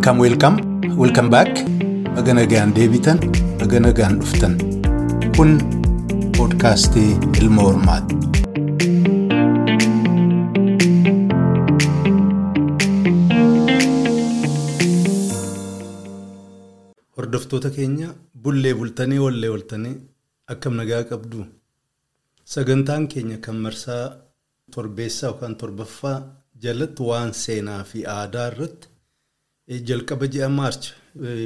Welcome, welcome, welcome back. Baga nagaan deebitan, baga nagaan dhuftan. Kun poodkaastii Ilma Hormaati. Hordoftoota keenya bullee bultanii wallee ooltanii akkam nagaa qabdu. Sagantaan keenya kan marsaa torbeessaa yookaan torbaffaa jalatti waan seenaa fi aadaa irratti jalqaba ji'a maarch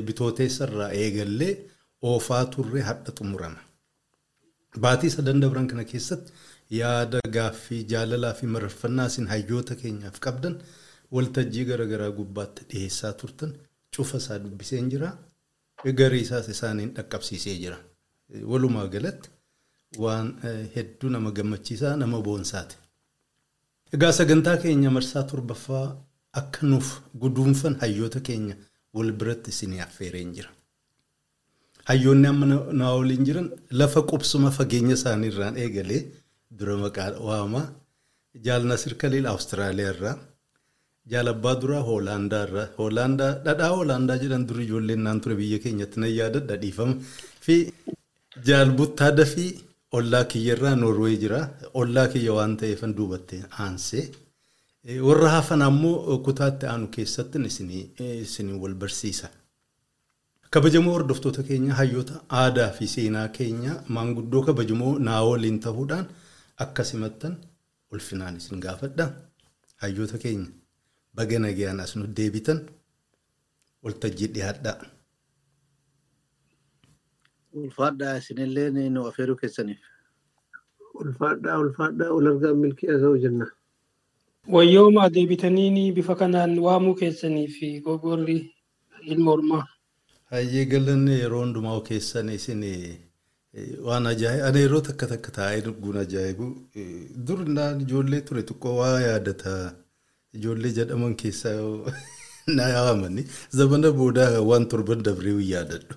bitooteessa irraa eegallee oofaa turre hadha xumurama. Baatii sadan dabran kana keessatti yaada gaaffii jaalalaa fi mararfannaa isin hayyoota keenyaaf qabdan waltajjii garaagaraa gubbaatti dhiyeessaa turtan cufa isaa dubbiseen jira. Garii isaas isaaniin dhaqqabsiisee jira. Walumaa galatti waan hedduu nama gammachiisaa nama boonsaati. Egaa sagantaa keenya marsaa torbaffaa akka nuuf guduunfan hayyoota keenya wal biratti isinii affeereen jira. Hayyoonni amma na waliin jiran lafa qubsuma fageenya isaanii irraan eegalee dura maqaa waamaa jaal Nasir Kaliil Awustiraaliyaa irraa jaal Abbaa Duraa Hoolaandaa irraa Hoolaandaa dhadhaa Hoolaandaa jedhan duri ijoolleen naan ture biyya keenyatti na yaadadha dhiifama fi jaal Buttaa Dafii ollaa kiyya irraa Noorwee jira ollaa kiyya waan ta'eefan duubatte aansee. Warra hafan ammoo kutaatti aanu keessatti isinii wal barsiisa. Kabajamoo hordoftoota keenya hayyoota aadaa fi seenaa keenya maanguddoo kabajamoo naa waliin ta'uudhaan akka simattan ulfinaan isin gaafadha. Hayyoota keenya baga nagayaan as nu deebitan waltajjii dhiyaadhaa. Ulfaadhaa isinillee nu affeeruu keessaniif. Ulfaadhaa ulfaadhaa ol argaa milkii haasa'u jenna. Wayyooma deebitanii bifa kanaan waamuu keessanii fi gogorri ilma hormaa. Hayyee galanne yeroo hundumaa keessan isin waan ajaa'iba ani yeroo takka takka taa'ee dhugguun ajaa'ibu dur naan ijoollee ture xiqqoo waa yaadata ijoollee jedhaman keessaa na yaamani zamana boodaa waan torban dabree yaadadhu.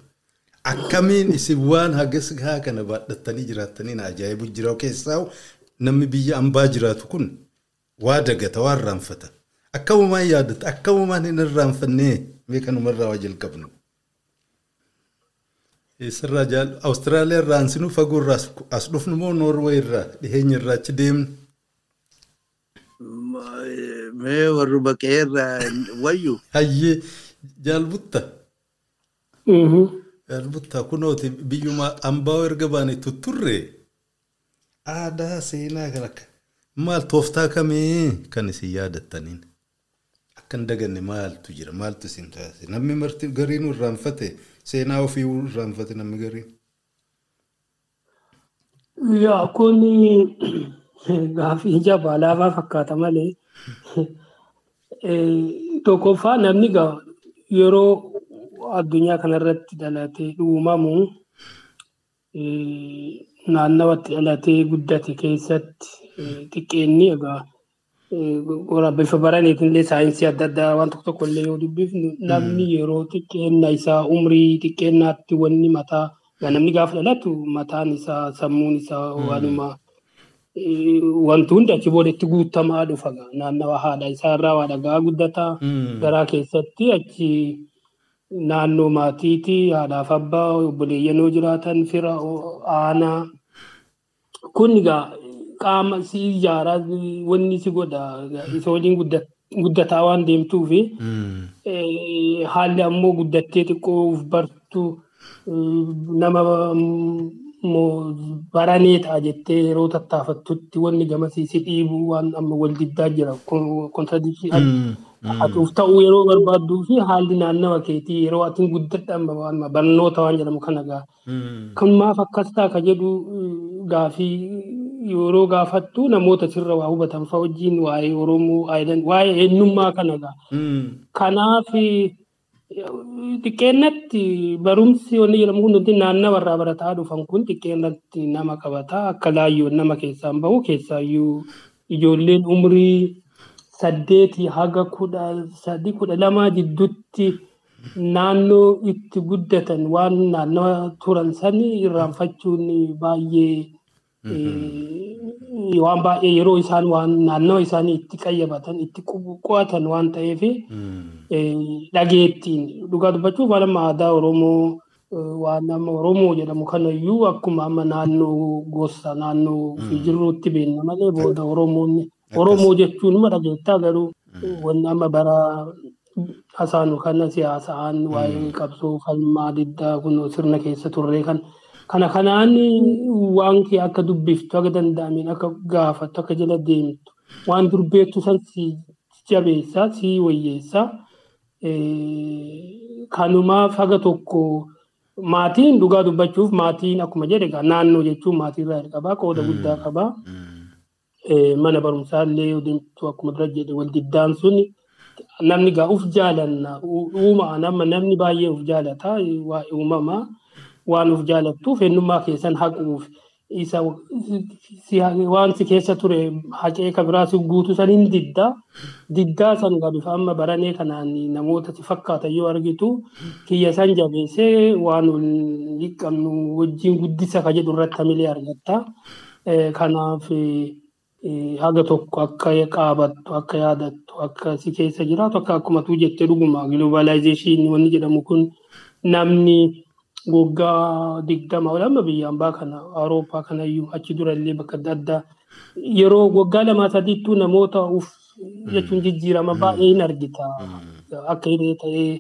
Akkamiin isin waan hagas haa kana baadhattanii jiraattanii na ajaa'ibu jira keessaa namni biyya ambaa jiraatu kun. Waa dagata waa irraanfata akkamumaan yaadata akkamumaan hin irraanfannee mee kanumarraa waa jalqabnu. Eessarraa jaal Awustiraaliyaa irraa ansinuu fagoo irraa as dhufnu moo Noorwee irraa dhiheenya irraa achi deemnu. Mee warri baqee irraa wayyu. Hayyee jaalbutta. Jaalbutta kunooti biyyuma ambaa erga baane tutturre aadaa seenaa kan akka. Maal tooftaa kamii kan isin yaadattaniin. Akka hin daganne maaltu jira? Maaltu isin taasise? Namni marti gariin irraanfate seenaa ofii irraanfate namni gariin. Yaa kun gaaffii jabaa laafaa fakkaata malee. Tokkoffaa namni yeroo addunyaa kanarratti dhalatee uumamu naannawatti dhalatee guddate keessatti xiqqeenni egaa bifa baraniitiin illee saayinsii adda addaa waan tokko tokko illee yoo dubbifnu namni yeroo xiqqeenna isaa umrii xiqqeennaatti wanni mataa namni gaafa dhalatu mataan isaa sammuun isaa waanuma wanti hundi achi boodatti guutamaa dhufa naannawa haadha isaa irraa waa dhagaa guddataa garaa keessatti achi naannoo maatiiti haadhaaf abbaa obboleeyyan yoo jiraatan fira aanaa kun egaa qaama si ijaaraa wanni si godha. Isa waliin guddataa waan deemtuuf haalli ammoo guddattee xiqqoo bartu nama baranee ta'a jettee yeroo tattaafattutti wanni gamasii si dhiibu waan amma wal diddaa jira. Kontradikshii hatuuf ta'uu yeroo barbaadduu fi haalli naannawa keetii yeroo atiin guddadha barnoota waan jedhamu kana gaa. Kan maaf akkas ta'a ka jedhu gaafii yeroo gaafattu namoota sirra waa hubatan fa'a wajjin waa'ee Oromoo waa'ee eenyummaa kana gaa. Kanaaf xiqqeennatti barumsi wanni jedhamu hundi naannawa irraa barataa dhufan kun xiqqeennatti nama qabataa akka laayyoon nama keessaan bahu keessaayyuu ijoolleen umrii saddeetii haga kudha sadii kudha lamaa jidduutti naannoo itti guddatan waan naannawa turan sani irraanfachuun baay'ee waan baay'ee yeroo isaan waan naannoo isaanii itti qayyabatan itti qo'atan waan ta'eef dhageettiin dhugaa dubbachuuf amma aadaa Oromoo waan amma Oromoo jedhamu kanayyuu akkuma amma naannoo gosa naannoo fi jirruutti beekna malee booda Oromoonni Oromoo jechuun ima dhageettaa garuu wanni amma bara hasaanu kana siyaasaan waa'ee qabsoo falmaa diddaa kun sirna keessa turre kan kana kanaan waan kee akka dubbiftu akka danda'ameen akka gaafattu akka jala deemtu waan durbeettu san si jabeessa si wayyeessa. Kanumaaf haga tokko maatiin dhugaa dubbachuuf maatiin akkuma jedhe naannoo jechuun maatii irraa qabaa qooda guddaa qabaa. mana barumsaa illee deemtu akkuma dura jedhe wal diddaan sun namni gaa uf jaalanna. Uumaan amma namni baay'ee uf jaalata waa'ee uumamaa waan uf jaalattuuf eenyummaa keessan haquuf isa waan si keessa ture haqee kan biraa si guutu san hin didda diddaa san gaa bifa amma baranee kanaan namoota si fakkaatan yoo argitu kiyya san jabeessee waan wal liqqabnu wajjin guddisa ka jedhu irratti hamilee argatta. Kanaaf haga tokko akka qaabattu akka yaadattu akka si keessa jiraatu akka akkuma tuu jettee dhuguma globalizeeshinii wanni jedhamu kun namni waggaa digdama lama biyya ambaa kana awurooppaa kanayyuu achi durallee bakka adda addaa yeroo waggaa lamaa sadiittuu namoota uf jechuun jijjiirama baay'ee hin argita. Akka hidhee ta'ee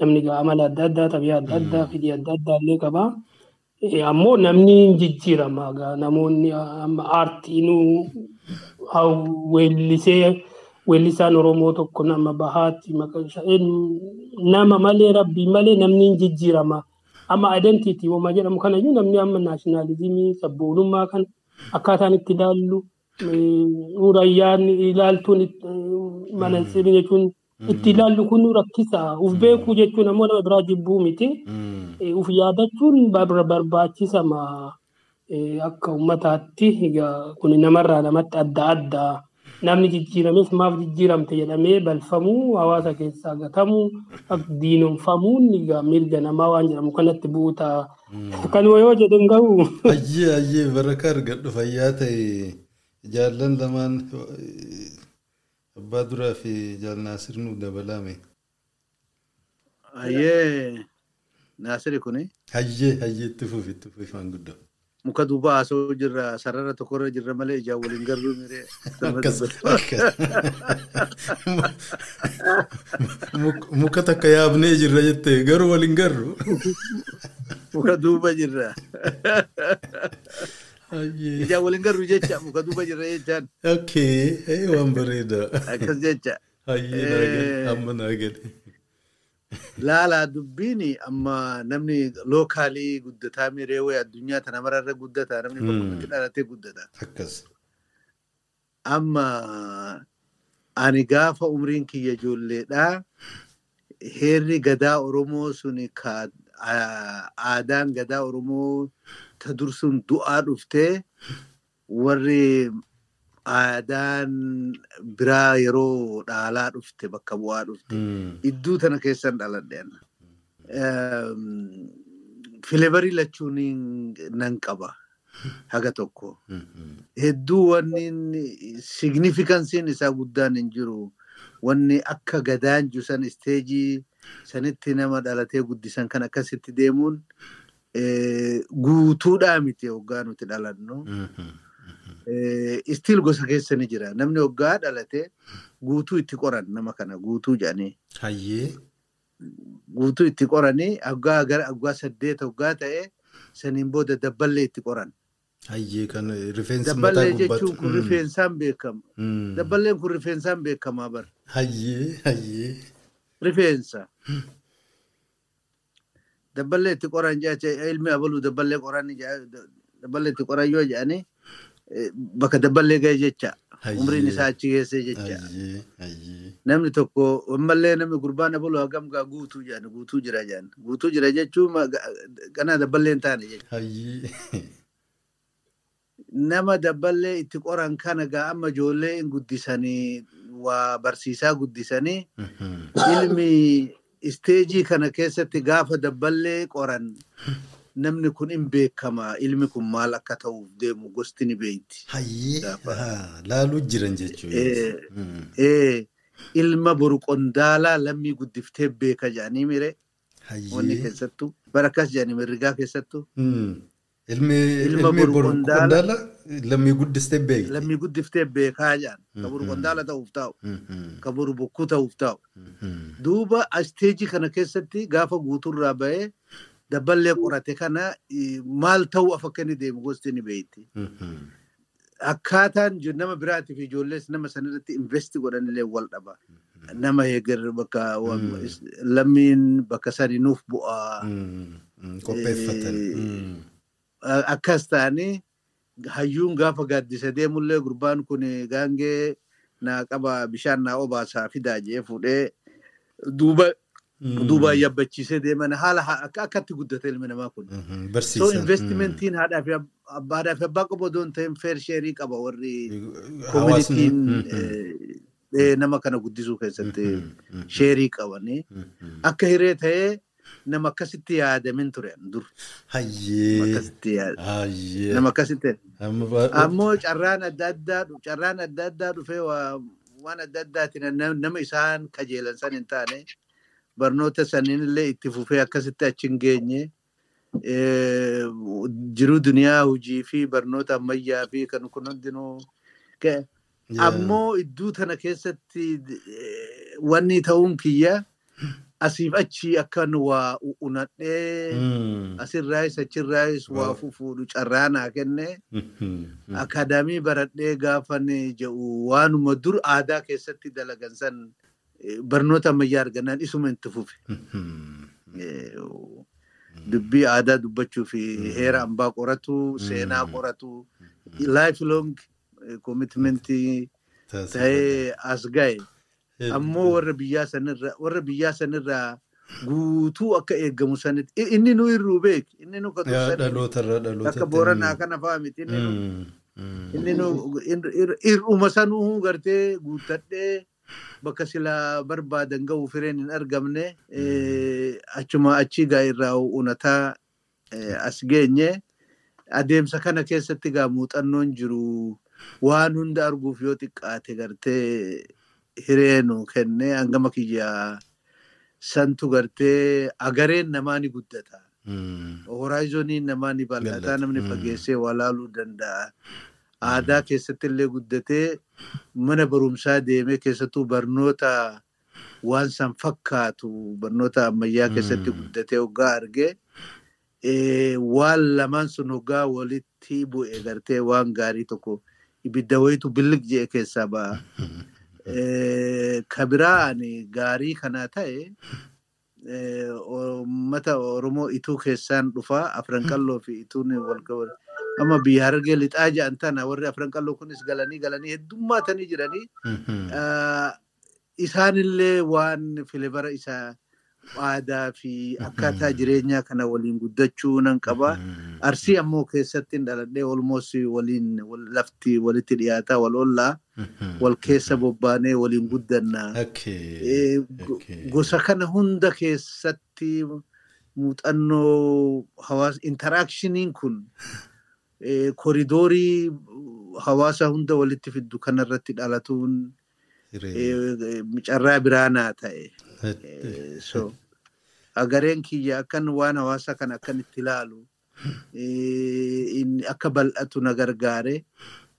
namni amala adda addaa tabi'a adda addaa fidii adda addaa illee qabaa. ammoo namni jijjiirama. Namoonni aartiinuu weellisee weellisaan oromoo tokko nama bahaatti nama malee rabbii malee namni jijjiirama amma identitii wama jedhamu kanayyuu namni amma naashinaalizimii sabboonummaa kan akkaataan itti ilaallu urayyaan ilaaltuun manansiri jechuun itti ilaallu kun rakkisa uf beekuu jechuun ammoo nama biraa jibbuu miti. Uf yaadachuun barbaachisama akka ummataatti kun namarraa namatti adda addaa namni jijjiirames maaf jijjiiramte jedhamee balfamuu hawaasa keessaa gatamuu diinonfamuun mirga namaa waan jedhamu kanatti buuta kanuma yoo jedhan ga'u. Ayyee ayyee baraka argadhu fayyaa ta'e jaallan lamaan abbaa duraa fi jaal naasir nu dabalame. Hayyee naasiri kuni. Hayyee hayyee itti fufi itti fufi waan guddaa. Muka duuba haasoo jirra sarara tokkorra jirra malee ijaan waliin garuu miree. Muka takka yaabnee jirra jettee garuu waliin garru. Muka duuba jirra. Ijaan waliin garru jecha muka duuba jirra jechaan. Okay, waan bareeda. Akkas jecha. Gale, amma naa gale. Laalaa dubbiin amma namni lookaalii guddataa miree wayii addunyaa tana mararra guddata namni bakka dhalatee guddata. Amma ani gaafa umriin kiyya ijoolleedhaa heerri gadaa Oromoo suni aadaan gadaa Oromoo ta dursun du'aa dhuftee warri aadaan biraa yeroo dhaalaa dhufte bakka bu'aa dhufte idduu tana keessan dhaladheen filebarii lachuun nan qaba haga tokko. Hedduu wanni signifikansiin isaa guddaan hin jiru. Wanni akka gadaan jusan isteejii sanitti nama dhalatee guddisan kan akkasitti deemuun guutuudhaa miti hoggaa nuti dhalannu. Istiil gosa keessa ni jira. Namni hoggaa dhalate guutuu itti qoran nama kana guutuu jedhanii. Hayyee. Guutuu itti qoranii hoggaa gara hoggaa saddeet hoggaa ta'e saniin booda dabballee itti qoran. Hayyee kan rifeensi mataa Dabballee gubbatu. jechuun kun rifeensaan beekama. Dabballeen kun rifeensaan beekamaa bara. Hayyee hayyee. Rifeensa. Dabballee itti qoran jecha ilmi abaluu dabballee dabballee qoran yoo jedhanii bakka dabballee ga'e jecha. Umriin isaa achi geessee jecha. Namni tokko ammallee namni gurbaan abaluu hagam gaa guutuu jedhan guutuu jira jedhan. Guutuu jira jechuun ganaa dabballee hin taane jechuudha. Nama dabballee itti qoran kana gaa amma ijoollee hin guddisanii waa barsiisaa guddisanii ilmi isteejii kana keessatti gaafa dabballee qoran namni kun hin beekama ilmi kun maal akka ta'uuf deemu gosti ni beeyti. Hayyee laaluu jiran jechuudha. Eh, ilma boru qondaalaa lammii guddiftee beeka jedhanii mire wanni Hayyee. keessattuu bara akkas jedhanii mirgaa keessattuu Hmm. Ilmi Ilma ilmi boru boru qondaala- qondaala lammii guddistee beekti. lammii guddiftee beekaa jedhan ka boru Mhm. qondaala ta'uuf taa'u ka boru bokkuu ta'uuf taa'u duuba isteejii kana keessatti gaafa guuturraa ba'ee dabballee qorate kana eh, maal ta'uu af akka inni deemu gosti ni beeyti. Mhm. Akkaataan nama biraatiif ijoollees nama sanirratti investi godhanillee wal dhaba. Nama heegar bakka Mm. lammiin bakka sani nuuf bu'aa. Qopheeffatan. Eh, Mhm. A- Akkas ta'anii hayyuun gaafa gaaddisa deemullee gurbaan kun gaangee naa qaba bishaan naa obaasaa fidaa jee fuudhee duuba Mhm. duubaan yabbachiisee deeman haala ha- akka akkatti guddate ilmi namaa kun. Mhm. So Barsiisan. investimentiin haadhaa fi ab- abbaadhaa fi abbaa qofa odoo hin ta'in fair sheerii qaba warri koominitiin Mhm. eh, eh, nama kana guddisuu keessatti sheerii qabanii akka hiree ta'ee nama akkasitti yaadamin ture dur. Hayyee. Nama akkasitti. Ammoo carraan adda addaa dhufee waa- waan adda addaatiin nam- nama isaan kajeelan san hin taane barnoota saniin illee itti fufee akkasitti achi hin geenye jiruu duniyaa hojii fi barnoota ammayyaa fi kan kun hundinuu ammoo idduu tana keessatti wanni ta'uun kiyya asiif achi akkan waa unadhee asirraayis achirraayis waa Waa. fufuudhu carraa naa kenne Mhm. akaadaamii baradhee gaafan jedhu waanuma dur aadaa keessatti dalagan san barnoota ammayyaa argannaan isuma. Mhm. Eh, Dubbii aadaa dubbachuu fi heera ambaa qoratu, seenaa qoratu, life long commitmentii ta'ee as ga'e. Ammoo warra biyyaa sanirraa guutuu akka eegamu sanitti inni nu irruu beek inni nu akka booranaa kana fa'aa miti inni nu inni nu ir- ir- ir'uma sanuu gartee guuttadhee bakka barbaadan ga'uu fireen hin argamne eh, achuma achi gaa irraa unataa eh, as geenye adeemsa kana keessatti gaa muuxannoon jiru waan hunda arguuf yoo xiqqaate gartee hireenu kenne hangama kiyyaa santu gartee agareen namaa ni guddata. Horaayizoniin namaa ni bal'ata Bal'ata. namni Mm. fageessee waa laaluu danda'a. Aadaa keessatti illee guddatee mana barumsaa deemee keessattuu barnoota waan san fakkaatu barnoota ammayyaa keessatti guddatee hoggaa argee waan lamaan sun hoggaa walitti bu'e gartee waan gaarii tokko ibidda wayitu billig je'e keessaa ba'a. Eh, Ka biraa ani gaarii kanaa ta'e uummata Oromoo ituu keessaan dhufaa afran qalloo fi ituun wal qabatu. Amma biyya harargee lixaa jedhan tana warri afran qalloo kunis galanii galanii heddummaatanii jiranii Mhm. ah, isaanillee waan filibara isaa aadaa fi akkaataa jireenyaa kana waliin guddachuu nan qaba. Mhm. Arsii ammoo keessatti dhaladhee olmoos waliin wal- lafti walitti dhiyaataa wal ollaa Mhm. wal keessa bobbaanee waliin guddanna. Okay. gosa kana hunda keessatti muuxannoo hawaasa interaakshiniin kun eh, koridoorii hawaasa hunda walitti fiddu kanarratti dhalatuun eh, carraa biraanaa ta'e. So agareen kiyya akkan waan hawaasa kana akkan itti ilaalu akka bal'atu na gargaare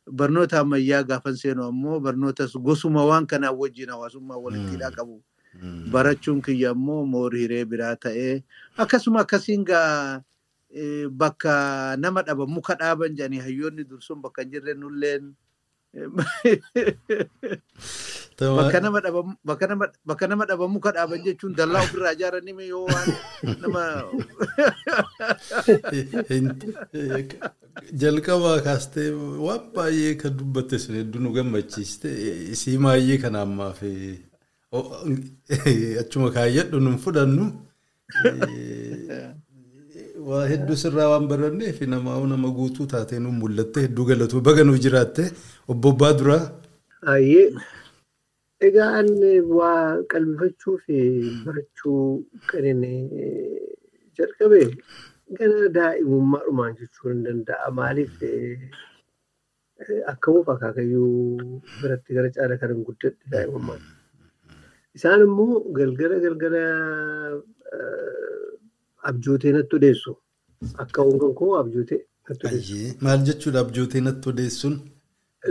barnoota ammayyaa gaafan seenu ammoo barnootas gosuma waan kanaa wajjin hawaasummaa walitti hidhaa qabu Mhm. barachuun kiyya ammoo moor hiree biraa ta'ee akkasuma akkasiin gaa eh, bakka nama dhaba muka dhaaban jedhanii hayyoonni dursun bakka hin jirre nulleen bakka nama bakka nama bakka nama dhaba muka dhaaban jechuun dallaa ofirraa ijaaranii yoo waan nama. Jalqabaa kaastee waan baay'ee kan dubbatte sun hedduu nu gammachiiste isii maayyee kana ammaaf achuma kaayyadhu nun fudhannu waa hedduu sirraa waan baranneef nama nama guutuu taatee nu mul'atte hedduu galatu baga nu jiraatte obbo Abbaa duraa. Ayyee. Egaa ani waa qalbifachuu fi barachuu kan inni jalqabe gana daa'imummaadhumaan jechuun hin danda'a. Maaliif akkamuuf akaakayyuu biratti gara caala kan hin guddadhe daa'imummaan. Isaan immoo galgala galgala abjootee natti odeessu. Akka hongan koo abjootee natti odeessu. Maal jechuudha abjootee natti odeessuun?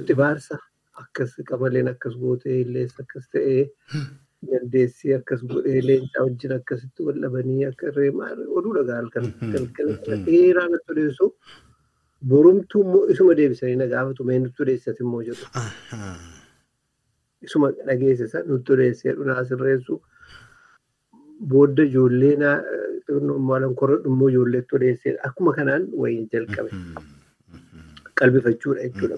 Xibaarsa akkas qamaleen akkas gootee illees akkas ta'ee dandeessii akkas godhee leencaa wajjin akkasitti wal dhabanii akka irree oduu dhagaa halkan galgala dheeraa natti odeessu. Borumtuu immoo isuma deebisanii na gaafatu mee nutti odeessati immoo jedhu. Isuma dhageessisa nutti odeessee dhunaa sirreessu. Booda ijoollee maalan korrodhu immoo ijoolleetti odeessee akkuma kanaan wayii jalqabe. Qalbifachuudha jechuudha.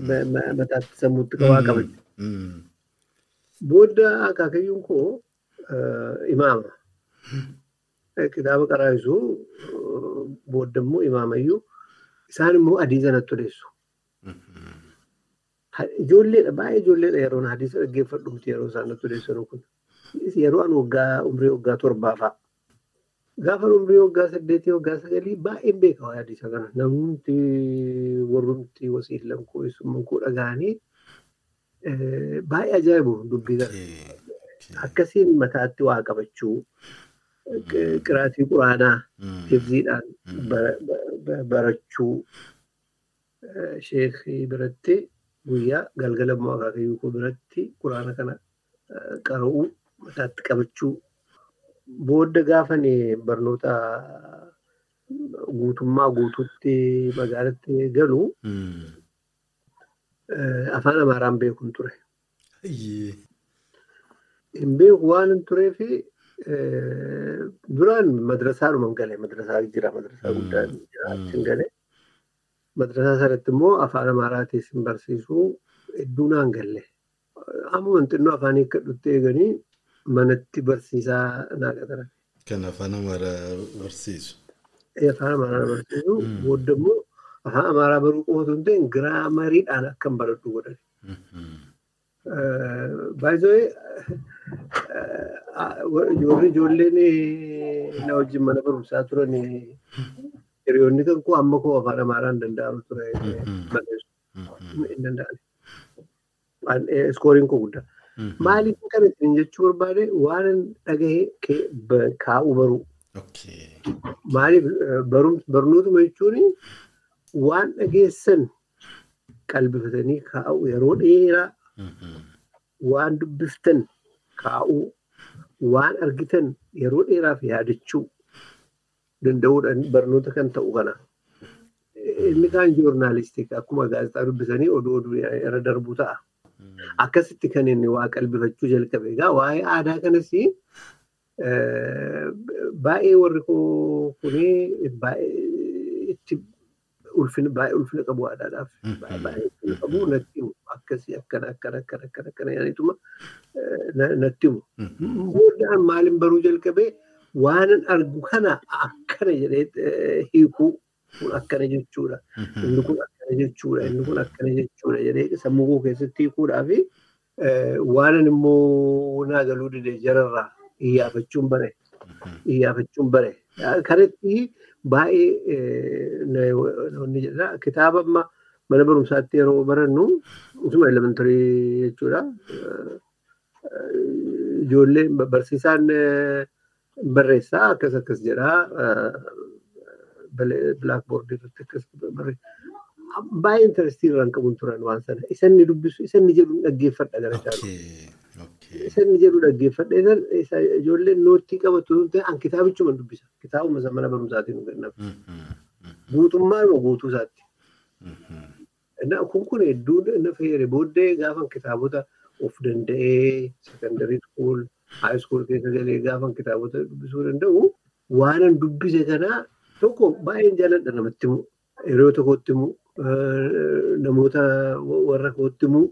Mataatti sammuutti qabaa qabate. Booda akaakayyuun koo imaama. Kitaaba qaraa'isu booda immoo imaamayyuu isaan immoo hadiisa natti odeessu. Ijoolleedha baay'ee ijoolleedha yeroon hadiisa dhaggeeffadhumti yeroo isaan natti odeessan kun. Yeroo an waggaa umrii waggaa torbaa fa'a. Gaafa umrii waggaa saddeetii waggaa sagalii baay'een beeka waa hadiisa kana. Namni warrumti wasiilan koo eessummaan koo dhaga'anii baay'ee ajaa'ibu dubbii kana. Akkasiin mataatti waa qabachuu qiraatii quraanaa hifziidhaan barachuu. Sheekii biratti guyyaa galgala immoo akaakayyuu biratti quraana kana qara'uu mataatti qabachuu booda gaafan barnoota guutummaa guutuutti magaalatti galu afaan amaaraan beekuun ture. Hin beeku waan hin tureefi duraan madrasaadhuma galee madrasaa jira madrasaa guddaa jira achiin galee. Madrasaa sanatti immoo afaan amaaraatiin hin barsiisuu hedduu naan galle. Amma xinnoo afaan hiikkadhutti eeganii manatti barsiisaa naa qataran. Kan afaan amaaraa barsiisu. Afaan amaaraa barsiisu booda immoo afaan amaaraa baruu qofa hin ta'in giraamariidhaan akkan baradhu godhan. Baay'ee ijoollee ijoolleen na wajjin mana barumsaa turan hiriyoonni kan koo amma koo afaan amaaraa hin danda'amu ture barreessu hin danda'an. Iskooriin koo guddaa. Maaliif kan isin jechuu barbaade waan dhagahee kaa'uu baruu. Maaliif barnootuma jechuun waan dhageessan qalbifatanii kaa'uu yeroo dheeraa waan dubbiftan kaa'uu waan argitan yeroo dheeraaf yaadachuu danda'uudhaan barnoota kan ta'u kana. Inni kaan joornaalistik akkuma gaazexaa dubbisanii oduu irra darbuu ta'a. Akkasitti kan inni waa qalbifachuu jalqabe. Egaa waa'ee aadaa kanas baay'ee warri kunii baay'ee itti ulfina qabu aadaadhaaf. Baay'ee ulfina qabu natti himu. Akkasii akkana akkana akkana akkana akkana yaaniituma natti himu. Boodaan maaliin baruu jalqabee waanan argu kana akkana jedhee hiikuu kun akkana jechuudha. Inni kun akkana jechuudha. Inni kun akkana jechuudha jedhee sammuu koo keessatti hiikuudhaaf waanan immoo naa galuu dide jararraa iyyaafachuun bare. Iyyaafachuun bare. Kanatti baay'ee jedha. Kitaaba mana barumsaatti yeroo barannu isuma elementarii jechuudha. Ijoollee barsiisaan barreessaa akkas akkas jedhaa. Bilaakboordii irratti akkas barreessaa. Baay'ee intarestii irraan qabuun turan waan sana. Isanni dubbisu, isanni jedhu dhaggeeffadha gara caalu. Isanni jedhu dhaggeeffadha. Ijoolleen noottii qabatu ta'e an kitaabichuma dubbisa. Kitaabuma mana barumsaatiin kennamu. Guutummaadhuma guutuu isaatti. Kun kun hedduu na fayyade booddee gaafa kitaabota of danda'ee sekondarii skuul haay skuul keessa galee gaafa kitaabota dubbisuu danda'u waanan dubbise kanaa tokko baay'een jaalladha namatti himu yeroo tokkotti himu namoota warra kootti himu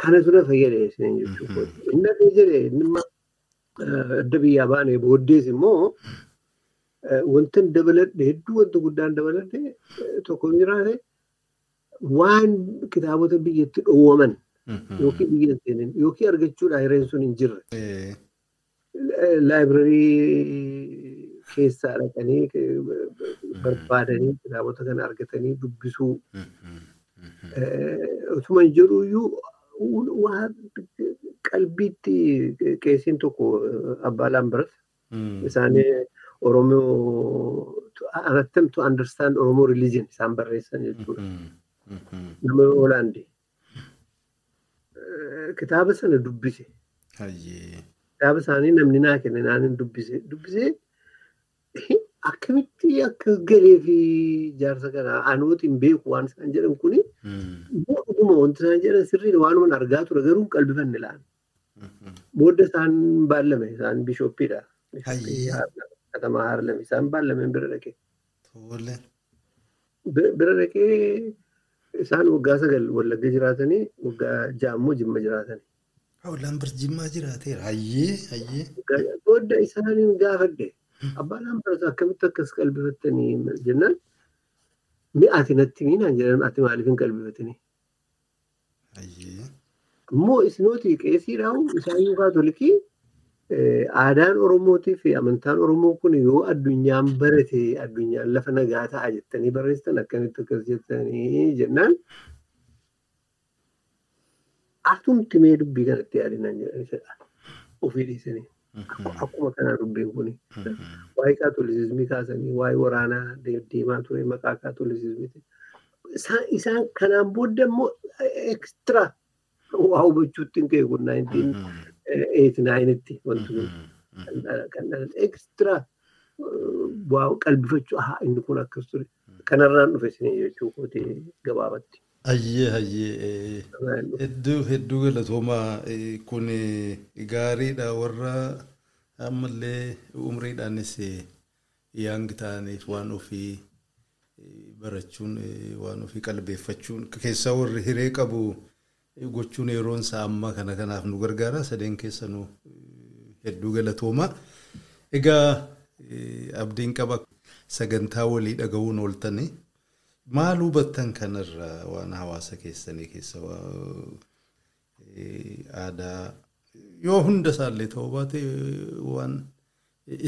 kanatu na fayyade isin jechuudha. Inni akka jedhe inni adda biyyaa baane booddees immoo wanta dabaladhe hedduu wanta guddaan dabaladhe tokko jiraate waan kitaabota biyyatti dhoowwaman yookiin biyya yookiin argachuudhaan hireen sun hin jirre. Laayibrarii keessaa dhaqanii barbaadanii kitaabota kana argatanii dubbisuu utuma jiru iyyuu qalbiitti qeesiin tokko abbaa Laambarat isaanii Oromoo attempt to understand Oromoo religion isaan barreessan jechuudha. Nama Hoolaandii. Kitaaba sana dubbise. Kitaaba isaanii namni naa kenne naan dubbise. Dubbisee akkamitti akka galee fi jaarsa kana anooti hin beeku waan isaan jedhan kuni dhuguma wanti isaan jedhan sirriin waanuma argaa ture garuu qalbifanne laan. Booda isaan baallame isaan bishooppiidha. Katamaa Haarlem isaan baallame bira dhaqee. Bira dhaqee isaan waggaa sagal wallagga jiraatanii waggaa ja'ammoo jimma jiraatanii. Laambar jimmaa jiraateera. Hayyee hayyee. Booda isaaniin gaafadhe. Abbaa Laambarat akkamitti akkas qalbifattanii jennaan mi'aati natti miinaan jedhan ati maaliif hin qalbifatanii? Immoo isinooti qeesiidhaan isaayyuu kaatolikii aadaan Oromootii fi amantaan Oromoo kun yoo addunyaan barate addunyaan lafa nagaa ta'a jettanii barreessitan akkamitti akkas jettanii jennaan atumti mee dubbii kanatti yaadinaan jedhan ofii dhiisanii. Akkuma kanaa dubbiin kun waa'ee kaatolisizmii kaasanii waa'ee waraanaa deemaa ture maqaa kaatolisizmiiti. Isaan kanaan booda immoo ekstira waa hubachuutti hin keeku naayintiin eeti naayinitti wanti kun ekstira waa qalbifachuu haa inni kun akkas ture kanarraan dhufe isin jechuu kootee gabaabatti. Hayyee hayyee hedduu hedduu galatoomaa kun gaariidha warra ammallee umriidhaanis yaangi ta'aniif waan ofii barachuun waan ofii qalbeeffachuun keessaa warri hiree qabu gochuun yeroon isaa amma kana kanaaf nu gargaara sadeen keessanuu hedduu galatoomaa. Egaa abdiin qaba sagantaa walii dhaga'uun ooltanii. Maal hubattan kanarraa waan hawaasa keessanii keessa aadaa yoo hunda isaallee ta'uu baate waan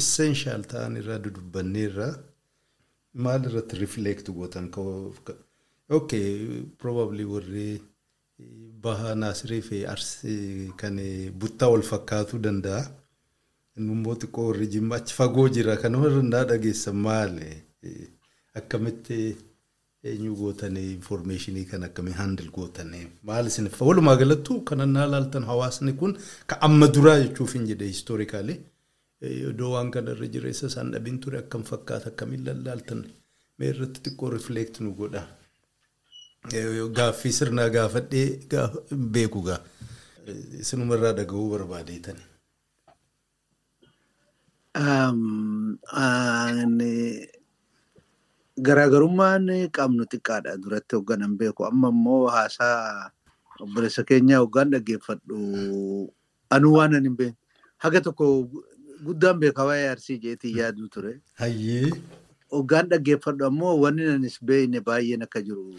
essenshaal ta'an irraa dudubbanneerraa maal irratti rifleekt gootan okay probably warri baha naasirii fi arsii kan buttaa wal fakkaatuu danda'a. Immoo xiqqoo warri jimma achi fagoo jira kanuma irraa dhageessan maali akkamitti eenyu gootanii infoormeeshinii kan akkamii haandil gootanii maal isin walumaa galattuu kanannaa laaltan hawaasni kun ka amma duraa jechuuf hin jedhe histoorikaalii iddoo waan kanarra jireessa isaan dhabiin ture akkam fakkaata akkamiin lallaaltan mee irratti xiqqoo rifleekt nu godha. Gaaffii sirnaa gaafadhee beeku gaa isinumarraa dhaga'uu barbaadeetani. Garaagarummaan qabnu xiqqaadha duratti hoogganan beeku. Amma immoo haasaa obboleessa keenya hoggaan dhaggeeffadhu anuu waan hin beekne. Haga tokko guddaan beekaa waa'ee arsii jeetii yaaduu ture. Hoggaan dhaggeeffadhu ammoo wanni anis beekne baay'een akka jiru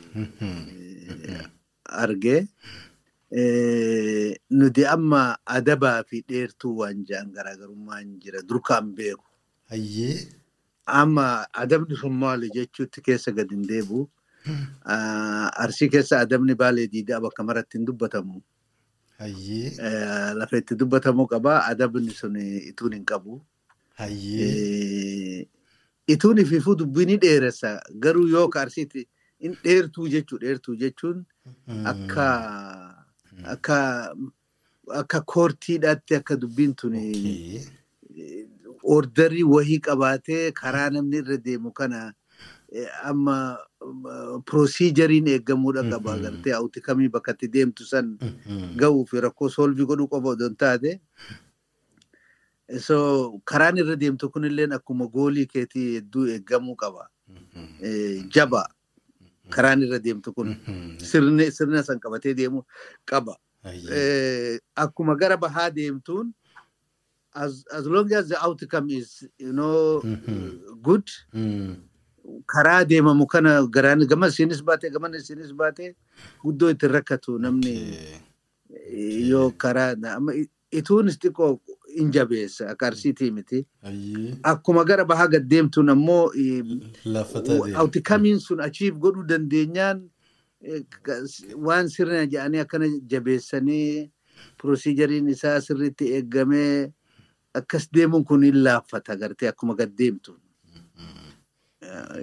argee. Nuti amma adabaa fi dheertuu waan jedhan garaagarummaan jira durkaan beeku. Amma adabni sun maali jechuutti keessa gadi hin deebi'u. Arsii keessa adabni baalee diidaa bakka maratti hin dubbatamu. Hayyee. Lafa itti dubbatamuu qaba. Adabni sun ituun hin qabu. Hayyee. Ituun ififuu dubbii ni dheeressa. Garuu yoo ka arsiitti hin dheertuu jechuu dheertuu jechuun akka akka akka koortiidhaatti akka dubbiin tun ordarii wahii qabaatee karaa namni irra deemu kana amma piroosiijariin eeggamuudha qaba. Gartee hawwiti kamii bakka itti deemtu san gahuu fi rakkoo soolvii godhuu qofa odoo hin taate. Karaan irra deemtu kunillee akkuma goolii keetii hedduu eeggamuu qaba. Jaba karaan irra deemtu kun sirna san qabatee deemuu qaba. Akkuma gara bahaa deemtuun as, as long as the outcome is you know good. Karaa deemamu kana garaan gama isinis baate gaman isinis baate guddoo itti rakkatu namni yoo karaa ituunis xiqqoo in jabeessa akka arsiitii miti. Akkuma gara bahaa gaddeemtuun ammoo deema. awtikamiin sun achiif godhuu dandeenyaan eh, waan sirna jedhanii akkana jabeessanii piroosijariin isaa sirriitti eeggamee akkas deemuun kun hin laaffata gartee akkuma gaddeemtuun.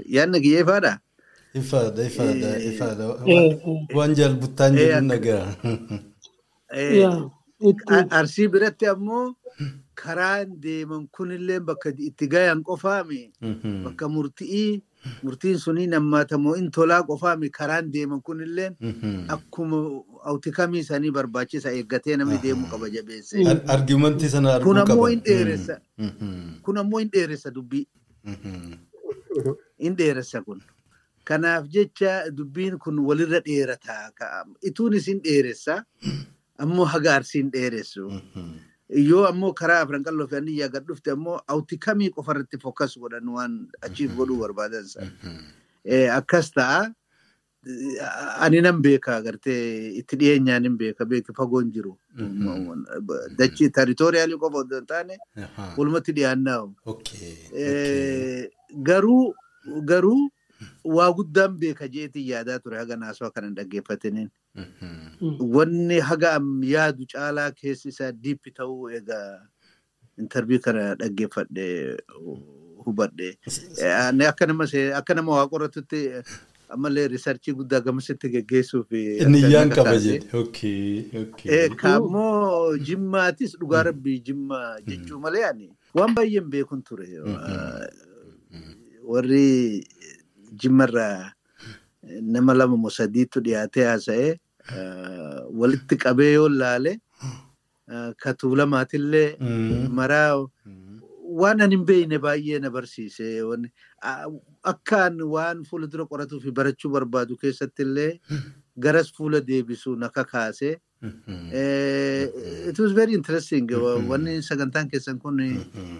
Yaadni kiyyeeffaadha. Ifaadha ifaadha ifaadha. Eh, Waan jaalbuttaan Eh, jedhu nagaa. Eh, yaa, itti- A- Arsii biratti ammoo karaan deeman kunillee bakka itti gayan qofaami. Bakka murtii murtiin suni nammaatamoo in tolaa qofaami karaan deeman kunillee akkuma awtikamii isaanii barbaachisa eeggatee namni deemuu qaba jabeessee. Argimantii sana arguu Kun qaba. Kun ammoo hin dheeressa dubbii. Hin dheeressa kun. Kanaaf jecha dubbiin kun walirra dheerata. Ka- Ituunis hin dheeressa. Ammoo haga arsii hin dheeressu. Yoo ammoo karaa afran qalloo fi aniyyaa gad dhufte ammoo awtikamii qofa irratti fokas godhan waan achiif godhuu barbaadan sana. Eh, Akkas ta'a. Ani nan beeka agartee itti dhiyeenyaan hin beeka beeki fagoon jiru. Dachii territooriyaalii qofa otoo hin taane walumatti dhiyaannaa. Okay. Eh, Garuu garuu waa guddaan beeka jeetiin yaadaa ture haga naasoo kana hin dhaggeeffatiniin. Wanni haga am yaadu caalaa keessi isaa diippi ta'uu egaa intarvii kana dhaggeeffadhe hubadhe. Eh, akka nama see- ammallee riisarchii guddaa gamasitti geggeessuuf Niyyaan qaba jedhe. Kaammoo jimmaatis dhugaa rabbii jimmaa jechuu malee waan baay'een beekun ture. Warri jimmarraa nama lama moo sadiitu dhiyaatee haasa'ee walitti qabee yoo laale ka tuulamaatillee maraa waan ani hin beekne baay'ee na barsiise. Akkaan waan fuula dura qoratuu fi barachuu barbaadu keessatti illee garas fuula deebisuu na kakaase. Eh, It was very interesting. Wanni sagantaan keessan kun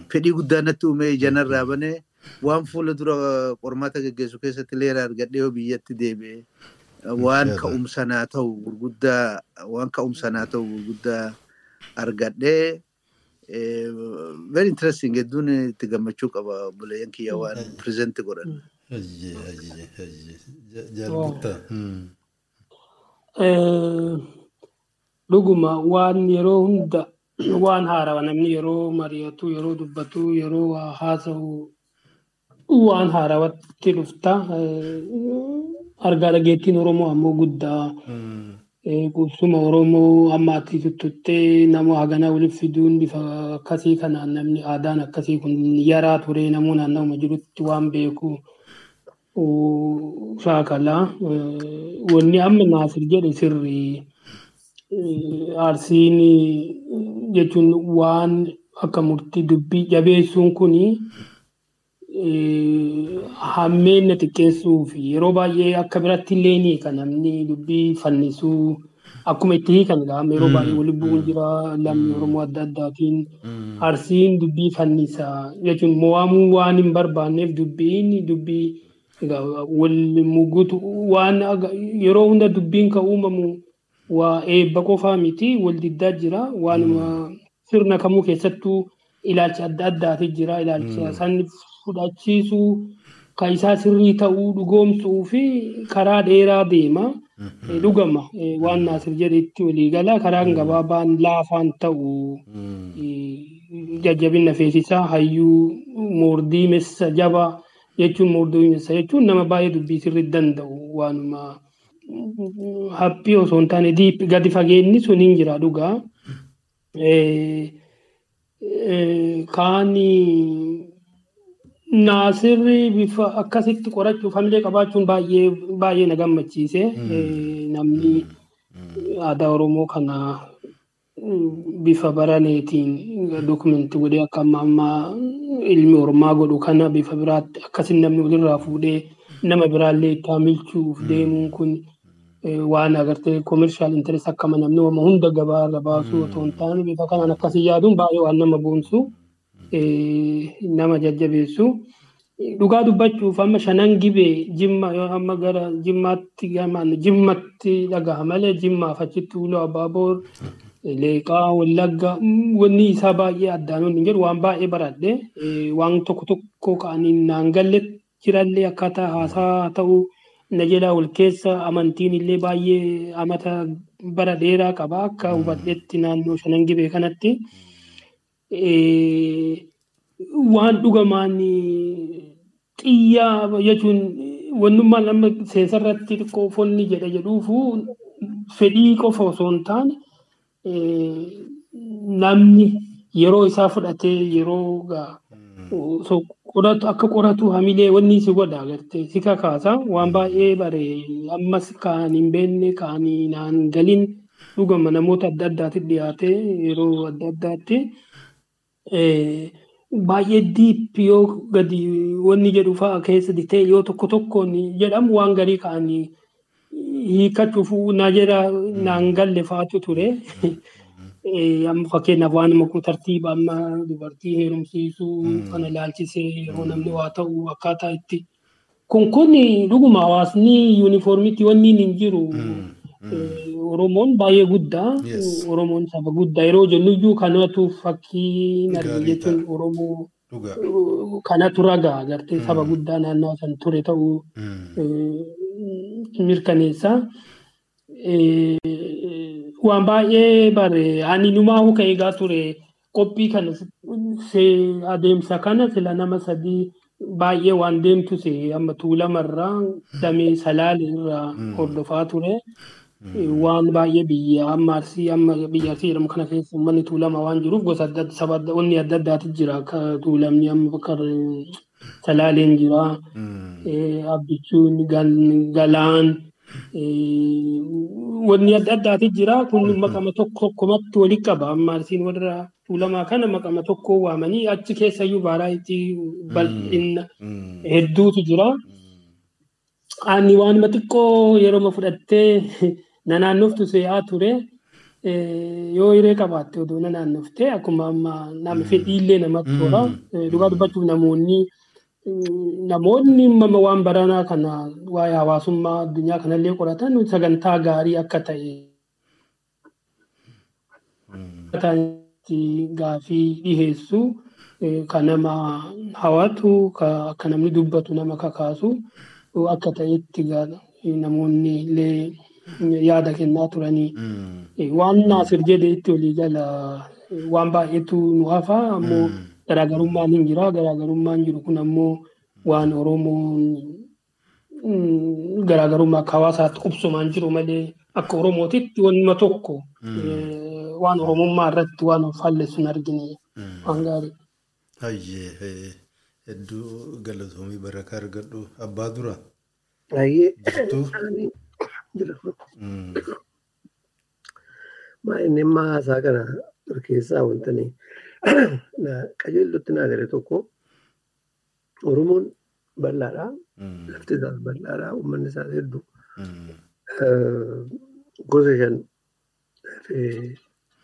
fedhii guddaa natti uume ijanarraa banee waan fuula dura qormaata geggeessu keessatti leera argadhee biyyatti deebi'e waan ka'umsanaa ta'u gurguddaa argadhee very interesting hedduun itti gammachuu qaba obboleeyyan kiyya waan godhan. Ayyee ayyee ayyee. Ja- Jaalbuttaa. Hmm. Eh, dhuguma waan yeroo hunda waan haarawa namni yeroo mari'atu yeroo dubbatu yeroo haasa'u waan haarawatti dhufta Eh, argaa dhageettiin oromoo ammoo guddaa Qubsuma oromoo amma ati tuttuttee nama haganaa walitti fiduun bifa akkasii kanaan namni aadaan akkasii kun yaraa ture namuu naanna'uma jirutti waan beeku shaakalaa Eh, wanni amma naasir jedhe sirrii Eh, aarsiin jechuun waan akka murtii dubbii jabeessuun kuni eh, hammeenya xiqqeessuu fi yeroo baay'ee akka biratti illee kan namni dubbii fannisuu akkuma itti hiikan gaama yeroo baay'ee walitti bu'uun jira lammii oromoo adda addaatiin arsiin dubbii fannisaa jechuun mo'amuu waan hin barbaanneef dubbiin dubbii wal mugutu waan yeroo hunda dubbiin kan uumamu waa eebba qofaa miti wal diddaa jira. Waanuma sirna kamuu keessattuu ilaalcha adda addaati jira. Ilaalcha san fudhachiisuu kan isaa sirrii ta'uu dhugoomsuu fi karaa dheeraa deema. Eh, Dhugama. Eh, waan naasir jedhetti waliigala karaan gabaabaan laafaan ta'u eh, jajjabina feesisaa hayyuu moordii messa jaba jechuun moordii messa jechuun nama baay'ee dubbii sirrii danda'u waanuma. Haphii osoo hin taane diip gadi fageenni sun hin jira dhugaa. Eh, eh, Kaani naasirri bifa akkasitti qorachuuf hamilee qabaachuun baay'ee na gammachiise. Eh, Namni aadaa Oromoo kana mm, bifa baraneetiin dokumentii godhee akka amma ammaa ilmi Oromaa godhu kana bifa biraatti akkasiin namni walirraa fuudhee nama biraallee itti hamilchuuf deemuun kun waan agartee koomershaal intarest akkama namni wama hunda gabaa irra baasuu otoo hin taane bifa kanaan akkasii yaaduun baay'ee waan nama boonsu nama jajjabeessu. Dhugaa dubbachuuf amma shanan gibee jimma yoo amma gara jimmaatti jimmatti dhagaha malee jimmaaf achitti uloo abaaboor leeqaa wallagga wanni isaa baay'ee addaan wanni jedhu waan baay'ee baradhe. Waan tokko tokko ka'anii naan galle jirallee akkaataa haasaa ta'uu na jalaa wal keessa amantiin illee baay'ee amata bara dheeraa qaba. Akka hubadhetti naannoo shanan gibee kanatti waan dhugamaan xiyyaa jechuun wannummaan amma seensarratti xiqqoo fonni jedha jedhuufu fedhii qofa osoo hin taane namni yeroo isaa fudhatee yeroo qoratu akka qoratu hamilee wanni si godha agartee si kakaasa waan baay'ee bare ammas kaan hin beekne kaan naan galin dhugama namoota adda addaatti dhiyaate yeroo adda addaatti baay'ee diip yoo gadi wanni jedhu fa'a keessa ditee yoo tokko tokkoon jedhamu waan garii ka'anii hiikachuuf na jedha naan galle fa'aatu ture. amma fakkeenyaaf waan amma tartiiba amma dubartii heerumsiisuu kana ilaalchisee yeroo namni waa ta'u akkaataa itti. Kun kun dhuguma hawaasni yuunifoormiitti wanni hin jiru Oromoon baay'ee guddaa. Oromoon saba guddaa. Yeroo jennuyyuu kanatu fakkii narri jechuun Oromoo kanatu ragaa agartee saba guddaa naannoo san ture ta'uu mirkaneessa. waan baay'ee bare ani numaa huka eegaa ture qophii kana adeemsa kana sila nama sadii baay'ee waan deemtu amma tuulamarraa damee salaalirraa hordofaa ture. Waan baay'ee biyya amma arsii amma biyya arsii jedhamu kana keessa uummanni tuulama waan jiruuf gosa adda saba wanni adda addaati jira. Akka tuulamni amma bakka salaaleen jira. Abbichuun galaan. wanni adda addaati jira. Kun maqama tokko tokkomatti walitti qaba. Amma arsiin warra tuulamaa kana maqama tokko waamanii achi keessayyuu baaraayiti bal'inna hedduutu jira. Ani waanuma xiqqoo yeroo fudhattee na naannoftu se'aa ture. Yoo hiree qabaatte odoo na naannoftee akkuma amma nama fedhiillee namatti toora. Dhugaa dubbachuuf namoonni namoonni waan baranaa kana waa'ee hawaasummaa addunyaa kanallee qoratan sagantaa gaarii akka ta'e gaafii dhiheessu kan nama hawatu akka namni dubbatu nama kakaasu akka ta'etti namoonni illee yaada kennaa turanii waan naasir jedhe itti olii jala waan baay'eetu nu hafa ammoo garaagarummaan hin jira garaagarummaan jiru kun ammoo waan oromoon garaagarummaa akka hawaasaatti qubsumaan jiru malee akka oromootitti wanuma tokko waan oromummaa irratti waan fallessu hin argine waan gaarii. Hayyee hedduu galatoomii barakaa argadhu abbaa dura. Hayyee. Jira. Inni amma haasaa kana keessaa wanta qajeellotti naa gale tokko Oromoon bal'aadha. Lafti isaas bal'aadha. Uummanni isaas hedduu. Gosa shan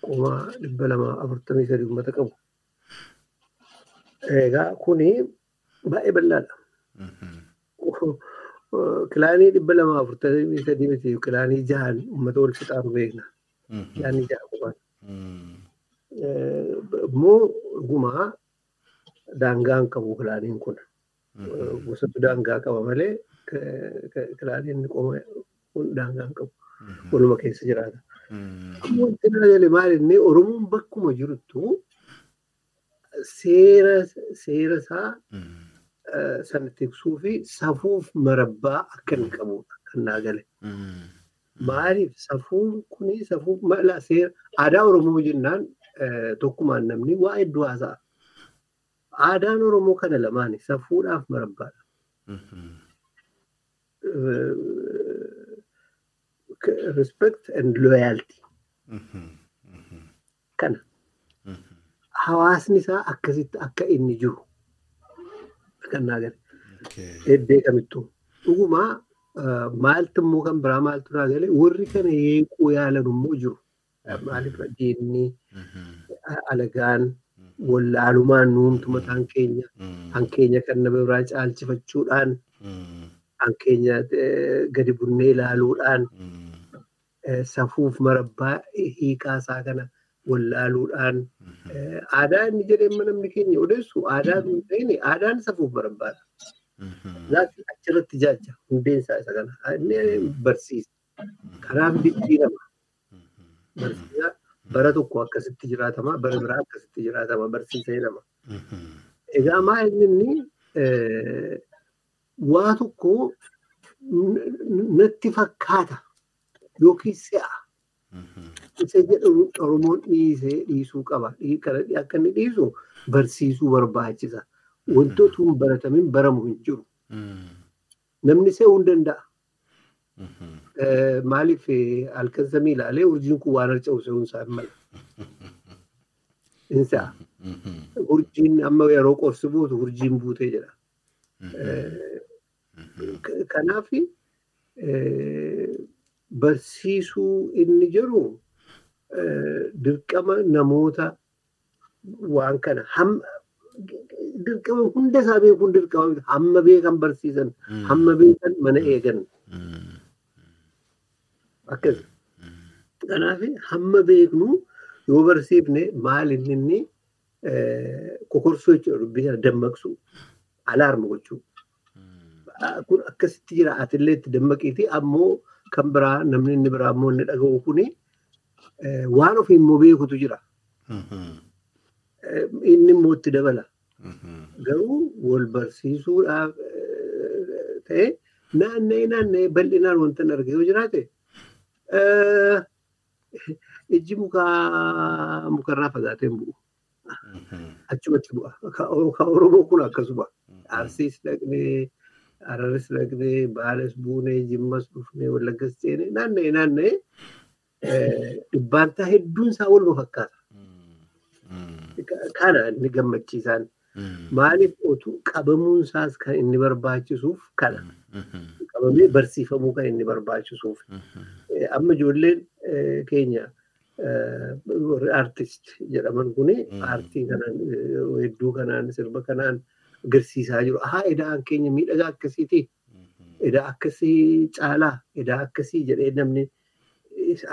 kuma dhibba lama afurtamii sadi uummata qabu. Egaa kuni baay'ee bal'aadha. Kilaanii dhibba lama afurtamii sadii miti kilaanii jahan uummata wal fixaaru beekna. Kilaanii jaha qofaan. Immoo dhugumaa daangaan qabu kilaaniin kun. Gosatu daangaa qaba malee kilaaniin qoma kun daangaan qabu. Waluma keessa jiraata. Amma wanti na jale maal inni Oromoon bakkuma jirtu seera isaa sana tiksuu fi safuuf marabbaa akka hin qabudha kan naa gale. Maaliif safuun kuni safuuf mala seera aadaa Oromoo jennaan tokkumaan namni waa hedduu haasa'a. Aadaan Oromoo kana lamaani safuudhaaf marabbaadha. Respect and loyalty. Kana. Hawaasni isaa akkasitti akka inni jiru kan naa gale. Eddee kamittuu. Dhugumaa maaltu immoo kan biraa maaltu naa gale warri kana yeequu yaalan immoo jiru. Maaliif diinni alagaan wallaalumaan nuumtu mataan keenya kan keenya kan nama biraa caalchifachuudhaan kan keenya gadi bunnee ilaaluudhaan safuuf marabbaa hiikaa isaa kana wallaaluudhaan aadaa inni jedhee namni keenya odeessu aadaa ta'in aadaan safuuf marabbaadha. Laatti achirratti jaaja hundeen isaa isa kana inni barsiisa. Kanaaf jijjiirama. Bara tokko akkasitti jiraatama bara biraa akkasitti jiraatama barsiisa jedhama. Egaa maal inni waa tokko natti fakkaata yookiin se'a. Isa jedhu Oromoon dhiisee dhiisuu qaba. Akka inni dhiisu barsiisuu barbaachisa. Wantoota hin baratamin baramu hin jiru. Namni se'uu hin danda'a. Maaliif halkan samii ilaalee urjiin kun waan harca'u se'uun isaa hin mala. Insa urjiin amma yeroo qorsi buutu urjiin buutee jedha. Kanaaf barsiisuu inni jiru dirqama namoota waan kana dirqama hunda isaa beekuun dirqama hamma beekan barsiisan hamma beekan mana eegan. Akkas. Kanaaf hamma beeknu yoo barsiifne maal inni inni kokorsoo jechuudha dubbii dammaqsu alaarma gochuu. Kun akkasitti jira atillee itti dammaqiiti ammoo kan biraa namni inni biraa ammoo inni dhaga'u kuni waan ofii immoo beekutu jira. Inni immoo itti dabala. Garuu wal barsiisuudhaaf ta'e naanna'ee naanna'ee bal'inaan wanta hin arge yoo jiraate ijji mukaa mukarraa fagaatee hin bu'u. Achumatti bu'a. Kan Oromoo kun akkasuma. Arsiis dhaqnee, Hararis dhaqnee, Baales buunee, Jimmas dhufnee, Wallaggas seenee naanna'ee naanna'ee dhibbaantaa hedduun isaa waluma fakkaata. Kana inni gammachiisaan. Maaliif otuu qabamuun isaas kan inni barbaachisuuf kana. Qabamee barsiifamuu kan inni barbaachisuuf. Amma ijoolleen keenya artist jedhaman kuni aartii kanaan hedduu kanaan sirba kanaan agarsiisaa jiru. Haa edaan keenya miidhagaa akkasiiti. Edaa akkasii caalaa edaa akkasii jedhee namni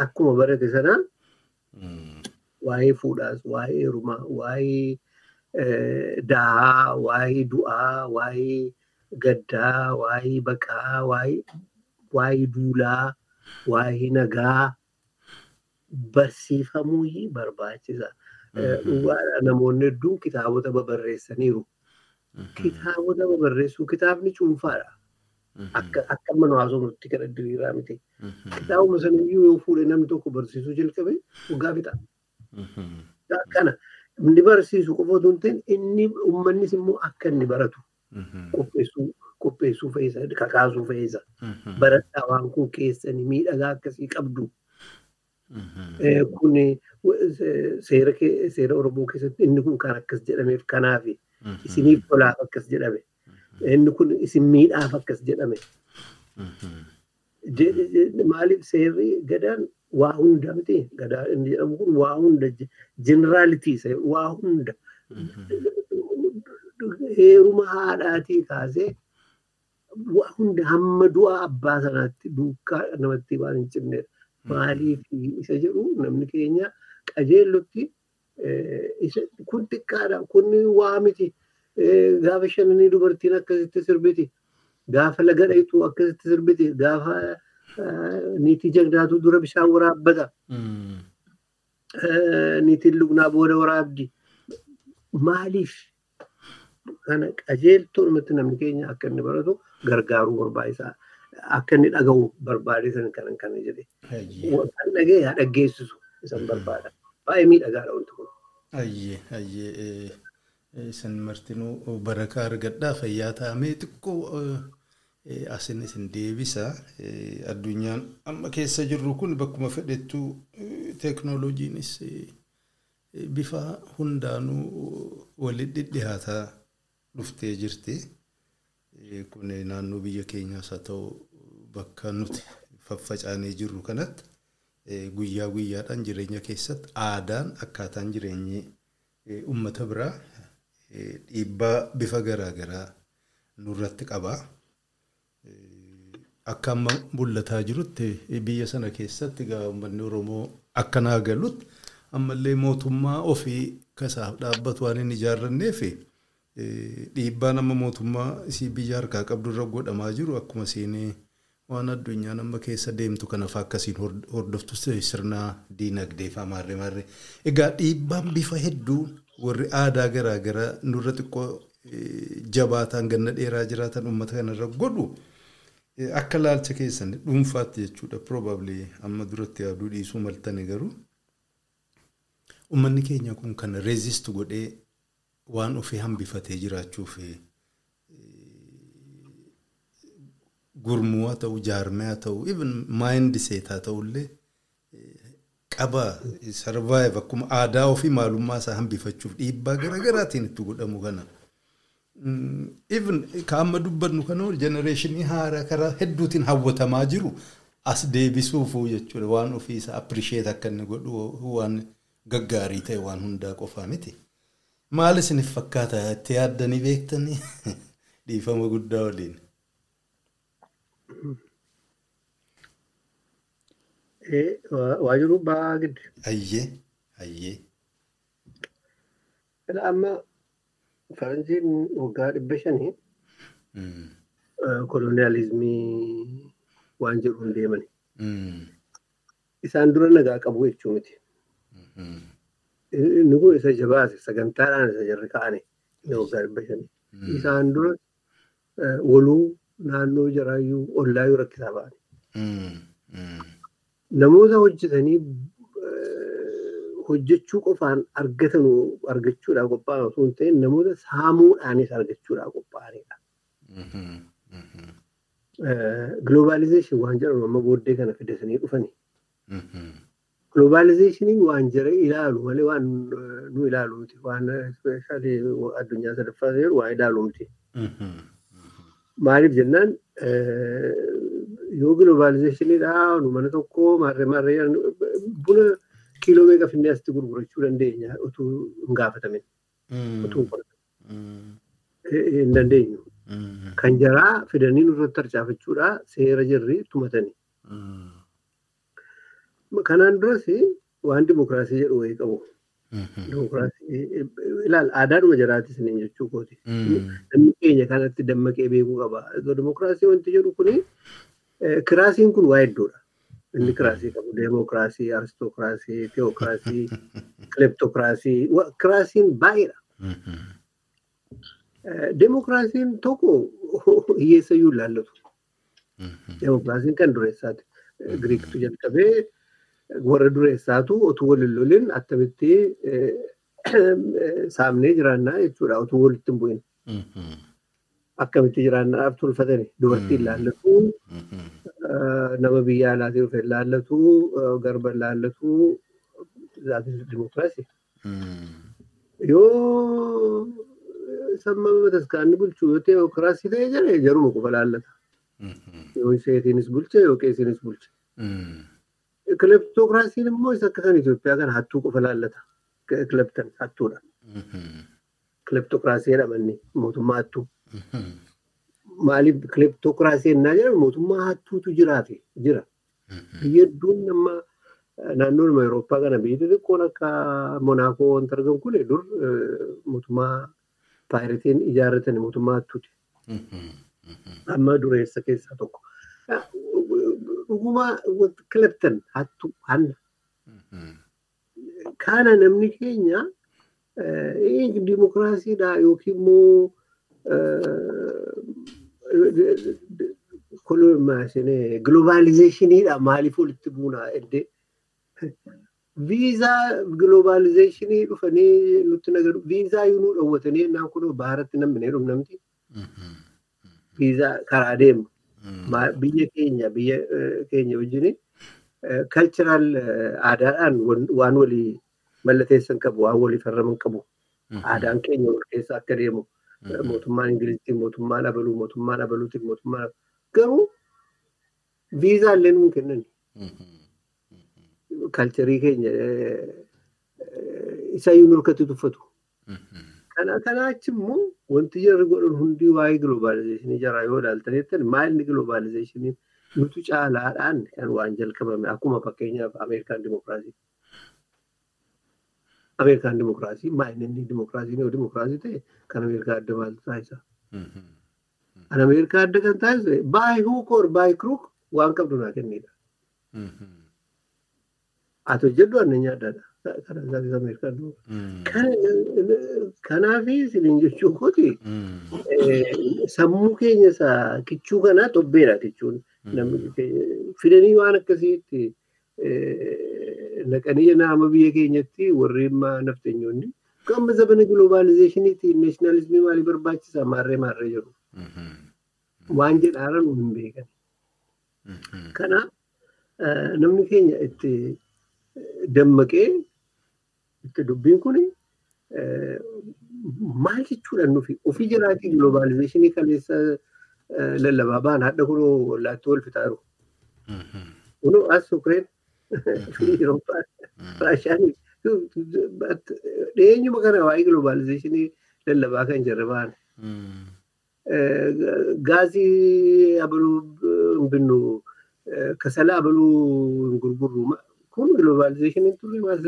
akkuma barate sanaa waa'ee fuudhaas, waa'ee heerumaa, waa'ee dahaa, waa'ee du'aa, waa'ee gaddaa, waa'ee baqaa, waa'ee duulaa, waa'ee nagaa barsiifamuu barbaachisa. Namoonni hedduun kitaabota babarreessaniiru. Kitaabota babarreessuu kitaabni cuunfaadha. Akka amma nu haasofnutti kana diriiraa miti. Kitaabuma sanayyuu yoo fuudhe namni tokko barsiisuu jalqabe waggaa fixa. Kana inni barsiisu qofa otoo hin ta'in inni uummannis immoo akka inni baratu qopheessuu qopheessuu fe'isa kakaasuu fe'isa. Baradhaa waan kun keessanii miidhagaa akkasii qabdu. Kun seera Oromoo keessatti inni kun kan akkas jedhameef kanaaf isiniif tolaaf akkas jedhame. Inni kun isin miidhaaf akkas jedhame. Maaliif seerri gadaan waa hunda miti gadaa inni jedhamu kun waa hunda jeneraalitii waa hunda heeruma haadhaatii kaasee waa hunda hamma du'a abbaa sanaatti duukaa namatti waan hin cimneedha. Maaliif isa jedhu namni keenya qajeellotti kun xiqqaadha kun waa miti gaafa shananii dubartiin akkasitti sirbiti gaafa laga dhayitu akkasitti sirbiti gaafa niitii jagdaatu dura bishaan waraabbata niitiin lugnaa booda waraabdi maaliif kana qajeeltoomatti namni keenya akka inni baratu gargaaruu barbaachisaa. Akka inni dhaga'u barbaade san kanan kana jedhe. Kan dhaga'e haa dhaggeessisu isan barbaada. Baay'ee miidhagaadha wanti kun. Isin martinuu barakaa argadhaa fayyaa taa'amee xiqqoo asin isin deebisa. Addunyaan amma keessa jirru kun bakkuma fedhettuu teeknooloojiinis bifa hundaanuu walitti dhihaataa dhuftee jirti. Kun naannoo biyya keenyaas haa ta'u bakka nuti faffacaanee jirru kanatti guyyaa guyyaadhaan jireenya keessatti aadaan akkaataan jireenyi uummata biraa dhiibbaa bifa garaagaraa nurratti qaba. akka amma mul'ataa jirutti biyya sana keessatti uummanni Oromoo akkanaa galutti ammallee mootummaa ofii kasaaf dhaabbatu waan hin ijaarranneef dhiibbaan amma mootummaa isii biyya harkaa qabdu irra godhamaa jiru akkuma siinee waan addunyaan amma keessa deemtu kanaaf akkasiin hordoftu sirna diinagdee fa'aa maarree maarree. Egaa dhiibbaan bifa hedduu warri aadaa garaagaraa nurra xiqqoo jabaataan ganna dheeraa jiraatan uummata kanarra godhu akka laalcha keessan dhuunfaatti jechuudha. Probably amma duratti yaaduu dhiisuu maltani garuu uummanni keenya kun kan reezist godhee waan ofii hambifatee jiraachuuf gurmuu haa ta'u jaarmee haa ta'u even maayindi seet haa ta'ullee qaba sarvaayiv akkuma aadaa ofii maalummaa isaa hambifachuuf dhiibbaa garaagaraatiin itti godhamu kana. Even kan amma dubbannu kana jenereeshinii haaraa karaa hedduutiin hawwatamaa jiru as deebisuufuu jechuudha waan ofii isaa appirisheet akka inni godhu waan gaggaarii ta'e waan hundaa qofaa miti. Maal isiniif fakkaata itti yaaddanii beektanii dhiifama guddaa waliin. Waajiruu ba'aa giddu. Ayyee ayyee. Amma faranjiin waggaa dhibba shanii koloniyaalizimii waan jedhuun deemani. Isaan dura nagaa qabu jechuu miti. Inni kun isa jabaase sagantaadhaan isa jarri ka'ane waggaa dhibba shanii. Isaan dura waluu naannoo jaraayyuu ollaayyuu rakkisaa ba'ani. Namoota hojjetanii hojjechuu qofaan argatan argachuudhaaf qophaa'an osoo hin ta'in namoota saamuudhaanis argachuudhaaf qophaa'anidha. Globalizeeshin waan jedhamu amma booddee kana fidasanii dhufani. Globalizeeshiniin waan jara ilaalu malee waan nu ilaalu miti. Waan addunyaa sadaffaa jiru waan ilaalu miti. Maaliif jennaan yoo globalizeeshiniidhaa nu mana tokko maarree maarree buna kiiloo meeqa finnee asitti gurgurachuu dandeenya utuu hin gaafatamin. Hin dandeenyu. Kan jaraa fidanii nurratti harcaafachuudha seera jirri tumatanii. Kanaan duras waan dimokiraasii jedhu wayii qabu. Dimokiraasii ilaal aadaadhuma jaraatis niin jechuu kooti. Namni keenya kanatti dammaqee beekuu qaba. Dimokiraasii wanti jedhu kuni kiraasiin kun waa hedduudha. Inni kiraasii qabu deemokiraasii, aristokiraasii, teokiraasii, kileptokiraasii, kiraasiin baay'eedha. Deemokiraasiin tokko hiyyeessa iyyuu ilaallatu. Deemokiraasiin kan dureessaati. Giriiktu jalqabee warra dureessaatu otuu wal hin lolin attamitti saamnee jiraannaa jechuudha otuu walitti hin bu'in. Akkamitti jiraannaadhaaf tolfatani dubartiin ilaallatu nama biyya alaatii dhufe ilaallatu garba ilaallatu zaatis dimokiraasii. Yoo sammama bataskaanni bulchu yoo teokiraasii ta'e jedhee jaruma qofa ilaallata. Yoo isheetiinis bulche yoo qeesiinis bulche. Kileptokiraasiin immoo isa akka kan Itoophiyaa kana hattuu qofa ilaallata. Kileptan hattuudha. Kileptokiraasii jedhamanni mootummaa hattuu. Maaliif kileptokiraasii ennaa jedhamu mootummaa hattuutu jiraate jira. Biyya hedduun amma naannoon Awurooppaa kana biyyi xixiqqoon akka Monaakoo wanta argamu kun dur mootummaa paayiritiin ijaarratan mootummaa hattuuti. Amma dureessa keessaa tokko. Dhuguma kileptan hattuu hanna. Kana namni keenya dimokiraasiidha yookiin immoo globalizeeshiniidha maaliif walitti buunaa eddee viizaa globalizeeshinii dhufanii nutti nagaru. Viizaa yoo nu dhowwatanii ennaan kun baaratti namni dhumnamti viizaa karaa deemu. Biyya keenya biyya keenya wajjin kalchiraal aadaadhaan waan walii mallateessan qabu waan walii farraman qabu. Aadaan keenya wal keessa akka deemu mootummaan ingiliziitiin mootummaan abaluu mootummaan abaluutiin mootummaan garuu viizaa illee nuun kennan kalcharii keenya isa iyyuu nurkatti tuffatu. Kana kana achi immoo wanti jarri godhan hundi waa'ee globalizeeshinii jara yoo ilaaltan jettan maalni globalizeeshinii nutu caalaadhaan kan waan jalqabame akkuma fakkeenyaaf Ameerikaan Dimokiraasii. Ameerikaan Dimokiraasii maayini inni Dimokiraasiin yoo Dimokiraasii ta'e kan Ameerikaa adda maaltu taasisa. Kan Ameerikaa adda kan taasise baay huuk or baay kiruuk waan qabdu naa kennidha. Haa hojjedhu anneenyaa addaadha. Kana isaanis Ameerikaan Kanaaf isin jechuun kooti sammuu keenya isaa kichuu kanaa xobbeedha kichuun. Fidanii waan akkasiitti naqanii nama biyya keenyatti warreen naftanyoonni amma zabana globalizeeshiniitti neeshinaalizimii maalii barbaachisaa maarree maarree jiru. Waan jedhaara nu hin beekan. Kanaaf namni keenya itti dammaqee itti dubbiin kun maal jechuudha nufi ofii jiraatii globalizeeshinii kaleessa lallabaa ba'an hadda kunoo wallaatti wal fixaa jiru. Kunoo as Ukreen Raashaan dhiyeenyuma kana waa'ee globalizeeshinii lallabaa kan jirre ba'an. Gaazii abaluu hin binnu kasala abaluu hin gurgurru kun globalizeeshiniin turre maal.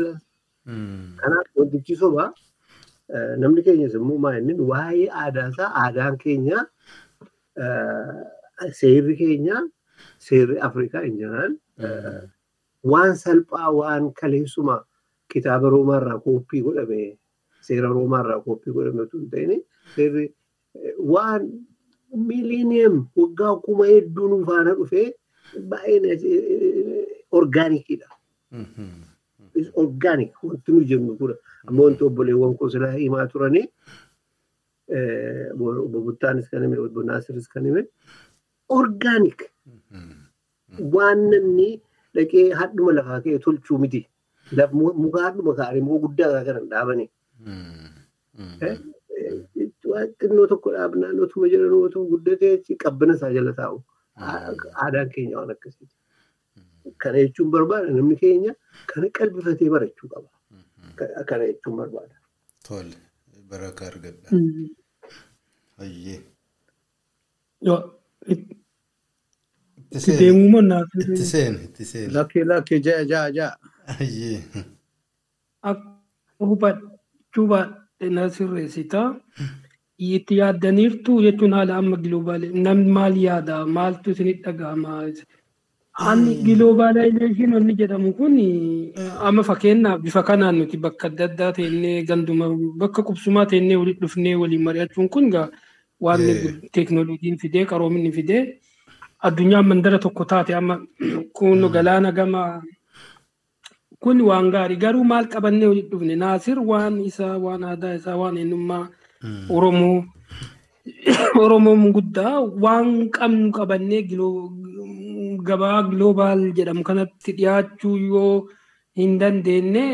Kanaaf wantichi sobaa namni keenyas immoo maa'inni waa'ee aadaa isaa aadaan keenya seerri keenya seerri Afrikaa in jeneraal waan salphaa waan kaleessuma kitaaba roomaarraa kooppii godhame seera roomaarraa kooppii godhame osoo hin ta'in. Seerri waan miiliiniyam waggaa kuma hedduu nu faana dhufee baay'ee orgaanikiidha. Orgaanik wanti nu jennu kun amma wanti obboleewwan koo silaa himaa turanii obbo Buttaanis kan hime obbo Naasiris kan hime. Orgaanik waan namni dhaqee hadhuma lafaa ka'e tolchuu miti. Muka hadhuma kaa'anii muka guddaa kan hin dhaabanii. Xinnoo tokko dhaabnaan otuma jedhan otuma guddatee qabbana isaa jala taa'u. Aadaan keenya waan akkasiiti. Kana jechuun barbaada namni keenya kana qalbifatee barachuu qaba. Kana jechuun barbaada. Tole baraka argadha. Itti deemuu. Itti seeni itti seeni. Lakkee lakkee ja'a ja'a ja'a. Hayyee. Akka hubachuu baadhee na sirreessitaa. Itti yaaddaniirtu jechuun haala amma giloobaalee namni maal yaada maaltu isinitti dhaga'ama. Ani giloobaalaayizeeshin wanni jedhamu kun amma fakkeenyaaf bifa kanaan nuti bakka adda addaa teennee ganduma bakka qubsumaa teennee walitti dhufnee waliin mari'achuun kun waan teeknooloojiin fidee qaroominni fidee addunyaan mandara tokko taate amma kun galaana gama. Kun waan gaarii garuu maal qabannee walitti dhufne? Naasir waan isaa waan aadaa isaa waan eenyummaa oromoo. Oromoon guddaa waan qabnu qabannee gabaa gloobaal jedhamu kanatti dhiyaachuu yoo hin dandeenye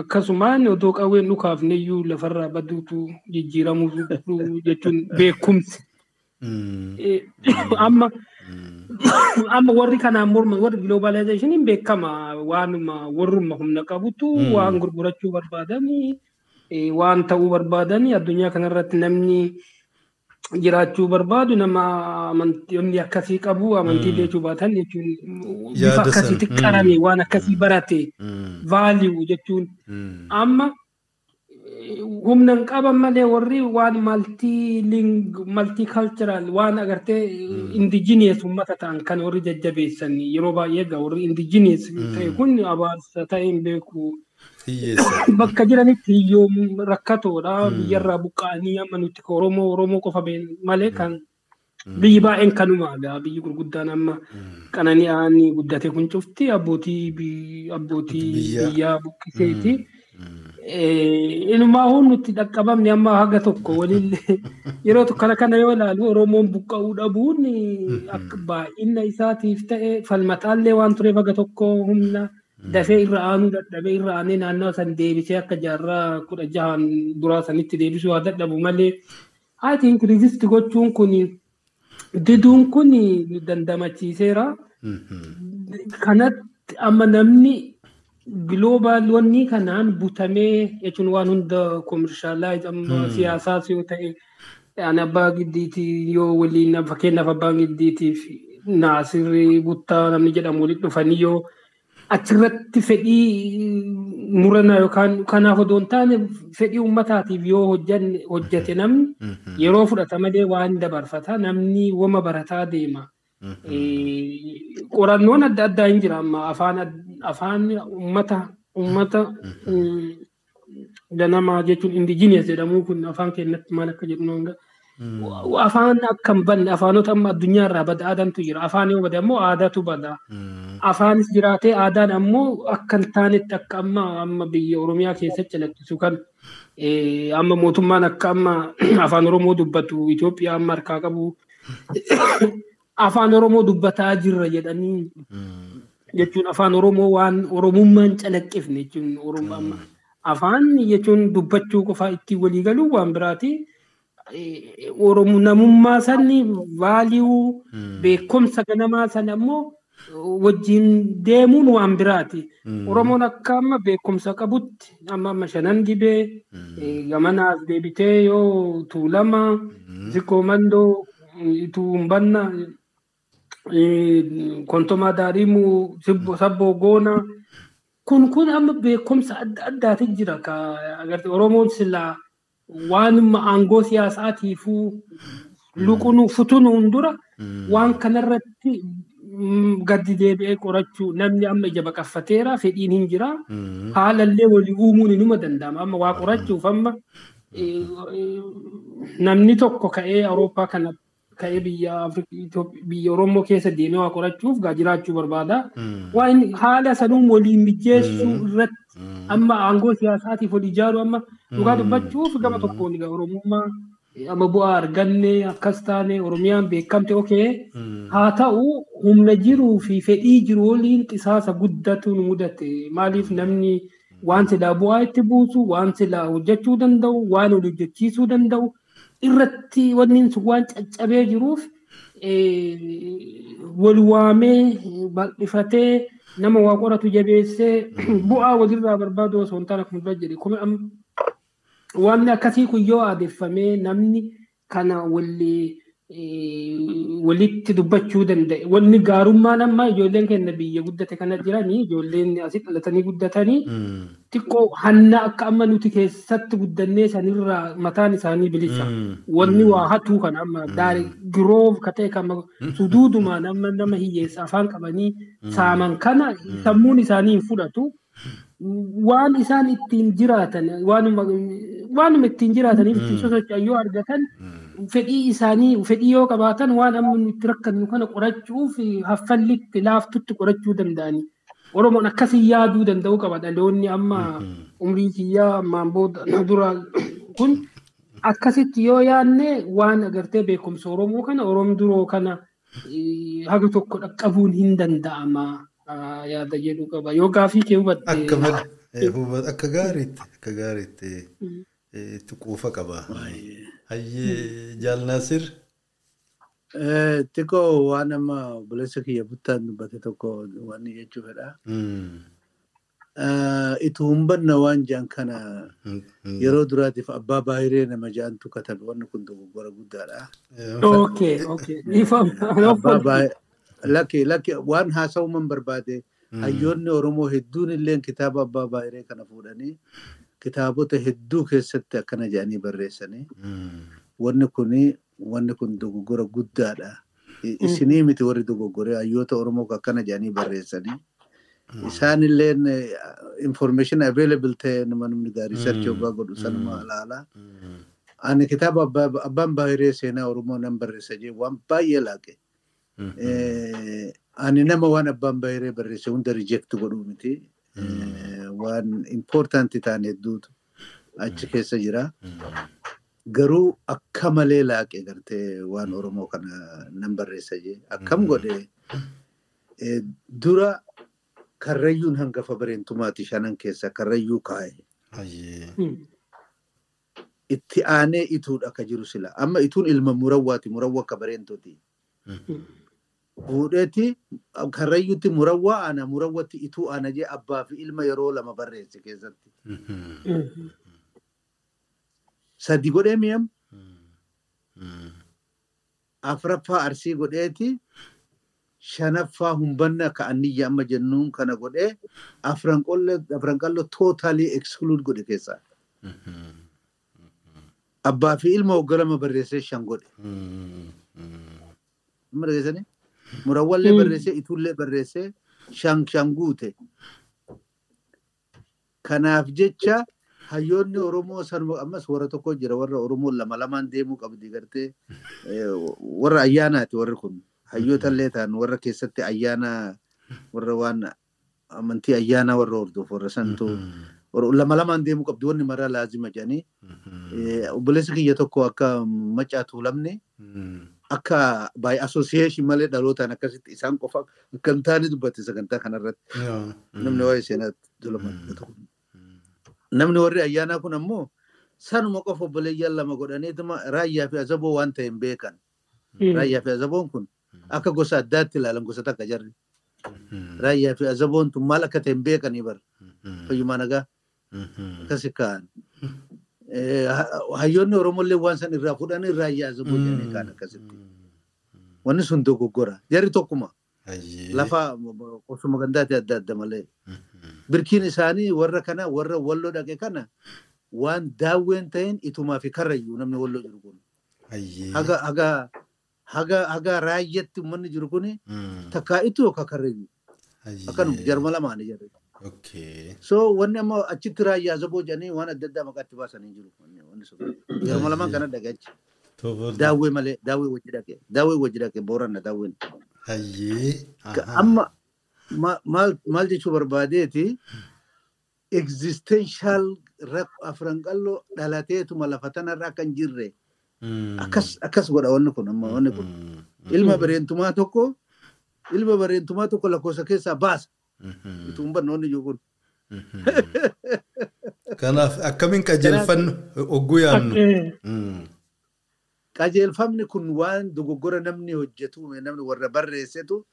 akkasumaan odoo qawween dhukaafne iyyuu lafarraa baduutu jijjiiramuu jechuun beekumsi. Amma amma warri kanaan morma warri globalizaashiniin beekama. Waanuma warruma humna qabutu waan gurgurachuu barbaadanii waan ta'uu barbaadanii addunyaa kanarratti namni jiraachuu barbaadu nama amantii akkasii qabu amantii leechuu baatan jechuun bifa akkasiitti qarame waan akkasii barate vaaliyu jechuun. Amma humna hin qaban malee warri waan maltii kalcharaal waan agartee indijinees uummata ta'an kan warri jajjabeessan yeroo baay'ee egaa warri indijinees ta'e kun abaarsa ta'e hin beeku. bakka jiranitti hiyyoo rakkatoodha biyyarraa buqqa'anii amma nuti oromoo oromoo qofa malee kan biyyi baay'een kanuma egaa biyyi gurguddaan amma qanani'aan guddate kun cufti. Abbootii biyyaa buqqiseeti. Inumaa nuti dhaqqabamne amma haga tokko walillee yeroo kana kana yoo ilaalu oromoon buqqa'uu dhabuun akka baay'ina isaatiif ta'e falmataallee waan tureef haga tokko humna. dafee irra aanuu dadhabee irra aanee naannoo san deebisee akka jaarraa kudha jahan duraa sanitti deebisuu haa dadhabu malee I think resist gochuun kun diduun kun dandamachiiseera. Kanatti amma namni global wanni kanaan butamee jechuun waan hunda koomershaalaa amma siyaasaas yoo ta'e ani abbaa giddiitii yoo waliin fakkeenyaaf abbaan giddiitiif naasirri guttaa namni jedhamu walitti dhufanii yoo achirratti fedhii murannaa yookaan kanaaf odoo hin taane fedhii uummataatiif yoo hojjate namni yeroo fudhata malee waan dabarfata namni wama barataa deema. Qorannoon adda addaa hin jira amma afaan uummata uummata ganamaa jechuun indijinees jedhamu kun afaan keenyatti maal akka jedhu noonga. Afaan akka hin banne afaanota amma addunyaa irraa bada aadantu jira. Afaan yoo bade ammoo aadaatu bada. Afaanis jiraatee aadaan ammoo akka hin taanetti akka amma amma biyya Oromiyaa keessatti calaqqisu kan amma mootummaan akka amma afaan Oromoo dubbatu Itoophiyaa amma harkaa qabu afaan Oromoo dubbataa jirra jedhanii jechuun afaan Oromoo waan Oromummaan calaqqifne jechuun afaan jechuun dubbachuu qofaa ittiin walii galuu waan biraati. Oromoo namummaa sanni vaaliyuu beekumsa ganamaa sana ammoo wajjin deemuun waan biraati. Oromoon akka amma beekumsa qabutti amma amma shanan dibee gamanaas deebitee yoo tuulama zikoo mandoo tuumbanna kontomaa daariimuu sabboo goona kun kun amma beekumsa adda addaati jira Oromoon silaa waanuma aangoo siyaasaatiifuu luqunu futunuun dura waan kanarratti gaddi deebi'ee qorachuu namni amma ija baqaffateera fedhiin hin jira. Haalallee walii uumuun inuma danda'ama amma waa qorachuuf amma namni tokko ka'ee Awurooppaa kana ka'ee biyya Oromoo keessa deemee waa qorachuuf gaa jiraachuu barbaada. Waan haala sanuun waliin mijeessuu irratti amma aangoo siyaasaatiif wal ijaaru amma dhugaa dubbachuuf gama tokkoon Oromummaa amma bu'aa arganne akkas taane Oromiyaan beekamte okee haa ta'u humna jiruu fi fedhii jiru waliin qisaasa guddatu nu mudate maaliif namni waan silaa bu'aa itti buusu waan silaa hojjechuu danda'u waan hojjechiisuu danda'u irratti wanni waan caccabee jiruuf wal waamee bal'ifatee nama waa qoratu jabeessee bu'aa walirraa barbaadu osoo hin taane akkuma dura jedhe waan akkasii kun yoo aadeffamee namni kana walli walitti dubbachuu danda'e. Wanni gaarummaan amma ijoolleen keenya biyya guddate kana jiranii ijoolleen asii dhalatanii guddatanii xiqqoo hanna akka amma nuti keessatti guddannee sanirraa mataan isaanii bilisa. Wanni waa hatuu kana amma giroof ka ta'e kan suduudumaan amma nama hiyyeessa afaan qabanii saaman kana sammuun isaanii hin fudhatu. waan isaan ittiin jiraatan waanuma ittiin jiraataniif ittiin sosocho'an yoo argatan fedhii isaanii fedhii yoo qabaatan waan amma itti rakkannu kana qorachuuf haffallitti laaftutti qorachuu danda'ani. Oromoon akkasii yaaduu danda'uu qaba dhaloonni amma umrii kiyyaa ammaan booda dura kun akkasitti yoo yaadne waan agartee beekumsa Oromoo kana Oromoo duroo kana haga tokko dhaqqabuun hin danda'ama. yaada jedhu qaba. Yoo gaafii kee hubatte. Akka malee akka gaariitti akka gaariitti itti quufa qaba. Hayyee jaalnaasir. Xiqqoo waan amma obboleessa kiyya buttaan dubbate tokko waan jechuu fedha. Ituu humbanna waan jaan kana yeroo duraatiif abbaa baay'ee nama jaantu katabe wanni kun dogoggora guddaadha. Okay, okay. Lakki lakki waan haasa'uman barbaade hayyoonni Oromoo hedduun illee kitaaba abbaa baay'ee kana fuudhanii kitaabota hedduu keessatti akkana jedhanii barreessanii wanni kun wanni kun dogoggora guddaadha. Isinii miti warri dogoggoree hayyoota Oromoo akkana jedhanii barreessanii isaan illee information available ta'e nama namni gaarii research yoggaa godhu sanuma ilaala. Ani kitaaba abbaan baay'ee seenaa Oromoo nan barreessa jee waan baay'ee laaqe. ani nama waan abbaan baay'ee barreesse hunda reject godhuu miti. Waan important ta'an hedduutu achi keessa jira. Garuu akka malee laaqe gartee waan Oromoo kana nan barreessa jee akkam godhe dura karrayyuun hangafa bareentumaati shanan keessa karrayyuu kaa'e. Itti aanee ituudha akka jiru sila. Amma ituun ilma murawwaati murawwa akka bareentooti. Fuudheeti karrayyuutti murawwaa ana murawwatti ituu ana jee abbaa fi ilma yeroo lama barreesse keessatti. Sadi godhee mi'am. Afraffaa arsii godheeti shanaffaa humbanna ka anniyya amma jennuun kana godhee afran qalloo tootaalii exclude godhe keessaa. Abbaa fi ilma hogganama barreessee shan godhe. Murawwallee barreessee ituullee barreessee shan guute. Kanaaf jecha hayyoonni Oromoo ammas warra tokko jira warra Oromoo lama lamaan deemuu qabdi gartee warra ayyaanaati warri kun. Hayyoota illee ta'an warra keessatti ayyaana warra waan amantii ayyaanaa warra hordofu warra santu lama lamaan deemuu qabdi wanni maraa laazima jedhanii obboleessi kiyya tokko akka macaatu lamne akka baay'ee asosiyeeshin malee dhalootaan akkasitti isaan qofa akka hin taane dubbate sagantaa kanarratti namni waa'ee seenaa namni warri ayyaanaa kun ammoo sanuma qofa obboleeyyan lama godhaniituma raayyaa fi azaboo waan ta'e hin beekan raayyaa fi azaboon kun. Akka gosa addaatti ilaalan gosa takka jarri. Raayyaa fi azaboon tun maal akka ta'e hin beekanii bar fayyumaa nagaa akkasi ka'an hayyoonni oromollee waan san irraa fudhanii raayyaa azaboo jedhanii kaan akkasitti. Wanni sun dogoggora. Jarri tokkuma. Lafa qosuma gandaati adda adda malee. Birkiin isaanii warra kana warra walloo dhaqe kana waan daawween ta'een itumaa fi karrayyuu namni walloo jiru kun. Haga raayyatti uummanni jiru kun takkaa itu yookaan karrayyuu akkanuma jarma lamaani jarri. So wanni amma achitti raayyaa zaboo jedhanii waan adda addaa maqaatti baasanii jiru. Jarma lamaan kana dhagachi. Daawwee malee daawwee wajji dhaqe daawwee wajji dhaqe booranna daawween. Amma maal jechuu barbaadeeti existential afran qalloo dhalateetuma lafa tanarra akka hin jirre akkas godha wanni kun amma wanni kun ilma bareentumaa tokko ilma bareentumaa tokko lakkoofsa keessaa baasa. Ituun bannoonni jiru kun. Kanaaf akkamiin qajeelfannu ogguu yaadnu. Qajeelfamni kun waan dogoggora namni hojjetu namni warra barreessetu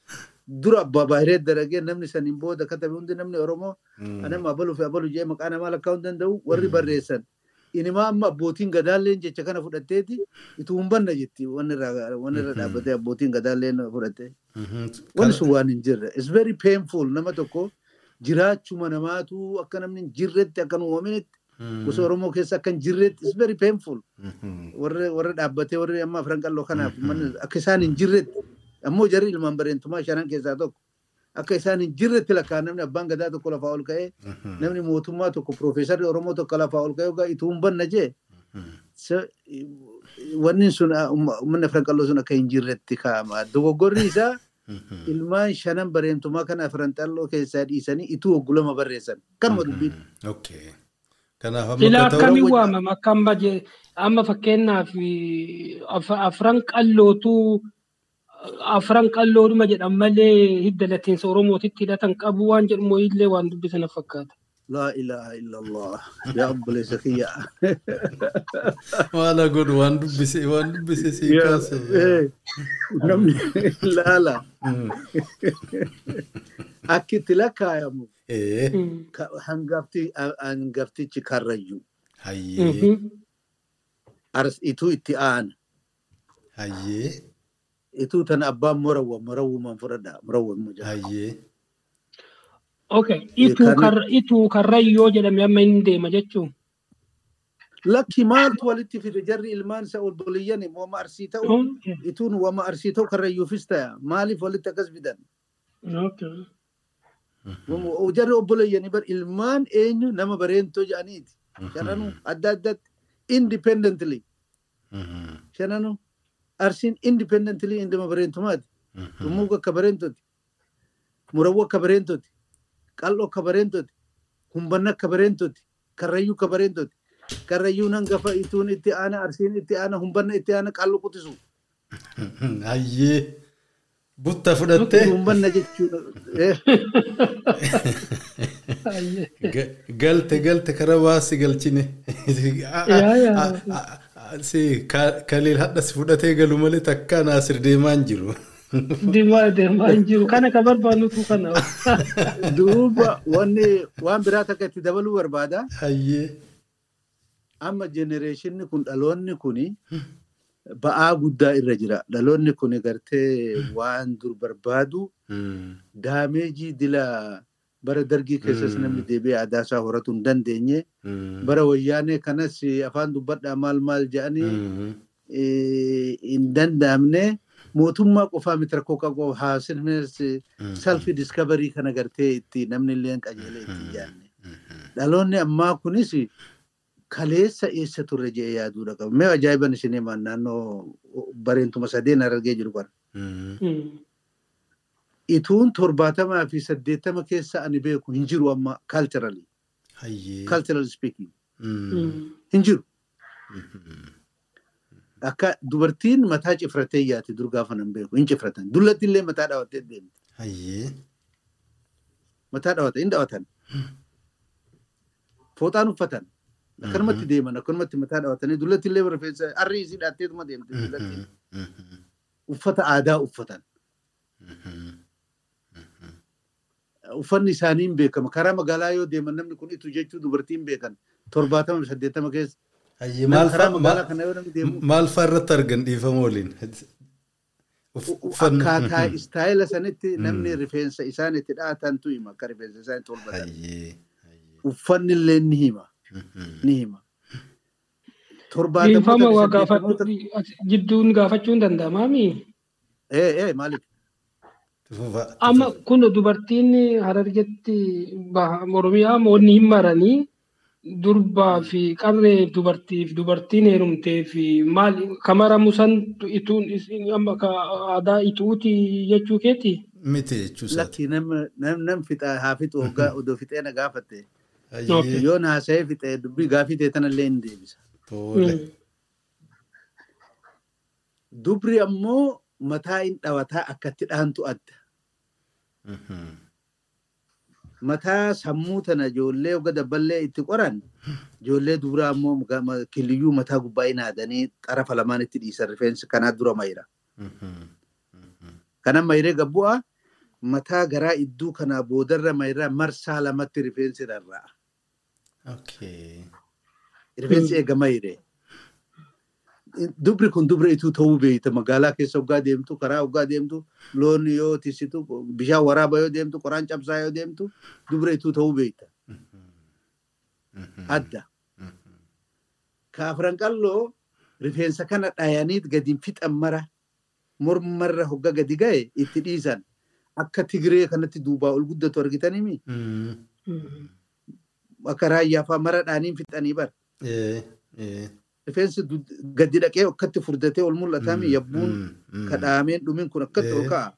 dura abbaa baay'ee daragee namni saniin booda katabe hundi namni Oromoo nama abaluu fi abaluu jee maqaa namaa lakkaa'uu danda'u warri barreessan. Inimaa amma abbootiin gadaalleen jecha kana fudhatteeti ituu hin banna jetti wanni irra dhaabbatee abbootiin gadaalleen fudhattee. Wanni sun waan hin jirre. It's very painful nama tokko jiraachuma namaatu akka namni hin jirretti akka nu uumaminitti gosa Oromoo keessa akka hin jirretti it's very painful. Warra dhaabbatee warri amma afran qalloo kanaaf akka isaan hin jirretti ammoo jarri ilmaan bareentumaa shanan keessaa tokko. Akka isaan hin jirretti lakkaan namni abbaan gadaa tokko lafaa ol ka'ee namni mootummaa tokko piroofeesarri Oromoo tokko lafaa ol ka'ee yookaan ituu hin banna jee wanni sun uummanni afran qalloo sun akka hin jirretti kaa'ama. Dogoggorri isaa ilmaan shanan bareentumaa kana afran qalloo keessaa dhiisanii ituu oggulama barreessan kanuma dubbiin. Silaa akkamiin waamama akka amma fakkeenyaaf afran qallootu afran qalloodhuma jedhan malee hidda lattiinsa Oromootitti hidhatan qabu waan jedhamu illee waan dubbisan fakkaata. laa ilaaha illallah yaa obboleessa kiyya. Maala godhu waan dubbise waan dubbise sii kaase. Namni laala. Akki itti lakkaayamu. Hangaftichi karrayyuu. Hayyee. Ituu itti aana. Hayyee. Ituu tana abbaan morawwa morawwumaan fudhadha morawwumaan jira. Hayyee. Okay. Ituu karrayyoo jedhame amma hin deema jechuun. Lakki maaltu walitti fide jarri ilmaan isa obboleeyyan wama arsii ta'u ituun wama arsii ta'u karrayyuufis ta'a maaliif walitti akkas fidan. Jarri obboleeyyanii bar ilmaan eenyu nama bareentoo jedhaniiti. Shananuu adda addatti independently. Shananuu arsiin independently indama bareentumaati. Tummuu akka bareentooti. Murawwoo akka bareentooti. qal'oo akka bareentooti. Humbanna akka bareentooti. Karrayyuu akka bareentooti. Karrayyuun hangafa ituun itti aana arsiin itti aana humbanna itti aana qal'oo qutisu. Hayyee. Butta fudhattee. Humbanna jechuudha. Galte galte karaa baasi galchine. Si kaliil hadhas fudhatee galu malee takka naasir deemaa hin jiru. Deemaa hin jiru. Kana ka barbaadutu kana. Duuba wanni waan biraa takka itti dabaluu barbaada. Amma jenereeshinni kun dhaloonni kuni ba'aa guddaa irra jira. Dhaloonni kun gartee waan dur barbaadu daameejii dila bara dargii keessas namni deebi'ee aadaa isaa horatu hin dandeenye bara wayyaanee kanas afaan dubbadhaa maal maal jedhanii hin danda'amne mootummaa qofaa miti rakkoo qabu haasinis salfi diskabarii kana gartee itti namni illee qajeelee itti yaadne. Dhaloonni ammaa kunis kaleessa eessa turre jedhee yaaduudha qaba. Mee ajaa'iban isin himan naannoo bareentuma sadeen argee jiru kana. Ituun torbaatamaa fi saddeettama keessa ani beeku hin jiru amma culturally. Cultural speaking. Hin jiru. Akka dubartiin mataa cifratee yaate dur gaafa nan beeku hin cifratan. Dullatti illee mataa dhawattee deemti. Mataa dhawatan hin dhawatan. Fooxaan uffatan. Akkanumatti deeman akkanumatti mataa dhawatanii dullatti illee rifeensa harri isii dhaatteetuma deemti dullattiin. Uffata aadaa uffatan. Uffanni isaanii hin beekama. Karaa magaalaa yoo deeman namni kun itu jechuu dubartiin beekan torbaatama saddeettama keessa. Maal fa'aa irratti argan dhiifama waliin? Akkaataa istaayila sanitti namni rifeensa isaan itti dhaatantu hima akka rifeensa isaan itti olbatan. Uffanni illee ni hima. Ni hima. Dhiifama waa gaafachuun danda'amaami? Ee ee maaliif? Amma kun dubartiin harargetti Oromiyaa moonni hin maranii durbaa fi qarree dubartiif dubartiin heerumtee fi maal kamara musan ituun amma aadaa ituuti jechuu keeti. Miti jechuu isaati. Lakki nam fixa haa fixu hoggaa odoo fixee na gaafatte. Yoo na haasa'ee fixee dubbii gaafitee tanallee hin deebisa. Dubri ammoo mataa hin dhawataa akkatti dhaantu adda. Mataa sammuu tana ijoollee hogga dabballee itti qoran ijoollee duraa ammoo kiliyyuu mataa gubbaa hin haadanii xarafa lamaan itti dhiisan rifeensi kanaa dura mayira. Kanan mayree gabbu'a mataa garaa idduu kanaa boodarra mayiraa marsaa lamatti rifeensi rarra'a. Rifeensi eega mayree. Dubri kun dubri ituu ta'uu beeyta magaalaa keessa hoggaa deemtu karaa hoggaa deemtu loon yoo tisitu bishaan waraaba yoo deemtu qoraan cabsaa yoo deemtu dubri ituu ta'uu beeyta. Adda. Kaafran qalloo rifeensa kana dhayaniit gadi fixan mara mormarra hogga gadi ga'e itti dhiisan akka tigiree kanatti duubaa ol guddatu argitanimi. Akka raayyaa fa'aa mara dhaaniin fixanii bara. Rifeensi gadi dhaqee akkatti furdatee ol mul'atami yabbuun kadhaameen dhumin kun akkatti ol ka'a.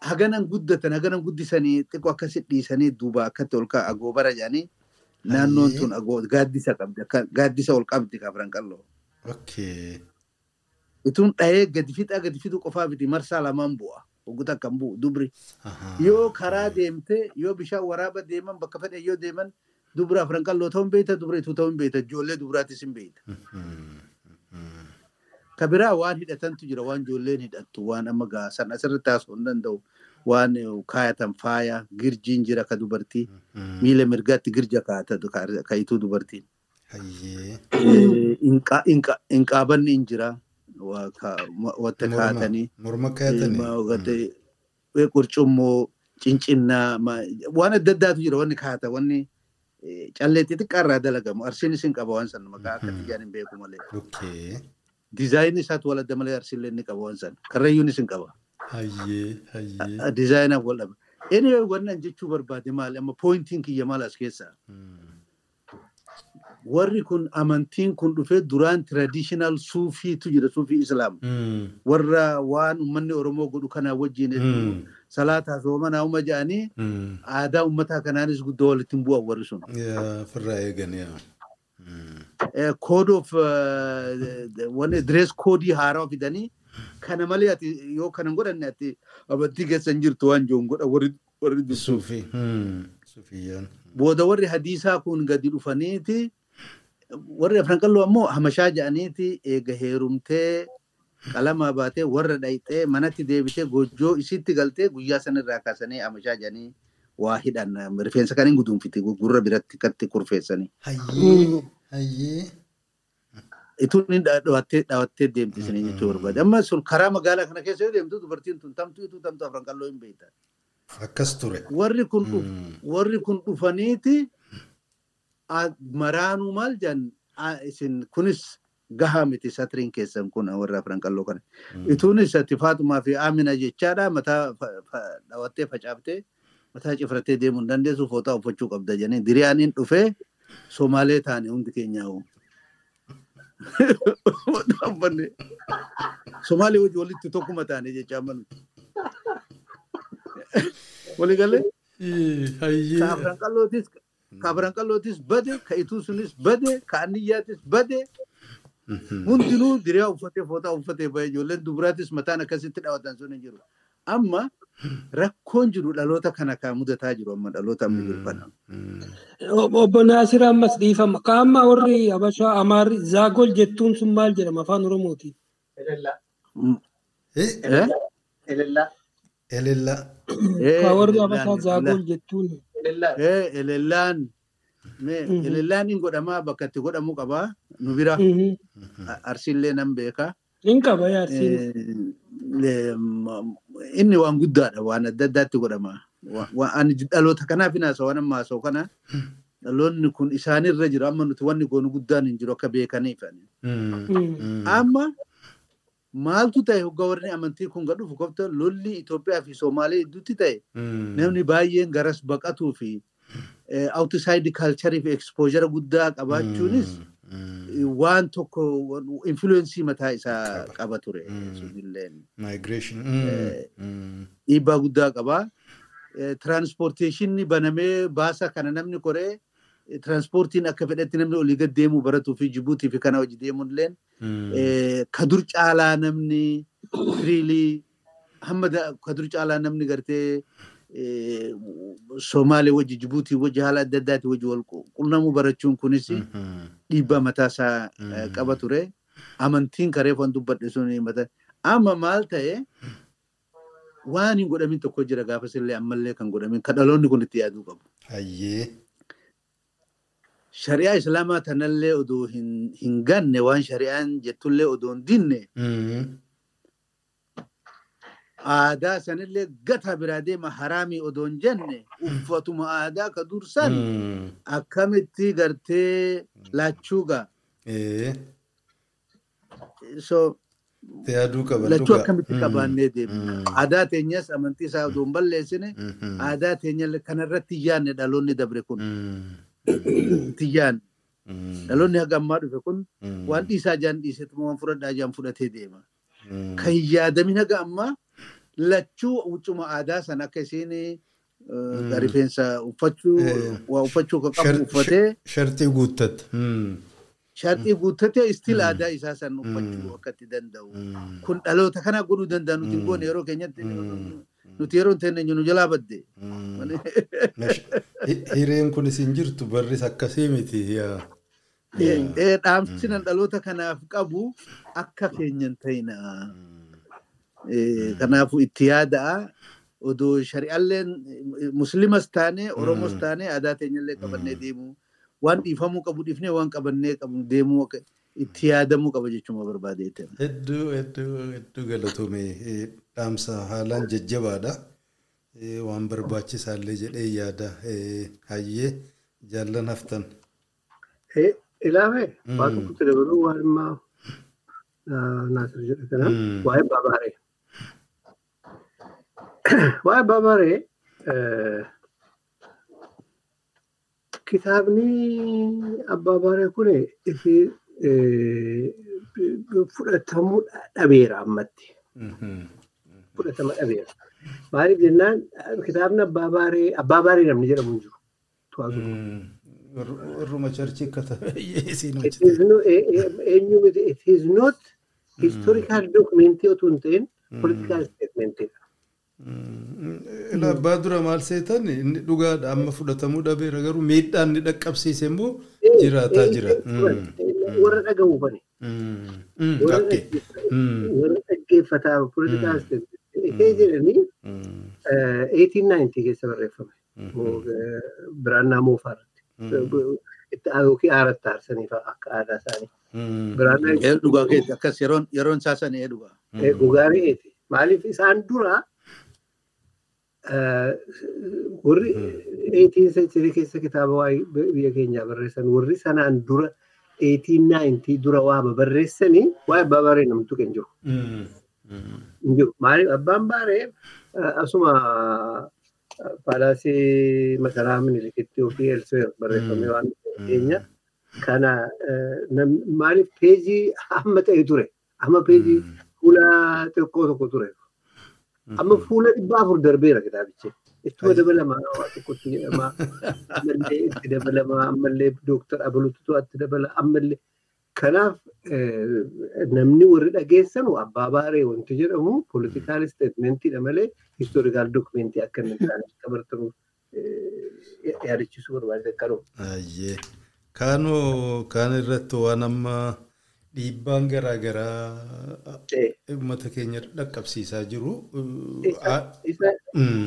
Haganan guddatan haganan guddisanii xiqqoo akkasi dhiisanii duuba akkatti ol ka'a agoobara jedhanii naannoon tun gaaddisa qabdi gaaddisa ol qabdi kaafran qalloo. Ituun dhahee gadi fixaa gadi fixuu qofaa miti marsaa lamaan bu'a. Hogguta akkan bu'u dubri. Yoo karaa deemtee yoo bishaan waraaba deeman bakka fedhe yoo deeman dubra afran qalloo ta'uun beekta dubra ituu ta'uun beekta ijoollee dubraatis hin beekta. Ka biraa waan hidhatantu jira waan ijoolleen hidhattu waan amma gaasan asirratti haasa'uu hin danda'u waan kaayatan faaya girjiin jira ka dubartii miila mirgaatti girja kaayatatu ka ituu dubartiin. Inqaabanni hin jira wanta kaayatanii. Morma kaayatanii. Qurcummoo cincinnaa waan adda addaatu jira wanni kaayata wanni. Callee xixiqqaarraa dalagamu arsiinis hin qaba waan san maqaa akka tiyyaan hin beeku malee. Dizaayinii isaatu wal adda malee arsiillee inni qaba waan san karrayyuunis hin qaba. Dizaayinaaf wal dhaba. Inni wannan jechuu barbaade maali amma pooyintiin kiyya maal as keessaa. Warri kun amantiin kun dhufee duraan traditional suufiitu jira suufii islaam. Warra waan uummanni Oromoo godhu kanaa wajjin salaataa soomanaa uma jedhanii aadaa uummataa kanaanis guddoo walitti hin bu'an warri sun. Firraa eegan Code of wanni dress koodii haaraa fidanii kana malee ati yoo kana godhanne ati amantii keessa hin jirtu waan jiruun godha warri. Suufiyyaan. Booda warri hadiisaa kun gadi dhufaniiti warri afran qalloo ammoo hamashaa jedhaniiti eega heerumtee qalamaa baatee warra dhayxee manatti deebitee gojjoo isitti galtee guyyaa sanirraa kaasanii hamashaa jedhanii waa hidhan rifeensa kan hin guduunfite gurra biratti katti kurfeessanii. Ituun inni dhawattee dhawattee deemti isin jechuu barbaade. Amma sun karaa magaalaa kana keessa yoo deemtu dubartiin tun tamtuu ituu tamtuu afran qalloo hin beektan. Akkas ture. Warri kun dhufaniiti maraanuu maal jedhan isin kunis gahaa miti satiriin keessan kun warra afran qalloo kana. Ituun isatti Faatumaa fi Amina jechaadha. Mataa dhawattee facaaftee mataa cifrattee deemuu hin dandeessu footaa uffachuu qabda jedhanii diriyaaniin dhufee Somaalee taane hundi keenyaa Somaalee hojii walitti tokkuma taane jechaa manu. Walii galee? Kaafran qallootis kaafran qallootis bade ka ituu sunis bade ka anniyyaatis bade hundinuu diriyaa uffatee footaa uffatee bahee ijoolleen dubaraatis mataan akkasitti dhaawatan sun hin jiru. Amma rakkoon jiru dhaloota kana kan mudataa jiru amma dhaloota amma jiru kana. Obbo Naasir ammas dhiifama. Ka amma warri Habashaa Amaarri Zaagol jettuun sun maal jedhama afaan Oromootiin? Elellaa. Elellaa. Ka warri Habashaa Zaagol jettuun. Elellaan. Elellaan hin godhamaa bakka itti godhamuu qabaa nu bira. Arsiillee nan beekaa. Hin qaba yaarsiin. Inni waan guddaadha waan adda addaatti godhama. Dhaloota kanaaf hin haasa'u waan amma haasa'u kana dhaloonni kun isaanirra jiru amma nuti wanni goonu guddaan hin jiru akka beekaniif. Amma maaltu ta'e hoggaa warri amantii kun gadhuuf lolli Itoophiyaa fi Somaalee gidduutti ta'e namni baay'een garas baqatuu fi outside culture fi exposure guddaa qabaachuunis waan tokko influensii mataa isaa qaba ture. Dhiibbaa guddaa qaba. Transporteeshinni banamee baasa kana namni koree transportiin akka fedhetti namni olii gad deemuu baratuu fi Jibuutii fi kana hojii deemuun illeen ka dur caalaa namni firiilii hamma ka dur caalaa namni gartee Somaalee wajji Jibuutii wajji haala adda addaati wajji wal qunnamuu barachuun kunis dhiibbaa mataasaa qaba ture. Amantiin karee fan dubbadhe sun mata. Amma maal ta'e waan hin godhamin tokko jira gaafas illee ammallee kan godhamin kan dhaloonni kun itti yaaduu qabu. Shari'aa Islaamaa tanallee odoo hin ganne waan shari'aan jettullee odoo hin dinne aadaa sanillee gata biraa deema haraamii odoo hin jenne uffatuma aadaa ka dursan akkamitti gartee Yaaduu qaba. lachuu akkamitti qabaannee deemna. Aadaa teenyas amantii isaa odoo hin balleessine aadaa teenya kanarratti yaadne dhaloonni dabre kun. Dhaloonni haga ammaa dhufe kun waan dhiisaa jaan dhiisetuma waan fudhadhaa jaan fudhatee deema. Kan yaadamin haga ammaa lachuu huccuma aadaa sana akka isiin rifeensa uffachuu waa uffachuu qabu uffatee Shartii guuttatte. sharxii guuttatee istil aadaa isaa san uffachuu akka itti danda'u. Kun dhaloota kana godhuu danda'a nuti goone yeroo keenyatti nuti yeroo hin teenye nu jalaa badde. Hireen kun isin jirtu barris akkasii miti. Dhaamsinan dhaloota kanaaf qabu akka keenyan ta'ina. Kanaafuu itti yaada'a. Odoo shari'aalleen musliimas taane oromos taane aadaa teenyallee qabannee deemuu waan dhiifamuu qabu dhiifnee waan qabannee qabu deemuu itti yaadamuu qaba jechuun barbaadeetan. Hedduu hedduu hedduu galatoome dhaamsa haalaan jajjabaadha. Waan barbaachisaallee jedhee yaada hayyee jaallan haftan. Ilaame waan tokkotti dabaluu waan naasir jedhe kana waa'ee baabaaree. Waa'ee baabaaree kitaabni abbaa baaree kun fudhatamuu dhabeera ammatti. Fudhatama dhabeera. Maaliif jennaan kitaabni abbaa baaree abbaa baaree namni jedhamu hin jiru. Warruma charchii ta'e isiin Eenyu miti it is not historical document otoo hin ta'in political statement. Abbaa dura maal seetan inni dhugaadha amma fudhatamuu dhabeera garuu miidhaan ni dhaqqabsiise immoo jiraataa jira. Warra dhagahu bane. Warra dhaggeeffataa statement. Ishee jedhanii 1890 keessa barreeffame. Biraannaa moofaarratti. Itti yookiin aaratti aarsanii akka aadaa isaanii. Biraanaa Ee dhugaa keetti akkas yeroon isaa sana ee dhugaa. dhugaa re'eeti. Maaliif isaan dura warri 18 century keessa kitaaba biyya keenyaa barreessan. Warri sanaan dura 1890 dura waa barreessanii waa'ee abbaa baaree namtu kan jiru. Jiru. Maaliif? Abbaan baaree asuma paalaasii masaraa minilikitti yookiin elsweer barreeffamee waan keenya. Kana maaliif? Peejii hamma ta'e ture. Amma peejii fuula xiqqoo tokko ture. Amma fuula dhibba afur darbeera kitaabichi. Ittuma dabalama waa tokkotti jedhama. Ammallee itti dabalama. Ammallee dooktar Abaluutu itti dabala. Ammallee kanaaf namni warri dhageessanu abbaa baaree wanti jedhamu poolitikaal isteetmentiidha malee histoorikaal dookumentii akka inni taane akka bartanuuf yaadachiisuu barbaade akkanuma. Kaanoo kaan irratti waan amma dhiibbaan garaagaraa uummata keenya dhaqqabsiisaa jiru.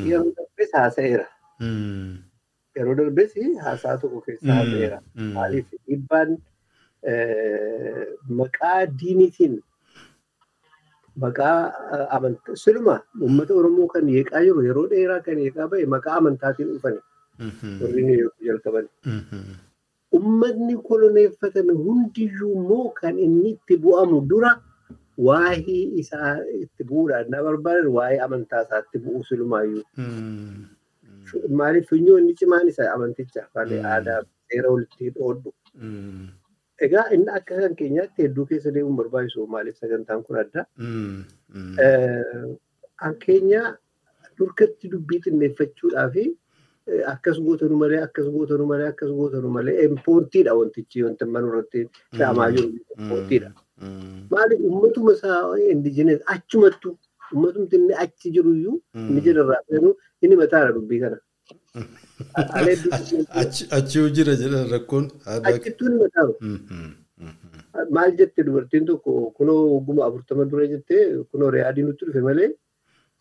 Yeroo darbes haasa'eera. Yeroo darbes haasaa tokko keessa haasa'eera. Maaliif dhiibbaan maqaa diinitiin maqaa amantaa siluma uummata Oromoo kan yeeqaa jiru yeroo dheeraa kan yeeqaa bahe maqaa amantaatiin dhufani. Warri jalqaban. Uummatni koloneeffatame hundiyyuu immoo kan inni itti bu'amu dura waa'ee isaa itti bu'uudhaan na barbaadan waa'ee amantaa isaatti bu'u silumaayyuu. Maaliif funyoo inni cimaan isa amanticha afaan aadaa seera walitti dhoodhu. Egaa inni akka kan keenyaatti hedduu keessa deemuun barbaachisu maaliif sagantaan kun adda. Kan keenya durkatti dubbii xinneeffachuudhaa fi akkas gootanu malee akkas gootanu malee akkas gootanu malee impoortiidha wantichi wanti mana irratti fe'amaa jiru impoortiidha. Maaliif uummatuma isaa indijinees achumattu uummatumti inni achi jiru iyyuu inni jedharraa feenu inni mataadha dubbii kana. Achii jira jedhan rakkoon. Achittuu ni mataa'u. Maal jette dubartiin tokko kunoo oguma afurtama dura jettee kunoo re'aadii nutti dhufe malee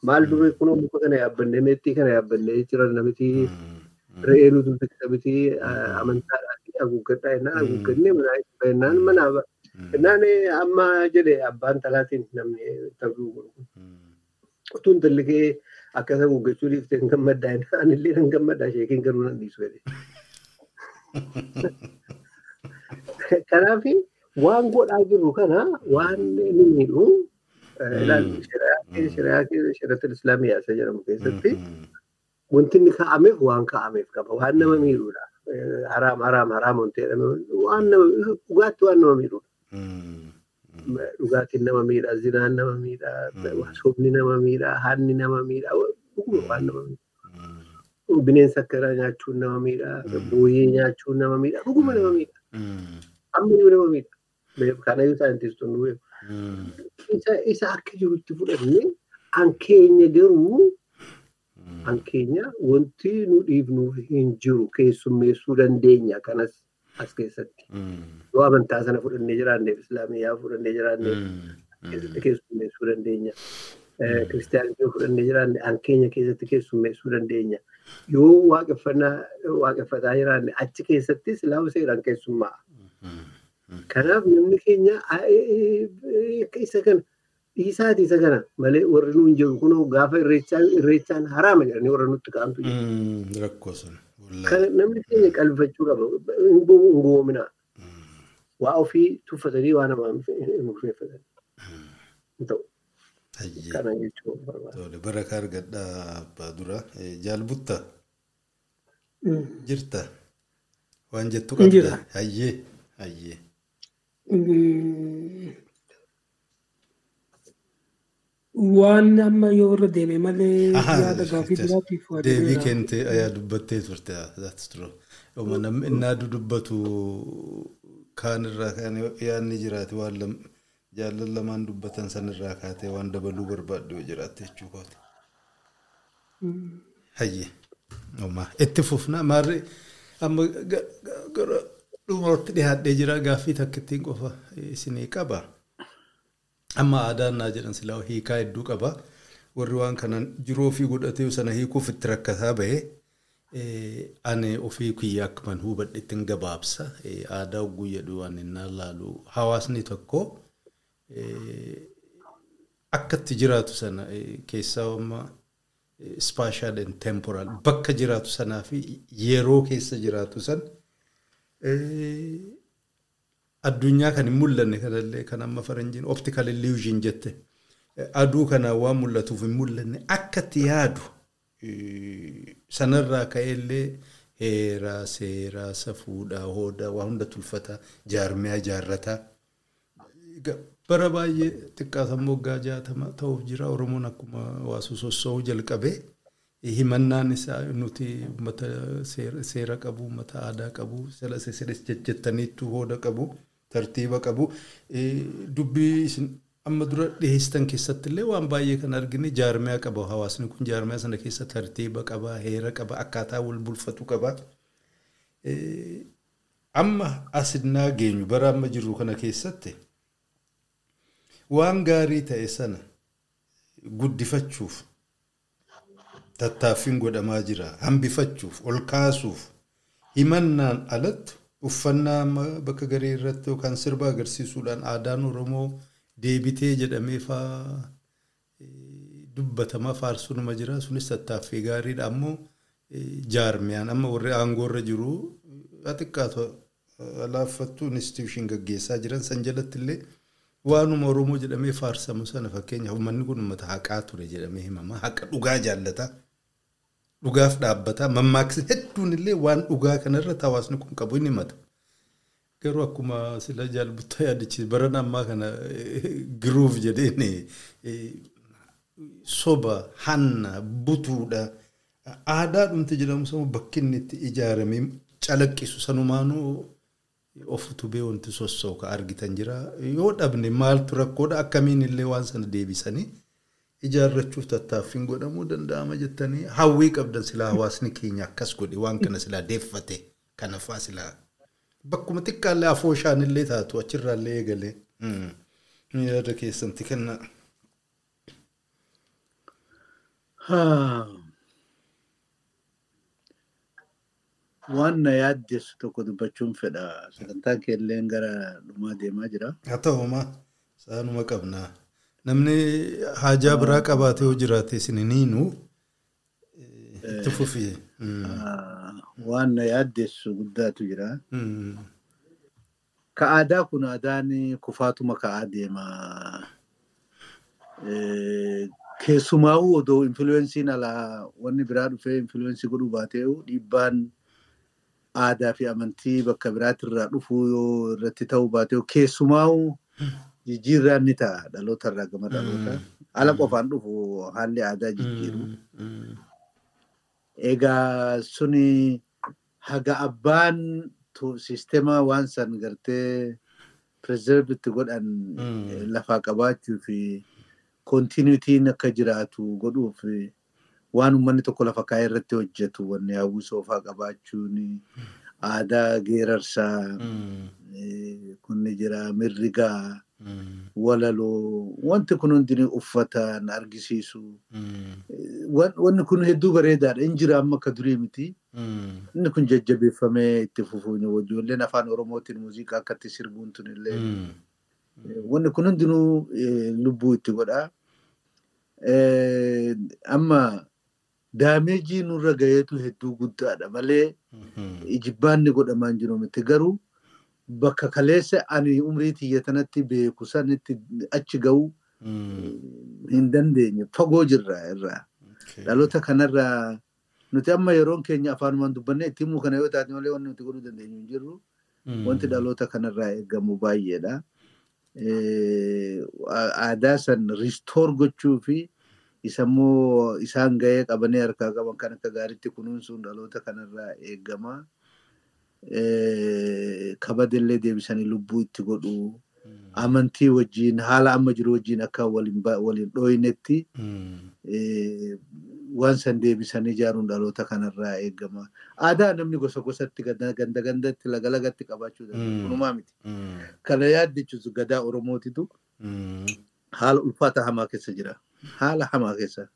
maal dure kunoo muka kana yaabbannee meexxii kana yaabbannee jiran namiti re'ee nuti biqilaa amantaadhaan haguuggadhaa jennaan haguuggannee manaa itti jennaan manaa jennaan amma jedhe abbaan talaatiin namni ta'uu godhu. Utuun intalli kee akkas haguuggachuu dhiiftee hin gammaddaa jennaan illee hin gammaddaa sheekiin garuu nan dhiisu jedhe. Kanaaf waan godhaa jirru kana waan inni miidhu shari'aa islaamiyaa isa jedhamu keessatti wanti inni kaa'ameef waan kaa'ameef qaba. Waan nama miidhuudha. Haraam haraam haraam wanti waan nama dhugaatti waan nama miidhuudha. Dhugaatiin nama miidha, zinaan nama miidha, sobni nama miidha, hanni nama miidha, dhuguma waan nama miidha. Bineensa akkanaa nyaachuun nama miidha, booyyee nyaachuun nama miidha, dhuguma nama miidha. Ammayyuu nama miidha. Kanayyuu saayintistoonni beeku. Isa akka jirutti fudhannee an keenya garuu an keenya wanti nu dhiifnuuf hin jiru keessummeessuu dandeenya kanas as keessatti. Yoo amantaa sana fudhannee jiraanneef islaamiyyaa fudhannee jiraanneef keessatti keessummeessuu dandeenya. Kiristaanummaa fudhannee jiraanne an keenya keessatti keessummeessuu dandeenya. Yoo waaqeffataa jiraanne achi keessatti islaamu seeraan keessummaa. Kanaaf namni keenya isa kana dhiisaati isa kana malee warri nuun jiru kunoo gaafa irreechaan haraama jedhanii warra nutti ka'antu jiru. Sun. Namni keenya qalbifachuu qaba. Hin goomina. Waa ofii tuffatanii waa namaa hin murteeffatan. Ta'u. Kana jechuun barbaada. Baraka argadhaa abbaa dura. Jaalbutta. Jirta. Waan jettu qabda. Hayyee. Hayyee. Waan amma yoo irra deeme malee yaada gaafii biraatiif Deebii kentee ayaa dubbattee turte. That's true. Namni innaa dubbatu kaan irraa kaan yaadni jiraate waan jaallan lamaan dubbatan sanirraa kaatee waan dabaluu barbaadde yoo jiraatte jechuudha. Hayyee. Itti fufna maarree amma gara dhumarratti dhiyaadhee jira gaaffii takka ittiin qofa isinii qaba. Amma aadaan naa jedhan silaa hiikaa hedduu qaba. Warri waan kanan jiruu ofii godhatee sana hiikuuf itti rakkataa bahe Ani ofii kiyya akkuman hubadhetti gabaabsa. Aadaa oguu jedhu waan inni laalu hawaasni tokko akka itti jiraatu sana keessaa amma spaashaal and temporaal bakka jiraatu sanaa fi yeroo keessa jiraatu san addunyaa kan hin mul'anne kanallee kan amma faranjiin optical illusion jette. Aduu kanaan waan mul'atuuf hin mul'anne akka yaadu sanarraa ka'eellee heeraa seeraa safuudhaa hoodaa waa hunda tulfataa jaarmiyaa jaarrataa bara baay'ee xiqqaatammoo waggaa jaatama ta'uuf jira oromoon akkuma waasuu sossoo'uu jalqabee himannaan isaa nuti uummata seera qabu uummata aadaa qabu sila sisiris jettaniittu hooda qabu tartiiba qabu dubbii amma dura dhiyeessitan keessatti illee waan baay'ee kan argine jaarmiyaa qaba hawaasni kun jaarmiyaa sana keessa tartiiba qaba heera qaba akkaataa wal bulfatu qaba. Amma asinnaa geenyu bara amma jirru kana keessatti waan gaarii ta'e sana guddifachuuf tattaaffiin godhamaa jira. Hambifachuuf ol kaasuuf himannaan alatti uffannaa bakka garee irratti yookaan sirba agarsiisuudhaan aadaan oromoo deebitee jedhamee faa dubbatamaa faarsuunuma jira. Sunis tattaaffii gaariidha. Ammoo jaarmiyaan amma warri aangoorra jiru xiqqaatu laaffattuu instituushin gaggeessaa jiran san jalatti illee waanuma oromoo jedhamee faarsamu sana fakkeenyaaf uummanni kun uummata haqaa ture jedhamee himama. Haqa dhugaa jaallata dhugaaf dhaabbata. Mammaaksi hedduun illee waan dhugaa kanarratti hawaasni kun qabu ni himata. garuu akkuma sila jaalbuttaa yaadachiis baran ammaa kana giruuf jedheen soba hanna butuudha. Aadaa dhumti jedhamu sana bakki inni itti ijaaramee calaqqisu sanumaanuu of utubee wanti sossooka argitan jira. Yoo dhabne maaltu rakkoodha? Akkamiin illee waan sana deebisanii ijaarrachuuf tattaaffiin godhamuu danda'ama jettanii hawwii qabdan silaa hawaasni keenya akkas godhe waan kana silaa deeffate kanafaa silaa. bakkuma xiqqaallee afooshaan illee taatu achirraallee eegalee yaada keessanti kenna. Waan na yaaddeessu tokko dubbachuun fedha. Sagantaa keelleen gara dhumaa deemaa jira. Haa ta'umaa saanuma qabnaa. Namni haajaa biraa qabaatee yoo jiraate isiniiniinu itti fufii. waan na yaaddeessu guddaatu jira. Ka aadaa kun aadaan kufaatuma ka'aa deema. Keessumaa'uu odoo infiluwensiin alaa wanni biraa dhufee infiluwensii godhuu baatee'u dhiibbaan aadaa fi amantii bakka biraatirraa dhufuu yoo irratti ta'uu baatee'u keessumaa'uu jijjiirraan ni ta'a. Dhaloota irraa gama dhaloota. Ala qofaan dhufu haalli aadaa jijjiiru. Egaa suni haga abbaan siistema waan san gartee pireezervitti godhan lafaa qabaachuu fi kontinuitiin akka jiraatu godhuuf waan uummanni tokko lafa kaa'ee irratti hojjetu wanni hawwii soofaa qabaachuun aadaa geerarsaa kunni jira mirrigaa walaloo wanti kun hundinii uffatan argisiisu. Wanni kun hedduu bareedaadha hin jira amma akka durii miti inni kun jajjabeeffamee itti fufuun ijoolleen afaan oromootiin muuziqaa akkatti sirbuun tun illee. Wanni kun hundinuu lubbuu itti godha. Amma daameejii nurra gaheetu hedduu guddaadha. Malee ijibbaanni godhamaan jiru miti garuu bakka kaleessa ani umrii tiyya tanatti beeku sanitti achi ga'u hin dandeenye fagoo jirra irraa. Dhaloota kanarraa nuti amma yeroon keenya afaanumaan dubbanne itti himuu kana yoo taate malee wanti nuti godhuu dandeenyu hin jirru. Wanti dhaloota kanarraa eegamu baay'eedha. Aadaa san riistoor gochuu fi isammoo isaan ga'ee qabanii harkaa qaban kan akka gaariitti kunuunsuun dhaloota kanarraa eegama. Kabadillee deebisanii lubbuu itti godhu amantii wajjin haala amma jiru wajjin akka waliin dhooyinetti waan san deebisanii ijaaruun dhaloota kanarraa eegama. Aadaa namni gosa gosatti ganda gandatti laga lagatti qabaachuu danda'u kunumaa miti. Kana yaaddichus gadaa Oromootitu haala ulfaata hamaa keessa jira. Haala hamaa keessa.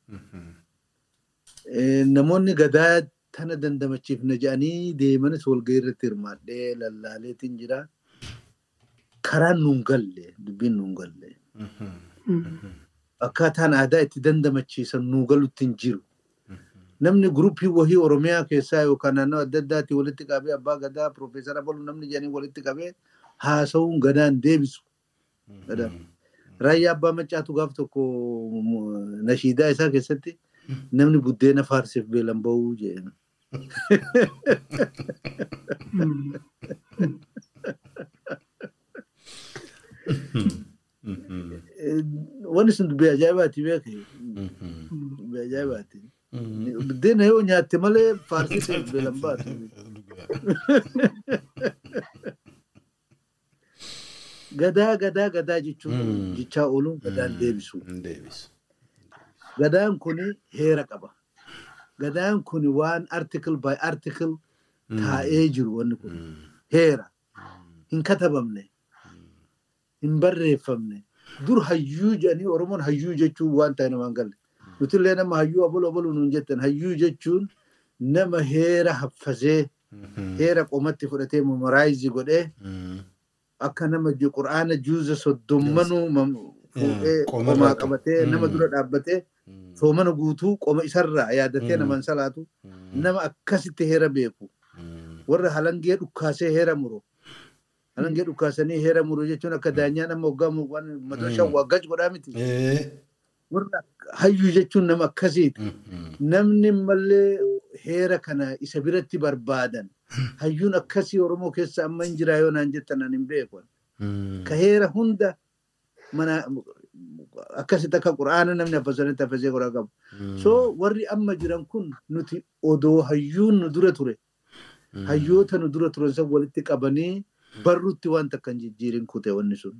Namoonni gadaa tana dandamachiifna jedhanii deemanis walgahii irratti hirmaadhee lallaaleetiin jira. Karaan nuun galle dubbiin nuun galle. Akkaataan aadaa itti dandamachiisan nuu galutti hin jiru. Namni guruppii wahii Oromiyaa keessaa yookaan naannoo adda addaatti walitti qabee abbaa gadaa Piroofeesar Abaluu namni jedhanii walitti qabee haasa'uun gadaan deebisu. Raayyaa abbaa maccaatu gaaf tokko nashiidaa isaa keessatti namni buddeena faarsiif beelan bahuu jedhama. Wanni sun dubbii ajaa'ibaati beeke. Dubbii ajaa'ibaati. Buddeena yoo nyaatte malee faarsiif beelan baatu. Gadaa gadaa gadaa jechuun jechaa ooluun gadaan deebisu. Gadaan kun heera qaba. Gadaan kun waan article by article taa'ee jiru wanni kun heera. Hin katabamne. Hin barreeffamne. Dur hayyuu jedhanii Oromoon hayyuu jechuun waan ta'e namaan galle. Nutillee nama hayyuu abaluu abaluu nuun jettan hayyuu jechuun nama heera haffazee heera qomatti fudhatee memoraayizi godhee akka nama quraana juuza soddommanuu qomaa qabatee nama dura dhaabbatee soomana guutuu qoma isarraa yaadatee naman salaatu nama akkasitti heera beeku. Warra halangee dhukkaasee heera muru. Halangee dhukkaasanii heera muru jechuun akka daanyaan amma waggaa waan madarashaan waggaaj godhaa miti. Warra hayyuu jechuun nama akkasiiti namni mallee heera kana isa biratti barbaadan hayyuun akkasii oromoo keessa amma hin jiraa yoo naan jettan an hin beeku. Ka heera hunda mana akkasitti akka quraana namni haffasanitti haffasee qoraa qabu. So warri amma jiran kun nuti odoo hayyuun nu dura ture. Hayyoota nu dura turan san walitti qabanii barrutti waan takka hin jijjiirin kute wanni sun.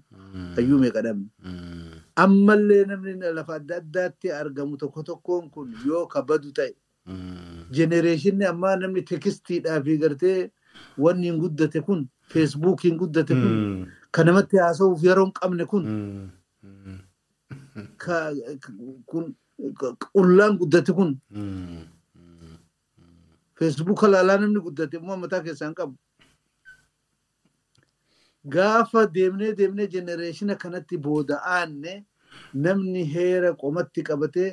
Hayyuu meeqa dhabne. Ammallee namni lafa adda addaatti argamu tokko tokkoon kun yoo kabadu ta'e. Jenereeshinni ammaa namni tekistiidhaa fi gartee wanni hin guddate kun feesbuukiin guddate kun kan namatti haasa'uuf yeroo hin qabne kun qullaan guddate kun feesbuuka laalaa namni guddate immoo mataa keessaa hin qabu. Gaafa deemnee deemnee jenereeshina kanatti booda'aanne namni heera qomatti qabatee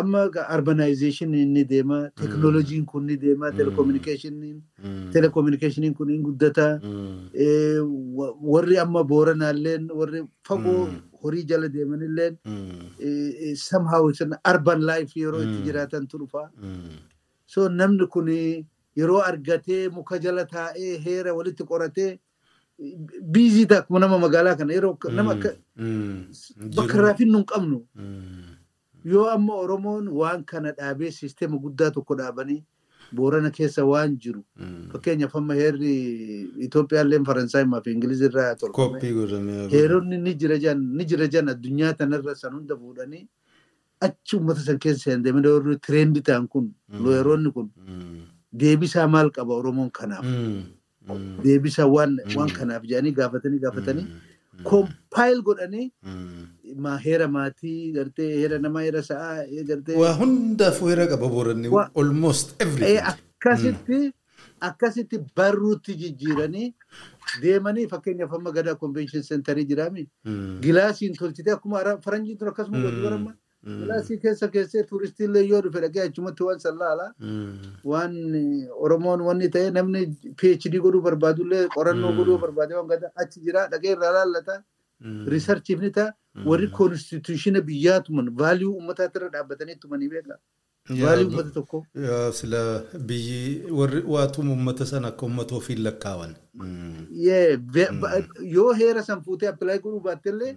amma arbanaayzeeshiniin ni deema teknooloojiin kun ni deema telekominikeeshiniin kun ni guddata warri amma booranaalleen warri fagoo horii jala deemanilleen somehow urban life yeroo itti jiraatantu dhufa so namni kun yeroo argatee muka jala taa'ee heera walitti qoratee biizii ta'a nama magaalaa kana yeroo nama akka bakka raafinnu hin qabnu yoo amma oromoon waan kana dhaabee sisteema guddaa tokko dhaabanii boorana keessa waan jiru fakkeenyaaf amma heerri Itoophiyaallee Faransaayimmaa fi Ingiliz irraa tolfame heeronni ni jira jan ni jira jan addunyaa tanarra san hunda fuudhanii achi uummata san keessa hin deemne warri tireendii ta'an kun. Looyeroonni kun deebisaa maal qaba oromoon kanaaf deebisa waan waan kanaaf jedhanii gaafatanii gaafatanii koompaayil godhanii heera maatii gartee heera namaa heera sa'aa gartee. Waa hundaafuu heera qaba booranni almost everything. Akkasitti akkasitti barruutti jijjiiranii deemanii fakkeenyaaf amma gadaa konvenshin sentarii jiraami. Gilaasiin tolchitee akkuma faranjiin tun akkasuma godhu. Gilaasii keessa keessee tuuristiillee yoo dhufe dhagee achumatti waan sallaala. Waan Oromoon wanni ta'e namni PhD godhuu barbaadullee qorannoo godhuu barbaade waan gadaa achi jira dhagee irraa laallata. Riisarchiif ni ta'a. Warri koonstituushina biyyaatuman vaaliyuu uummataatti irra dhaabbatanii tumanii beeka. Vaaliyuu uummata tokko. Sila biyyi warri waatuun uummata sana akka uummata ofiin lakkaawan. Yoo heera san fuutee appilaayi godhuu baattellee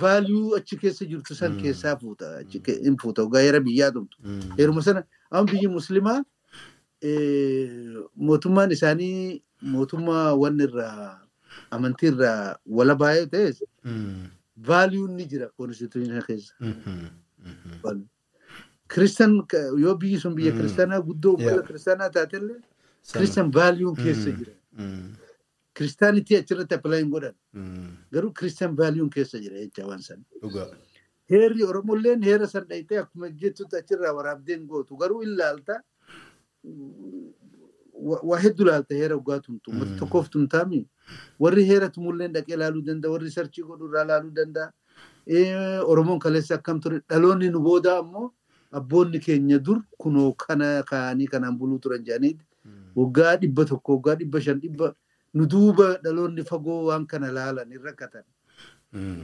vaaliyuu achi keessa jirtu san keessaa fuuta. Hin fuuta ogaa heera biyyaa tumtu. Heeruma sana amma biyyi muslimaa mootummaan isaanii mootummaa wanni irraa amantii irraa wala baay'ee ta'es vaaliyuun ni jira koonstituushinii keessa. Kiristaan yoo biyyi sun biyya kiristaanaa guddoo uummata kiristaanaa taatellee kiristaan vaaliyuun keessa jira. Kiristaanitii achirratti appilaayi hin godhan. Garuu kiristaan vaaliyuun keessa jira jecha waan san. Heerri Oromolleen heera san dhayitee akkuma jettutti achirraa waraabdeen gootu garuu ilaalta waa hedduu laalta heera dhugaa tumtu uummata tokkoof tumtaami warri heera tumulleen dhaqee laaluu danda'a warri sarchii godhu irraa laaluu danda'a. Oromoon kaleessa akkam ture? Dhaloonni nu booda ammoo abboonni keenya dur kunoo kana kaanii kanaan buluu turan jedhaniiti waggaa dhibba tokko waggaa dhibba shan dhibba nu duuba dhaloonni fagoo waan kana laalan hin rakkatan.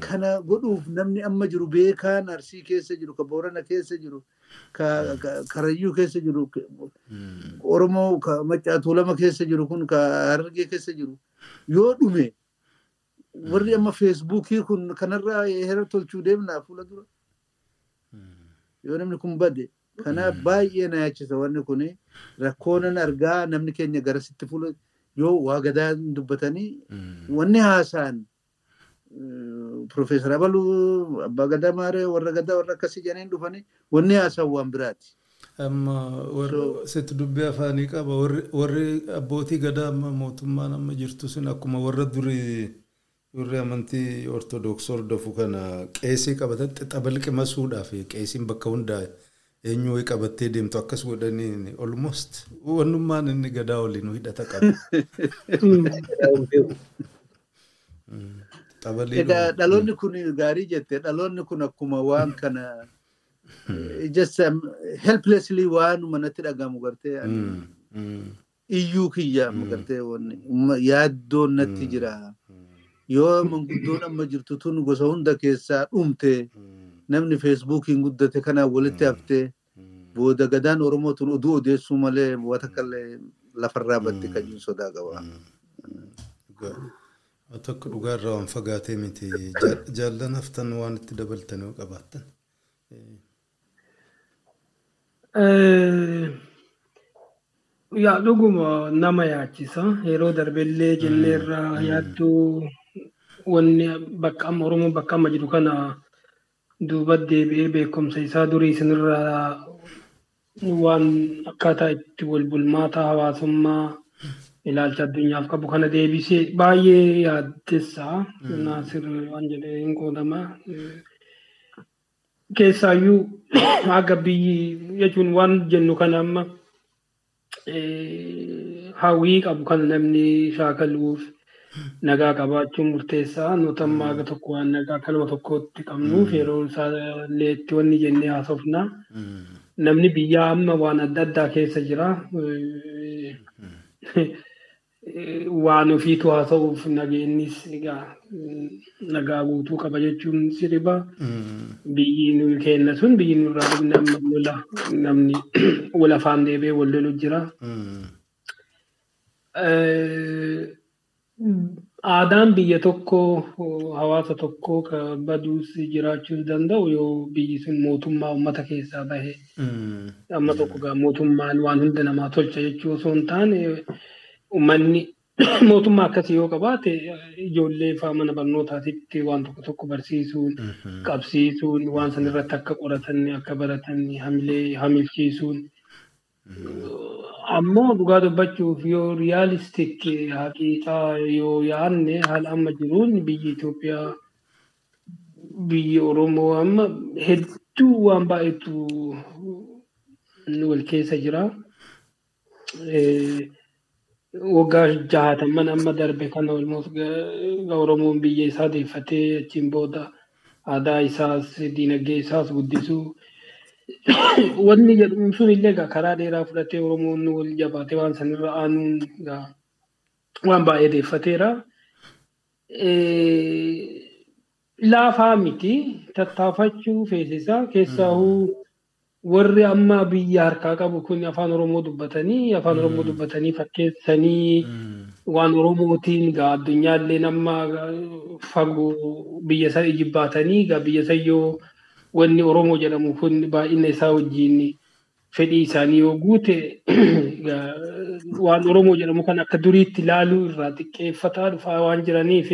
Kana godhuuf namni amma jiru beekaan arsii keessa jiru ka boorana keessa jiru ka karayyuu keessa jiru oromoo ka macaatuu lama keessa jiru kun ka harargee keessa jiru yoo dhume warri amma feesbuukii kun kanarraa heera tolchuu deemnaa fuula dura. Yoo namni kun bade kanaaf baay'ee na yaachisa wanni kun rakkoonan argaa namni keenya garasitti fuula yoo waa gadaa dubbatanii wanni haasaan Profeesar Abaluu Abbaa Gadaa Maaree warra gadaa warra akkasii jedhanii dhufanii wanni haasaan waan biraati. Amma sitti dubbii afaanii qaba. Warri abbootii gadaa amma mootummaan amma jirtu sun akkuma warra durii warri amantii ortodoksii hordofu kana qeesii qabatan xixabalqi masuudhaaf qeesiin bakka hundaa eenyu wayii qabattee deemtu akkas godhanii almost. Wannummaan inni gadaa waliin hidhata qaba. Egaa dhaloonni kun gaarii jette dhaloonni kun akkuma waan kana just helplessly waan manatti dhagamu gartee iyyuu kiyya gartee yaaddoon natti jira. Yoo manguddoon amma jirtu tun gosa hunda keessaa dhumte namni feesbuukiin guddate kanaan walitti haftee booda gadaan Oromoo tun oduu odeessuu malee wata kallee lafarraa badde kan sodaa qaba. Tokko dhugaarraa waan fagaatee miti. Jaallan haftan waan itti dabaltan yoo qabaattan. Yaa dhuguma nama yaachisa yeroo darbellee jenneerraa yaadduu wanni bakka amma Oromoo bakka amma jiru kana duuba deebi'ee beekumsa isaa durii isinirraa waan akkaataa itti wal bulmaataa hawaasummaa ilaalcha addunyaaf qabu kana deebisee baay'ee yaaddessaa naasir waan jedhee hin qoodama. Keessaayyuu haga biyyi jechuun waan jennu kana amma hawwii qabu kana namni shaakaluuf nagaa qabaachuun murteessaa nuti amma haga tokko waan nagaa kalma tokkotti qabnuuf yeroo isaallee itti wanni jennee haasofna. Namni biyyaa amma waan adda addaa keessa jira. waan ofiitu haasa'uuf nageennis egaa nagaa guutuu qaba jechuun sirriba. Biyyi nuyi kenna sun biyyi nurraa amma lola namni wal afaan deebi'ee wal lolu jira. Aadaan biyya tokko hawaasa tokko ka baduus jiraachuu danda'u yoo biyyi sun mootummaa uummata keessaa bahe amma tokko mootummaan waan hunda namaa tolcha jechuu osoo hin taane uummanni mootummaa akkasii yoo qabaate ijoollee faa mana barnootaatitti waan tokko tokko barsiisuun qabsiisuun waan san irratti akka qoratan akka baratan hamilee hamilchiisuun. Ammoo dhugaa dubbachuuf yoo riyaalistik haqiiqaa yoo yaadne haala amma jiruun biyyi Itoophiyaa biyyi Oromoo amma hedduu waan baay'eetu wal keessa jira. Waggaa jahatamman amma darbe kana olmoos Oromoon biyya isaa deeffatee achiin booda aadaa isaas diinagdee isaas guddisuu wanni jedhamu sun illee karaa dheeraa fudhatee Oromoon wal jabaatee waan sanirra aanuun waan baay'ee deeffateera. Laafaa miti tattaafachuu feesisaa keessaahuu warri amma biyya harkaa qabu kun afaan oromoo dubbatanii afaan oromoo dubbatanii fakkeessanii waan oromootiin gaa addunyaallee nama fagoo biyya sana jibbaatanii gaa biyya sayyoo wanni oromoo jedhamu kun baay'ina isaa wajjin fedhii isaanii yoo guute waan oromoo jedhamu kan akka duriitti ilaaluu irraa xiqqeeffataa dhufaa waan jiraniif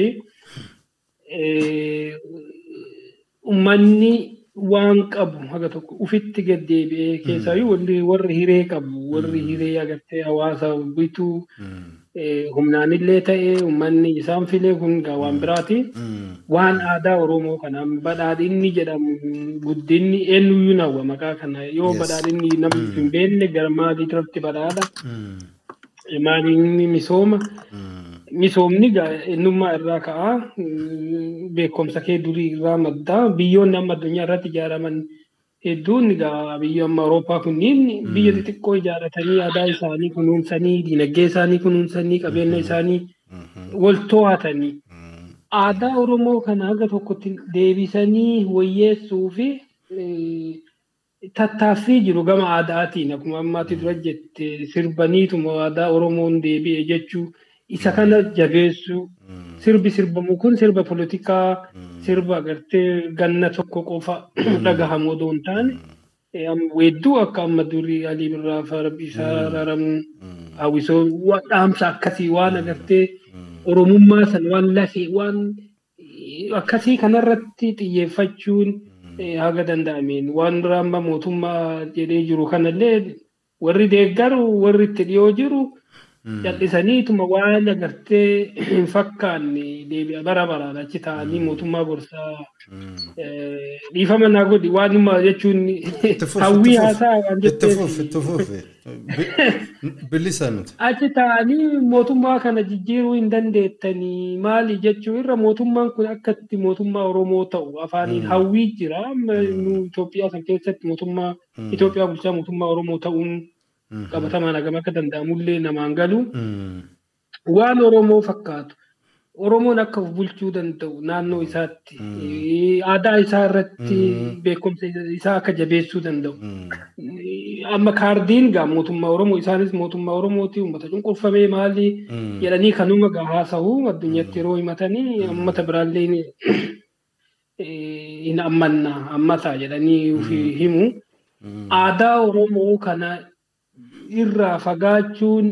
uummanni waan qabu haga tokko ufitti gad deebi'ee keessaayyuu warri warri hiree qabu warri hiree agartee hawaasa bituu humnaanillee ta'ee uummanni isaan filee kun waan biraati. Waan aadaa Oromoo kanaan badhaadhinni jedhamu guddinni eenyuyyuu nawwa maqaa kana yoo badhaadhinni namni hin beekne gara maalii irratti badhaadha. Maaliin misooma. Misoomni eenyummaa irraa ka'aa beekumsa kee durii irraa maddaa biyyoonni amma addunyaa irratti ijaaraman hedduun egaa biyya amma Awurooppaa kunniin biyya xixiqqoo ijaarratanii aadaa isaanii kunuunsanii diinagdee isaanii kunuunsanii qabeenya isaanii wal to'atanii. Aadaa Oromoo kana haga tokkotti deebisanii wayyeessuu fi tattaaffii jiru gama aadaatiin. Akkuma ammaatti dura jette sirbaniituma aadaa Oromoon deebi'e jechuu isa kana jabeessuu sirbi sirbamu kun sirba politikaa sirba agartee ganna tokko qofa dhagahamu odoo hin taane weedduu akka amma durii alii birraa farbi isaa raramu hawwisoo dhaamsa akkasii waan agartee oromummaa san waan lafee waan akkasii kanarratti xiyyeeffachuun haga danda'ameen waan dura amma mootummaa jedhee jiru kanallee warri deeggaru warri itti dhiyoo jiru jal'isaniituma waan agartee hin fakkaanne deebi'a. Bara baraan achi ta'anii mootummaa gorsaa. Dhiifama naa godhi. Waanuma jechuun hawwii haasaa waan Bilisa nuti. Achi ta'anii mootummaa kana jijjiiruu hin dandeettanii maali jechuu irra? Mootummaan kun akkatti mootummaa Oromoo ta'u afaaniin hawwii jira. Itoophiyaa san keessatti mootummaa Itoophiyaa bulchaa mootummaa Oromoo ta'uun qabatamaan hagam akka danda'amullee namaan galu. Waan Oromoo fakkaatu. Oromoon akka bulchuu danda'u naannoo isaatti aadaa isaa irratti beekumsa isaa akka jabeessuu danda'u. Amma kaardiin gaa mootummaa Oromoo isaanis mootummaa Oromooti uummata cunqurfamee maali? Jedhanii kanuma gaa haasa'u addunyatti yeroo himatanii uummata biraallee hin ammanna ammata jedhanii himu. Aadaa Oromoo kana irraa fagaachuun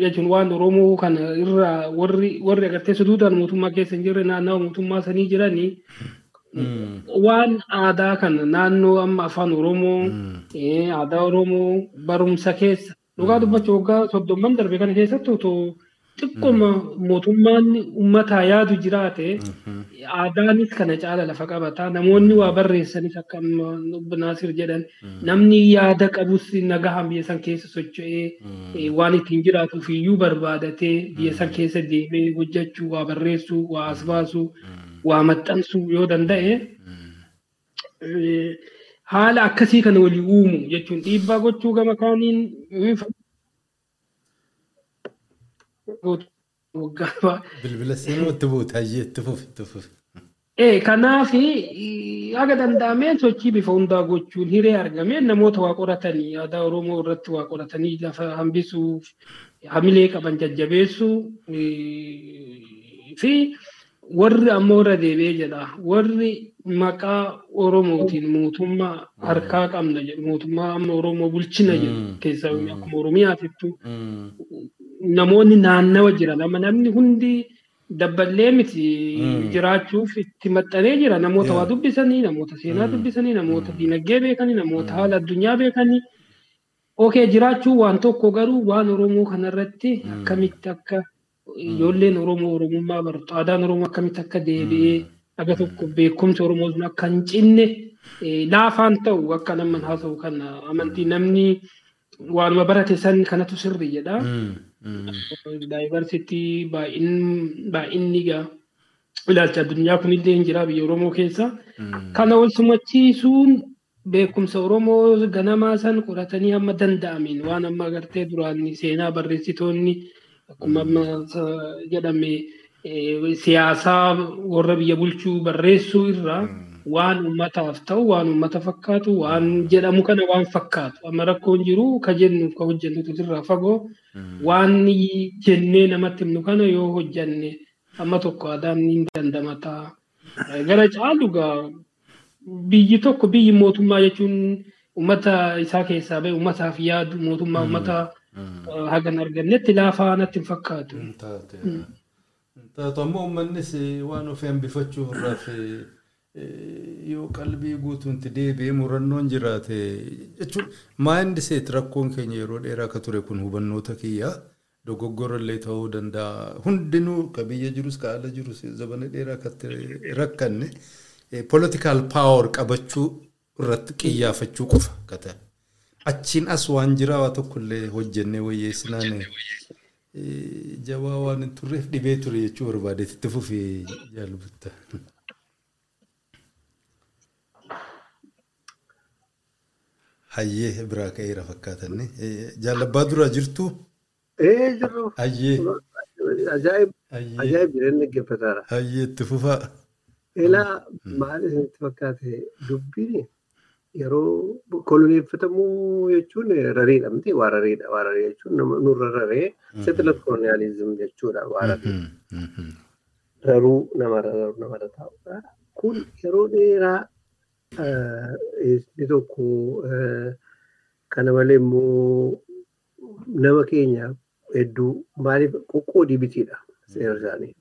jechuun waan Oromoo kana irraa warri agartee suduudhaan mootummaa keessa hin jirre naannawaa mootummaa sanii jiranii waan aadaa kana naannoo amma afaan Oromoo aadaa Oromoo barumsa keessa dhugaa dubbachuu waggaa soddomman darbe kana keessatti otoo xiqquma mootummaan uummataa yaadu jiraate aadaanis kana caala lafa qabata. Namoonni waa barreessanis akka Naasir jedhan namni yaada qabus nagahaan biyya san keessa socho'ee waan ittiin jiraatuuf iyyuu barbaadatee biyya san keessa deemee hojjechuu waa barreessuu waa as baasuu waa maxxansuu yoo danda'e haala akkasii kana walii uumu jechuun dhiibbaa gochuu gama kaaniin Bilbila seenuu itti buutaayee itti fufi itti fufi. Kanaaf haga danda'ameen sochii bifa hundaa gochuun hiree argameen namoota waa qoratanii aadaa Oromoo irratti waa qoratanii lafa hambisuuf hamilee qaban jajjabeessuu fi warri ammoo irra deebi'ee jedha warri maqaa Oromootiin mootummaa harkaa qabna jedhu mootummaa amma Oromoo bulchina jedhu keessa akkuma Oromiyaatittu namoonni naannawa jiran amma namni hundi dabballee miti jiraachuuf itti maxxanee jira. Namoota waa dubbisanii namoota seenaa dubbisanii namoota diinagdee beekanii namoota haala addunyaa beekanii. Okee jiraachuu waan tokko garuu waan oromoo kanarratti akkamitti akka ijoolleen oromoo oromummaa baratu aadaan oromoo akkamitti akka deebi'ee aga tokko beekumsi oromoo sun akka hin cinne laafaan ta'u akka namni haasa'u kana amantii namni waanuma barate san kanatu sirri jedha. Daayivarsitii baay'inni gaa ilaalcha addunyaa kunillee hin jira biyya Oromoo keessa. Kana wal sumachiisuun beekumsa Oromoo ganamaa san qoratanii hamma danda'ameen waan amma agartee duraan seenaa barreessitoonni akkuma amma jedhame siyaasaa warra biyya bulchuu barreessuu irraa waan ummataaf ta'u waan ummata fakkaatu waan jedhamu kana waan fakkaatu. Amma rakkoon jiru ka jennuuf ka hojjennutu irraa fagoo waan jennee namatti himnu kana yoo hojjanne amma tokko aadaan ni dandamata gara caalu gaa biyyi tokko biyyi mootummaa jechuun ummata isaa keessaa bahe ummataaf yaadu mootummaa ummata hagan argannetti laafaa natti hin fakkaatu. Taatu ammoo uummannis waan ofii hambifachuuf irraaf yoo qalbii guutuutti deebi'ee murannoon jiraate jechuun maayindi seet rakkoon keenya yeroo dheeraa akka ture kun hubannoota kiyyaa dogoggorallee ta'uu danda'a hundinuu ka biyya jirus ka ala jirus zabana dheeraa akka rakkanne poolitikaal paawar qabachuu irratti qiyyaafachuu qofa akka ta'e. achiin as waan jira waa tokkollee hojjennee wayyeessinaan jabaa waan hin turreef dhibee ture jechuu barbaadeet itti fufee jaalbutta. Hayyee biraa ka'eera fakkaatanne jaalabbaa duraa jirtu. Ee jirru. Hayyee. Ajaa'ib. Ajaa'ib jireenya dhaggeeffataadha. Hayyee itti fufaa. Ilaa maal isinitti fakkaate dubbiin yeroo koloneeffatamuu jechuun rariidha miti waa rariidha waa rarii jechuun nurra raree settler koloniyaalizim jechuudha waa rarii raruu namarra raruu namarra taa'udha kun yeroo dheeraa inni tokko kana malee immoo nama keenya hedduu maaliif qoqqoodii bitiidha seera isaanii.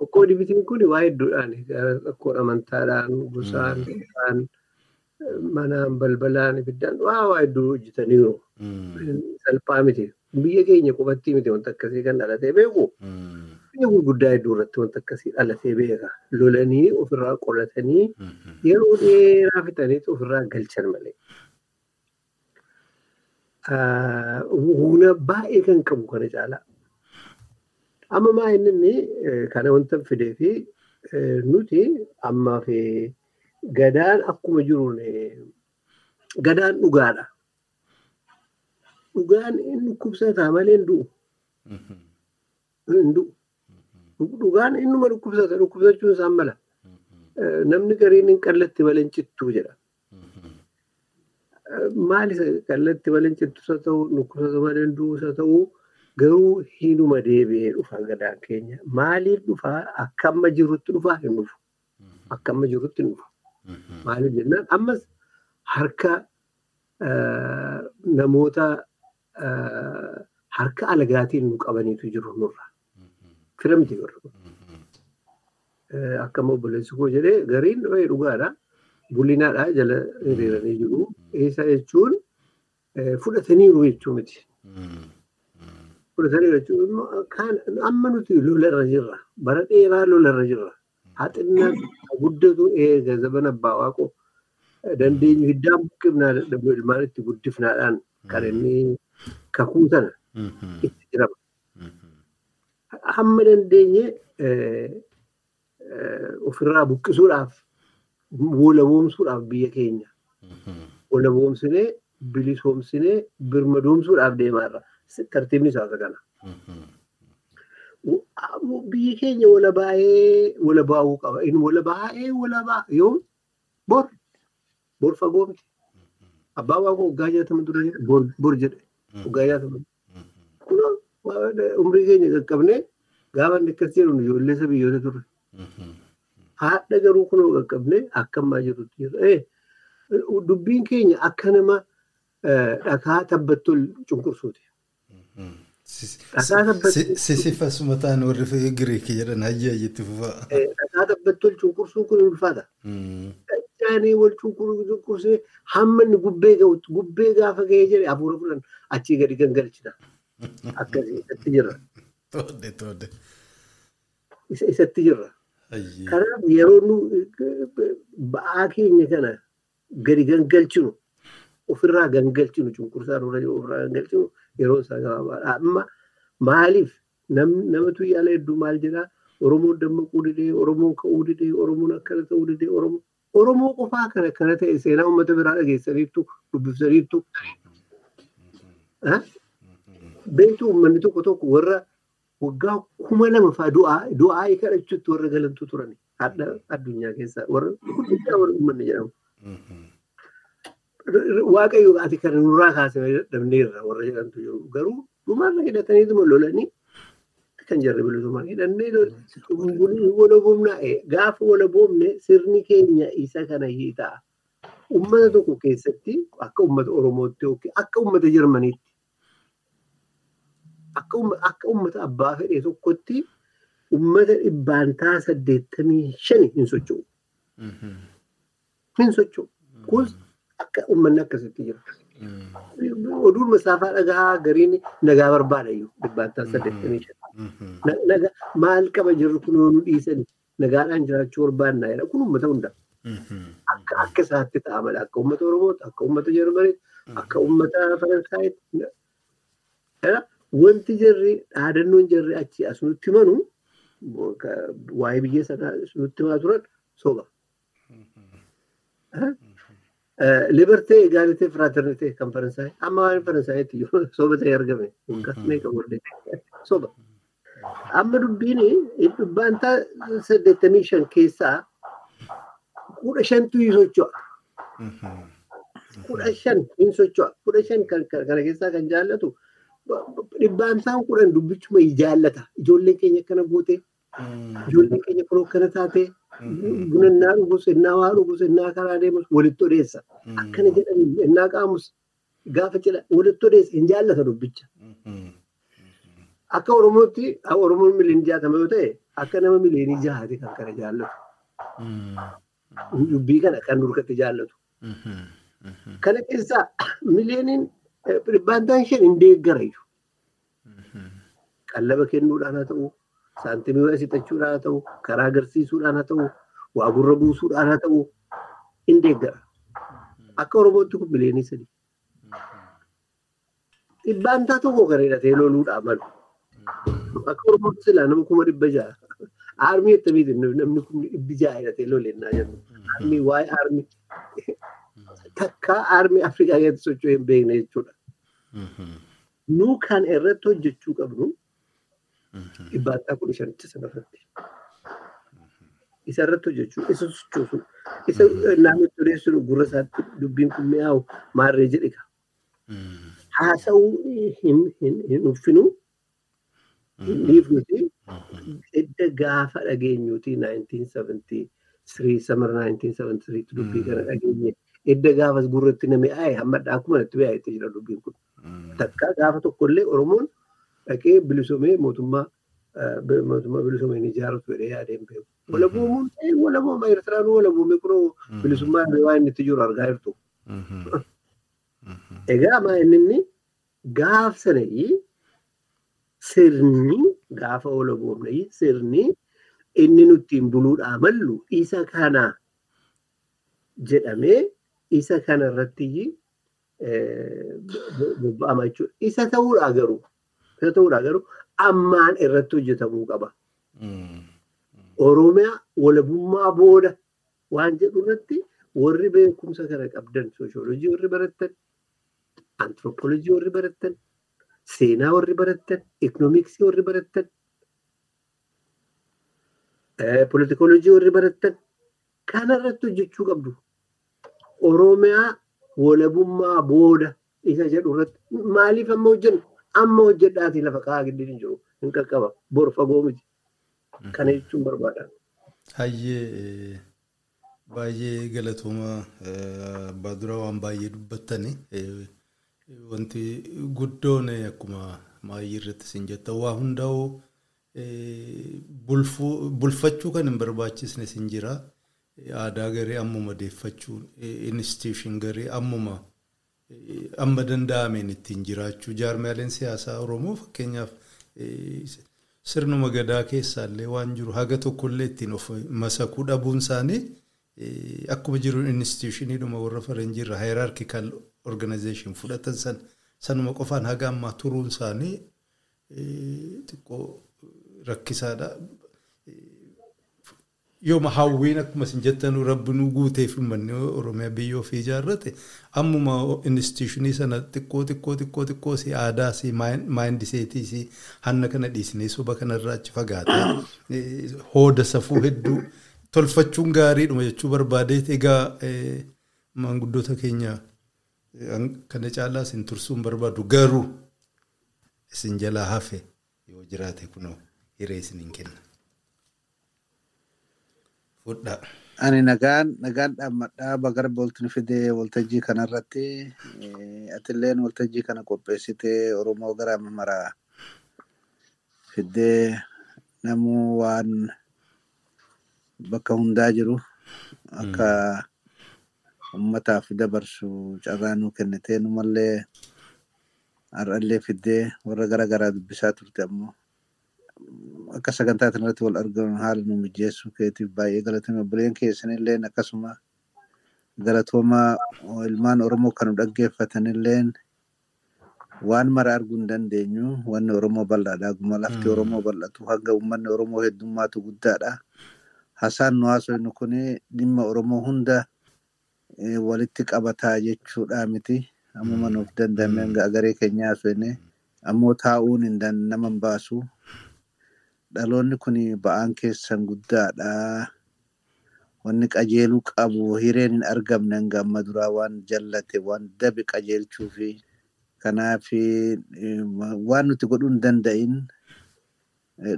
Qoqqoodii bitiin kun waa hedduudhaan rakkoon amantaadhaan gosaan manaan balbalaan ibiddaan waa waa hedduu hojjetaniiru. Salphaa miti. Biyya keenya qubatti miti wanta akkasii kan dhalatee beeku. Biyya gurguddaa hedduu irratti wanta akkasii dhalatee beeka. Lolanii ofirraa qolatanii yeroo dheeraa fixaniitu ofirraa galchan malee. Humna baay'ee kan qabu kana caalaa. Amma maa inni kana wanta fidee fi nuti ammaa fi gadaan akkuma jiruun gadaan dhugaadha. Dhugaan inni dhukkubsataa malee hin du'u. Dhugaan innuma dhukkubsata dhukkubsachuun isaan mala. Namni gariin hin qallatti hin cittuu jedha. Maali qallatti hin cittus haa ta'u dhukkubsata malee hin du'us haa ta'u garuu hinuma deebi'ee dhufa gadaan keenya. Maaliif dhufaa akka amma jirutti dhufaa hin dhufu. Akka amma jirutti hin dhufu. Maaliif jennaan ammas harka namoota harka alagaatiin nu qabaniitu jiru nurra. Firamti warra. Akka obboleessi koo jedhee gariin dhugaadha. Bullinaadha jala hiriiranii jiru. Isa jechuun fudhataniiru jechuu miti. Fudhataniiru jechuun amma nuti lolarra jirra. Bara dheeraa lolarra jirra. Haxinnaa guddatu eega zabana abbaa waaqoo dandeenyu hiddaan buqqifnaa ilmaan itti guddifnaadhaan kan inni kakuu sana itti jirama. Hamma dandeenye ofirraa buqqisuudhaaf wolaboomsuudhaaf biyya keenya wolaboomsinee bilisoomsinee birmadoomsuudhaaf deemaarra tartiibni isaa kana. biyyi keenya wala baay'ee wala baa'uu qaba. Inni wala baay'ee wala ba'a yoo bor bor fagoo miti. Abbaa waaqoo waggaa jaatama dura bor jedhe waggaa jaatama. Kun umrii keenya qaqqabnee gaafa akkas jedhu ijoollee isa biyyoota turre. Haadha garuu kun qaqqabnee akka ammaa jirutti jira. Dubbiin keenya akka nama dhakaa tabbattol cunqursuuti. Sisifas mataan warri Giriikii jedhan hayyaa jetti fufaa. Dhakaa tabbattol cunqursuun kun ulfaata. Dhachaanii wal cunqursee hamma inni gubbee ga'utti gubbee gaafa ga'ee jedhe hafuura fudhan achii gadi gangalchina. Akkasii isatti jirra. Toodde toodde. Isatti jirra. Kanaaf yeroo nu ba'aa keenya kana gadi gangalchinu ofirraa gangalchinu cunqursaa ofirraa gangalchinu yeroo isaa gabaabaadha. Amma maaliif namatu yaala hedduu maal jedhaa Oromoon dammaquu didee Oromoon ka'uu didee Oromoon akkana ta'uu didee Oromoo Oromoo qofaa kana kana ta'e seenaa uummata biraa dhageessaniittu dubbisaniittu. Beektu uummanni tokko tokko warra waggaa kuma lama fa'aa du'aa du'aa kadhachuutti warra galantu turan addunyaa keessaa warra guddaa warra uummanni jedhamu. waaqayyo ati kana nurraa kaasee dadhabneerra warra jedhantu jiru. Garuu dhumarra hidhataniituma lolanii kan jarri bilisummaan hidhannee wala boomnaa gaafa wala boomne sirni keenya isa kana hiitaa. Uummata tokko keessatti akka uummata Oromootti akka uummata Jarmaniitti akka uummata abbaa fedhee tokkotti uummata dhibbaantaa saddeettamii shani hin socho'u. Hin socho'u. Kun akka uummanni akkasitti jira. Oduun masaafaa dhagaa gariin nagaa barbaada iyyuu dhibbaattaan saddeettamii shan. Maal qaba jirru kun nu dhiisani nagaadhaan jiraachuu barbaannaa jedha kun uummata hundaa. Akka akka isaatti ta'a mala akka uummata Oromooti akka uummata Jarmaniiti akka uummata Faransaayitti. Wanti jarri dhaadannoon jarri achi as nutti himanu waa'ee biyya sanaa nutti himaa turan soba. Libertee egaalite firaaternitee kan Faransaay. Amma waan Faransaayiti soba ta'ee argame. Waggaa meeqa booddee soba. Amma dubbiin dhibbaantaa saddeettamii shan keessaa kudha shantu hin socho'a. Kudha shan hin socho'a. Kudha shan kana keessaa kan jaallatu dhibbaantaan kudhan dubbichuma jaallata. Ijoolleen keenya akkana goote. Ijoolleen keenya kun akkana taate. Buna innaa dhugus, innaa waa dhugus, innaa karaa deemus walitti odeessa. Akkana jedhanii innaa qaamus gaafa cidha walitti odeessa hin jaallata dubbicha. Akka Oromootti Oromoon miliyoonii jaatama yoo ta'e akka nama miliyoonii jahaati kan kana jaallatu. Dubbii kana kan nurkatti jaallatu. Kana keessaa miliyooniin dhibbaantaan shan hin deeggarayu. Qallaba kennuudhaan haa ta'u, saantimii waa sitachuudhaan haa ta'u, karaa agarsiisuudhaan haa ta'u, waa gurra buusuudhaan haa ta'u, hin deeggara. Akka Oromootti kun miliyoonii sadii. Dhibbaantaa tokko kan hidhatee loluudhaan malu. Akka Oromootti silaa nama kuma dhibba ja'a. Aarmii akkamiiti namni kun dhibbi ja'a hidhatee lolennaa jennu. Aarmii waa'ee aarmii takkaa aarmii Afrikaa keessatti socho'uu hin beekne jechuudha. Nu kan irratti hojjechuu qabnu dhibbaantaa kudha shanitti sanarratti. Isa irratti hojjechuu, isa sochoosu, isa naannootti odeessu gurra isaatti dubbiin kun mi'aawu maarree jedhika. Haasa'uu hin uffinu. Dhiifnuti edda gaafa dhageenyuti 1973 samar 1973 dubbii kana dhageenye. Edda gaafas gurratti namni aaye hamma akkuma natti beekaa jira dubbiin kun. Takkaa gaafa tokkollee Oromoon dhaqee bilisomee mootummaa bilisomee ni ijaarratu jedhee yaadeen beeku. Walaboomuun walabooma Eertiraan walaboomee kunoo bilisummaa waan inni itti jiru argaa jirtu. Egaa maa inni gaaf sanayyii sirni gaafa walaboomne sirni inni nuti buluudhaa mallu isa kana jedhamee isa kana irratti bobba'ama jechuudha. Isa ta'uudhaa garuu isa ta'uudhaa garuu ammaan irratti hojjetamuu qaba. Oromiyaa walabummaa booda waan jedhu irratti warri beekumsa kana qabdan sooshoolojii warri barattan antirooppoolojii warri barattan seenaa warri barattan iknoomiksii warri barattan poolitikoolojii warri barattan kana irratti hojjechuu qabdu. Oromiyaa walabummaa booda isa jedhu irratti maaliif amma hojjennu amma hojjedhaatii lafa kaa'aa gidduu hin jiru hin qaqqaba bor fagoo miti. Kana jechuun barbaada. Hayyee baay'ee galatooma abbaa dura waan baay'ee dubbattani. Wanti guddoon akkuma maayyii irratti sin jettan waa hundaa'u bulfachuu kan hin barbaachisne sin jira. Aadaa garee ammuma deeffachuun instituushin garee ammuma amma danda'ameen ittiin jiraachuu jaarmiyaaleen siyaasaa Oromoo fakkeenyaaf sirnuma gadaa keessaallee waan jiru haga tokkollee ittiin of masakuu dhabuun isaanii akkuma jiru instituushiniidhuma warra faranjiirra hierarchical organization fudhatan san sanuma qofaan haga ammaa turuun isaanii xiqqoo rakkisaadha. Yooma hawwiin akkuma isin jettan rabbinuu guuteef uummanni Oromiyaa biyya ofii ijaarrate ammuma instituushinii sana xiqqoo xiqqoo xiqqoo xiqqoo si aadaa si maayindiseetii si hanna kana dhiisnee soba kanarraa achi fagaatee hooda safuu hedduu tolfachuun gaariidhuma jechuu barbaadeet egaa maanguddoota keenya kana caalaa isin tursuun barbaadu garuu isin jalaa hafe yoo jiraate kunoo hiree isiniin kenna. Fudhaa. Ani nagaan nagaan dhaammadhaa bagar booltiin fidee waltajjii kanarratti atilleen waltajjii kana qopheessitee Oromoo gara maraa fiddee namuu waan bakka hundaa jiru akka ummataaf dabarsu carraa nuu kennitee numallee har'allee fiddee warra gara garaa dubbisaa turte ammoo akka sagantaa kanarratti wal argamu haala nu mijeessuu keetiif baay'ee galatoomi obboleen keessanillee akkasuma galatooma ilmaan oromoo kan nu dhaggeeffatanilleen waan mara arguu hin dandeenyu wanni oromoo bal'aadha guma lafti oromoo bal'atu hanga uummanni oromoo heddummaatu guddaadha hasaan nu haasofnu kun dhimma oromoo hunda walitti qabataa jechuudha miti. Ammuma nuuf danda'ame hanga agaree keenya haasofne ammoo taa'uun nama hin baasu dhaloonni kun ba'aan keessan guddaadha. Wanni qajeeluu qabu hireen hin argamne hanga amma duraa waan jallate waan dabe qajeelchuu fi kanaaf waan nuti godhuu hin danda'in.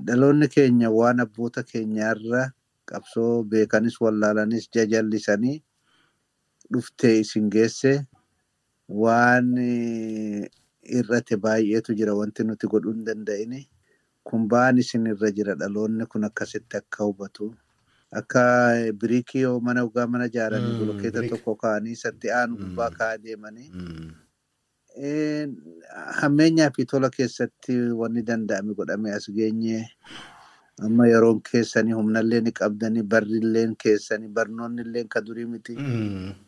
Dhaloonni keenya waan abboota keenyaarra qabsoo beekanis wallaalanis jajallisanii dhuftee isin geesse. Waan irrate baay'eetu jira wanti nuti godhuu hin danda'in kun ba'aan isin irra jira dhaloonni kun akkasitti akka hubatu akka biriikii yoo mana ugaa mana ijaaranii bolokeeta tokko kaa'anii isatti aanu gubbaa kaa'aa deemanii hammeenyaa fi tola keessatti wanni danda'ame godhame as geenye amma yeroon keessanii humnallee ni qabdanii barrilleen keessanii barnoonnillee ka durii miti.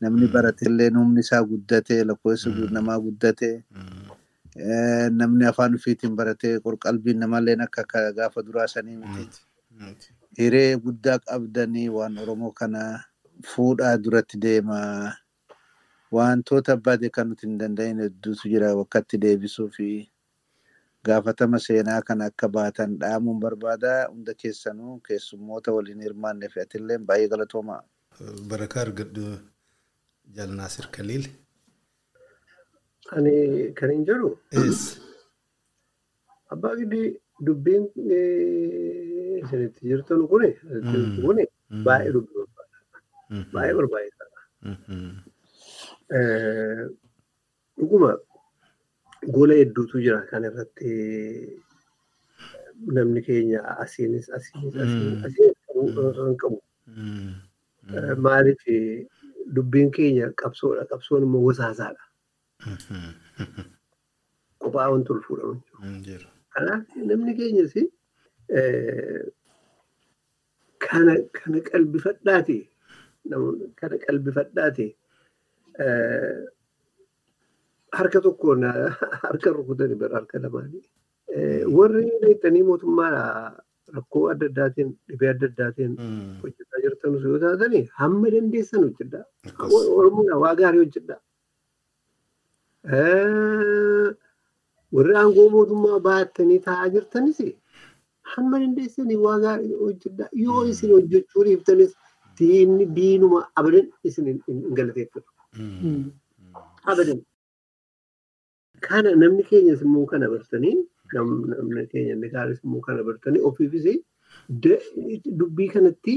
Namni baratillee humni isaa guddate lakkoofsi namaa guddate namni afaan ofiitiin baratee qorqalbiin namalleen akka gaafa duraa sanii miti hiree guddaa qabdanii waan oromoo kana fuudhaa duratti deemaa. wantoota bade kan nuti hin danda'in hedduutu jira wakkatti deebisuu fi gaafatama seenaa kan akka baatan dhaamuun barbaada hunda keessanuu keessummoota waliin hirmaanne fi atillee baay'ee galatooma. Barakaa argadhu Jalnaasir Kaliil. Ani kan hin jedhu. Abbaa gidi dubbiin isinitti jirtan kuni kuni baay'ee dubbii barbaada. Baay'ee barbaachisaadha. dhuguma gola hedduutu jira kan irratti namni keenya asiinis asiinis asiinis kan qabu. Maaliif dubbiin keenya qabsoodha. Qabsoon immoo wasaasaadha. Kophaa wanti ol fuudhamu jiru. Kanaaf namni keenyas kana kana qalbifadhaati. Kana qalbifadhaati. harka tokkoon harka rukutanii bira harka lamaanii. Warri leexanii mootummaa rakkoo adda addaatiin dhibee adda addaatiin hojjetaa jirtan yoo taatanii hamma dandeessan hojjedhaa. Oromoodha waa gaarii hojjedhaa. Warri aangoo mootummaa baattanii taa'aa jirtanis hamma dandeessanii waa gaarii hojjedhaa. Yoo isin hojjechuu dhiiftanis diinni diinuma abadan isin hin galateeffatu. Abadan. Kana namni keenyas immoo kana bartanii namni keenya inni gaaris immoo kana bartanii ofiifis dubbii kanatti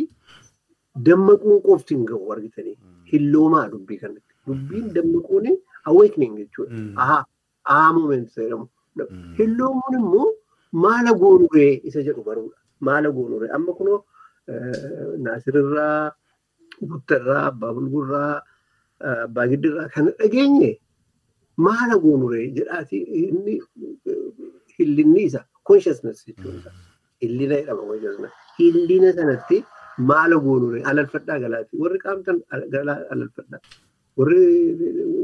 dammaquun qofti hin gahu argitanii hilloomaa dubbii kanatti. Dubbiin dammaquun awakening jechuudha. Ahaa ahaa moment jedhamu. Hilloomuun immoo maala goonuree isa jedhu baruudha. Maala goonuree amma kunoo Naasirarraa, Guttarraa, Abbaa Bulgurraa, Abbaa Giddirraa kan dhageenye maala goonuree jedhaati inni hillinni isa consciousness jechuudha. Hillina jedhama consciousness. Hillina sanatti maala goonuree alalfadhaa galaati. Warri qaamtan alalfadhaa. Warri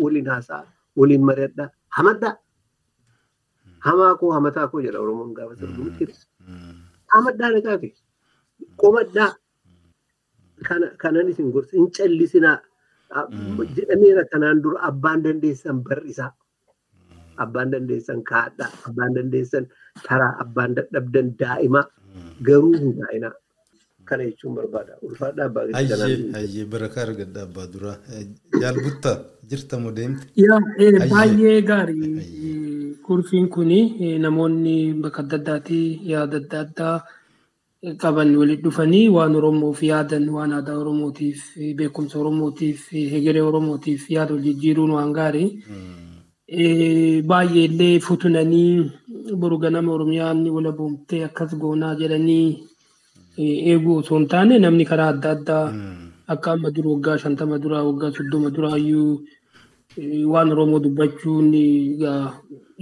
waliin haasa'a, waliin mari'adhaa, hamadhaa. Hamaa koo hamataa koo jedha Oromoon gaafa sirbuutti. Hamadhaa dhaqaati. qomadhaa kanan isin gorsa hin callisinaa jedhameera kanaan dura abbaan dandeessan barrisaa abbaan dandeessan kaadhaa abbaan dandeessan taraa abbaan dadhabdan daa'imaa garuu hin daa'inaa kana jechuun barbaada ulfaadhaa abbaa Hayyee hayyee barakaa argadha abbaa duraa jaalbuttaa jirta moo deemte? Baay'ee gaarii kurfiin kuni namoonni bakka adda addaatii yaada adda addaa qaban walitti dhufanii waan Oromoof yaadan waan aadaa Oromootiif beekumsa Oromootiif hegeree Oromootiif yaada wal jijjiiruun waan gaarii. Baay'ee illee futunanii boru ganama Oromiyaan wala boomtee akkas goonaa jedhanii eeguu osoo hin taane namni karaa adda addaa akka amma dura waggaa shantama dura waggaa soddoma dura iyyuu waan Oromoo dubbachuun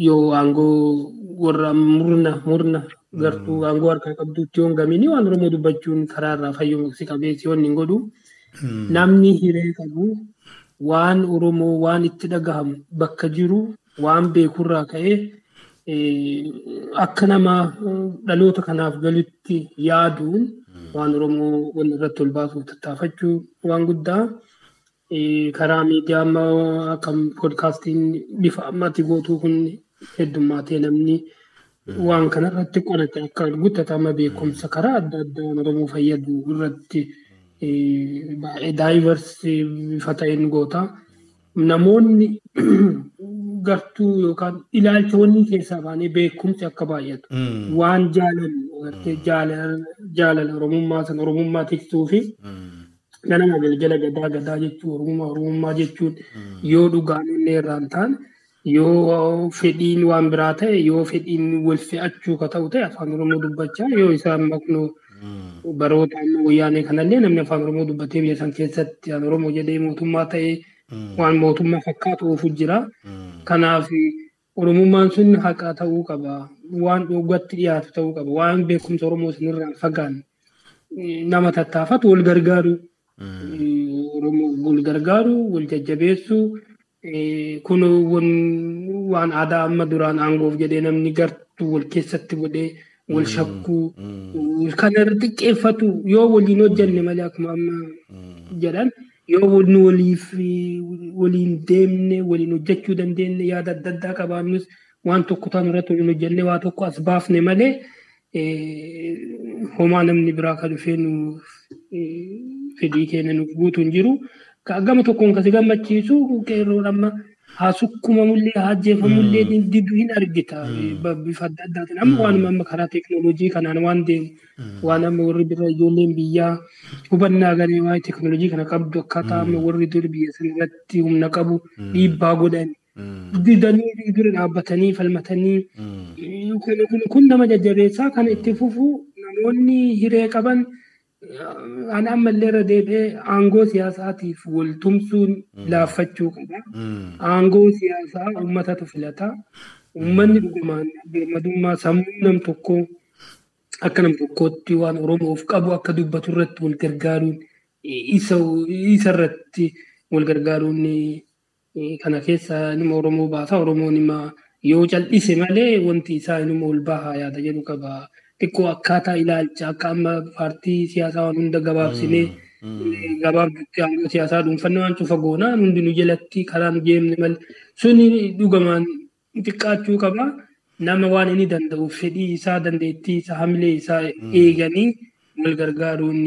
yoo aangoo warra murna murna gartuu aangoo harkaa qabduutti yoo hin gamiin waan Oromoo dubbachuun karaa irraa fayyumu si qabeessi waan hin godhu. Namni hiree qabu waan Oromoo waan itti dhagahamu bakka jiru waan beekurraa ka'ee akka nama dhaloota kanaaf galutti yaaduun waan Oromoo waan irratti ol baasuuf tattaafachuu waan guddaa. karaa miidiyaa amma akka poodkaastiin bifa ammatti gootuu kun heddummaatee namni waan kanarratti qorate akka guddatama beekumsa karaa adda addaa Oromoo fayyadu irratti baay'ee daayivarsi bifa ta'een goota. Namoonni gartuu yookaan ilaalcha wanni keessaa baanee beekumsi akka baay'atu waan jaalalu jaalala Oromummaa san Oromummaa tiksuu fi ganama galgala gadaa gadaa jechuun oromummaa oromummaa jechuun yoo dhugaan illee irraan ta'an yoo fedhiin waan biraa ta'e yoo fedhiin wal fe'achuu ka ta'u ta'e afaan oromoo dubbachaa yoo isaan maqnoo baroota amma wayyaanee kanallee namni afaan oromoo dubbatee biyya san keessatti afaan oromoo jedhee mootummaa ta'ee waan mootummaa fakkaatu oofu jira. Kanaaf oromummaan sun haqaa ta'uu qaba waan dhugaatti dhiyaatu ta'uu qaba waan beekumsa oromoo sanirraan fagaan nama tattaafatu wal gargaaru. Wal gargaaru, wal jajjabeessu, kun waan aadaa amma duraan aangoof jedhee namni gartuu wal keessatti godhee wal shakkuu kana xiqqeeffatu yoo waliin hojjenne malee akkuma amma jedhan yoo nu waliif waliin deemne waliin hojjechuu dandeenye yaada adda addaa qabaannus waan tokko ta'an irratti waliin hojjenne waa tokko as baafne malee homaa namni biraa kan dhufee nu fedhii keenya nuuf guutu hin jiru. Gama tokkoon kasi gammachiisu qeerroon amma haa sukkumamullee haa ajjeefamullee diddu hin argita bifa adda addaatiin amma waanuma amma karaa teeknooloojii kanaan waan deemu waan amma warri bira ijoolleen biyyaa hubannaa garee waa'ee teeknooloojii kana qabdu akkaataa amma warri dur biyya sana irratti humna qabu dhiibbaa godhan didanii dura dhaabbatanii falmatanii kun nama jajjabeessaa kana itti fufuu namoonni hiree qaban Ani ammallee irra deebi'ee aangoo siyaasaatiif wal tumsuun laaffachuu qaba. Aangoo siyaasaa uummatatu filata. Uummanni dhugumaan birmadummaa sammuu nam tokkoo akka nam tokkootti waan Oromoof qabu akka dubbatu irratti wal gargaaruun isa irratti wal gargaaruun kana keessa nima Oromoo baasa. Oromoon nima yoo cal'ise malee wanti isaa inuma ol bahaa yaada jedhu qaba. Xiqqoo akkaataa ilaalcha akka amma paartii siyaasaa waan hunda gabaabsinee gabaabdutti aangoo siyaasaa dhuunfannoo waan cufa goonaa hundi nu jalatti karaa nu deemne malee suni dhugumaan xiqqaachuu qaba. Nama waan inni danda'u fedhii isaa dandeettii isaa hamilee isaa eeganii wal gargaaruun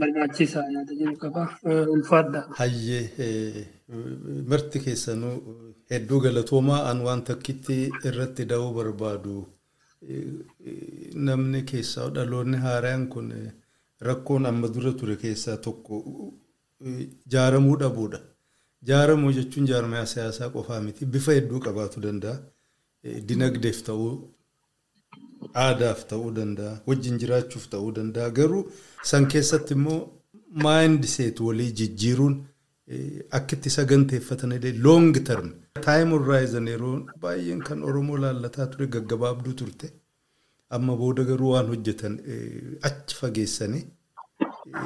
barbaachisaa yaada jedhu qaba. Ulfaadha. Hayyee marti keessanuu hedduu galatoomaa an waan takkitti irratti da'uu barbaadu. Namni keessaa dhaloonni haaraan kun rakkoon amma dura ture keessaa tokko jaaramuu dhabuudha. Jaaramuu jechuun jaarmaya siyaasaa qofaa miti. Bifa hedduu qabaatu danda'a. Dinagdeef ta'uu, aadaaf ta'uu danda'a, wajjin jiraachuuf ta'uu danda'a. Garuu san keessatti immoo maayindi seet walii jijjiiruun akka itti saganteeffatan loong term taayim horaayizan yeroo baay'een kan oromoo laallataa ture gaggabaabduu turte. Amma booda garuu waan hojjetan achi fageessanii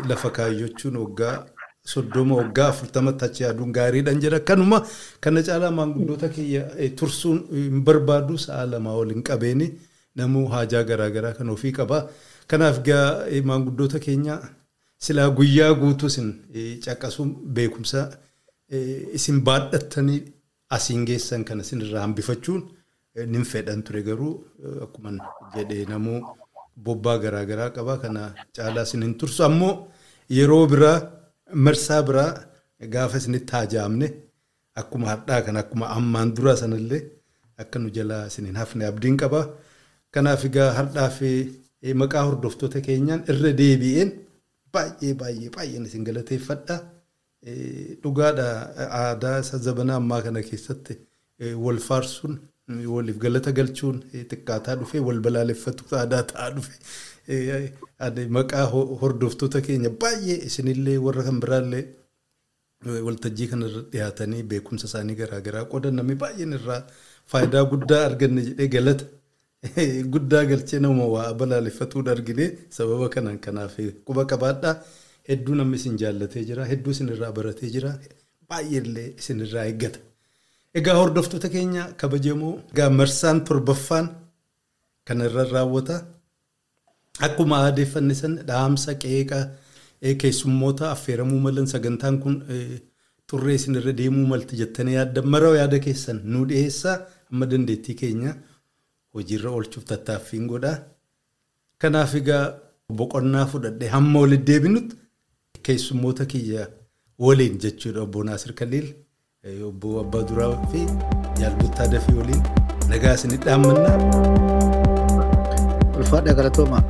lafa kaayyachuun waggaa soddoma waggaa afurtamatti achi yaaduun gaariidhaan jedha. Kanuma kana caalaa maanguddoota kiyya tursuun hin barbaadu sa'a lamaa ol hin qabeeni namuu haajaa garaagaraa kan ofii qaba. Kanaaf maanguddoota keenya silaa guyyaa guutuu isin caqasuun beekumsa isin baadhattanii asiin geessan kan isinirraa hambifachuun nin fedhan ture garuu akkuma jedhee namuu bobbaa garaagaraa qaba. Kana caalaa isin hin tursu. Ammoo yeroo biraa marsaa biraa gaafa isinitti haajaamne akkuma hadhaa kan akkuma ammaan dura sanallee akka nu jalaa isin hin hafne abdiin qaba. Kanaaf egaa hadhaa fi maqaa hordoftoota keenyaan irra deebi'een baay'ee baay'ee baay'een isin galateeffadha. Dhugaadha aadaa isa zabana ammaa kana keessatti wal faarsuun waliif galata galchuun xiqqaataa dhufee wal balaaleffatu aadaa ta'aa dhufe. Maqaa hordoftoota keenya baay'ee isinillee warra kan biraallee waltajjii kanarra dhiyaatanii beekumsa isaanii garaagaraa qoodan namni baay'een irraa faayidaa guddaa arganne jedhee galata. Guddaa galchee nama waa balaaleffatuudha argine sababa kanaan kanaaf quba qabaadhaa hedduu namni isin jaallatee jira hedduu isinirraa baratee jira baay'eellee isinirraa eeggata. Egaa hordoftoota keenya kabajamoo egaa marsaan torbaffaan kanarra raawwata. Akkuma aadeeffanne san dhaamsa qeeqa keessummoota affeeramuu malan sagantaan kun xurree isinirra deemuu malti jettanii yaadda maroo yaada keessan nu dhiyeessaa amma dandeettii keenya hojiirra oolchuuf tattaaffiin godhaa. Kanaaf egaa boqonnaa fudhadhee hamma walitti deebinutti keessummoota kiyya waliin jechuudha obbo Naasir Kaliil. obbo Abbaa Duraa fi Jaalbuttaa Dafii waliin nagaa isinit dhaammannaa. Ulfaadha galatoomaa.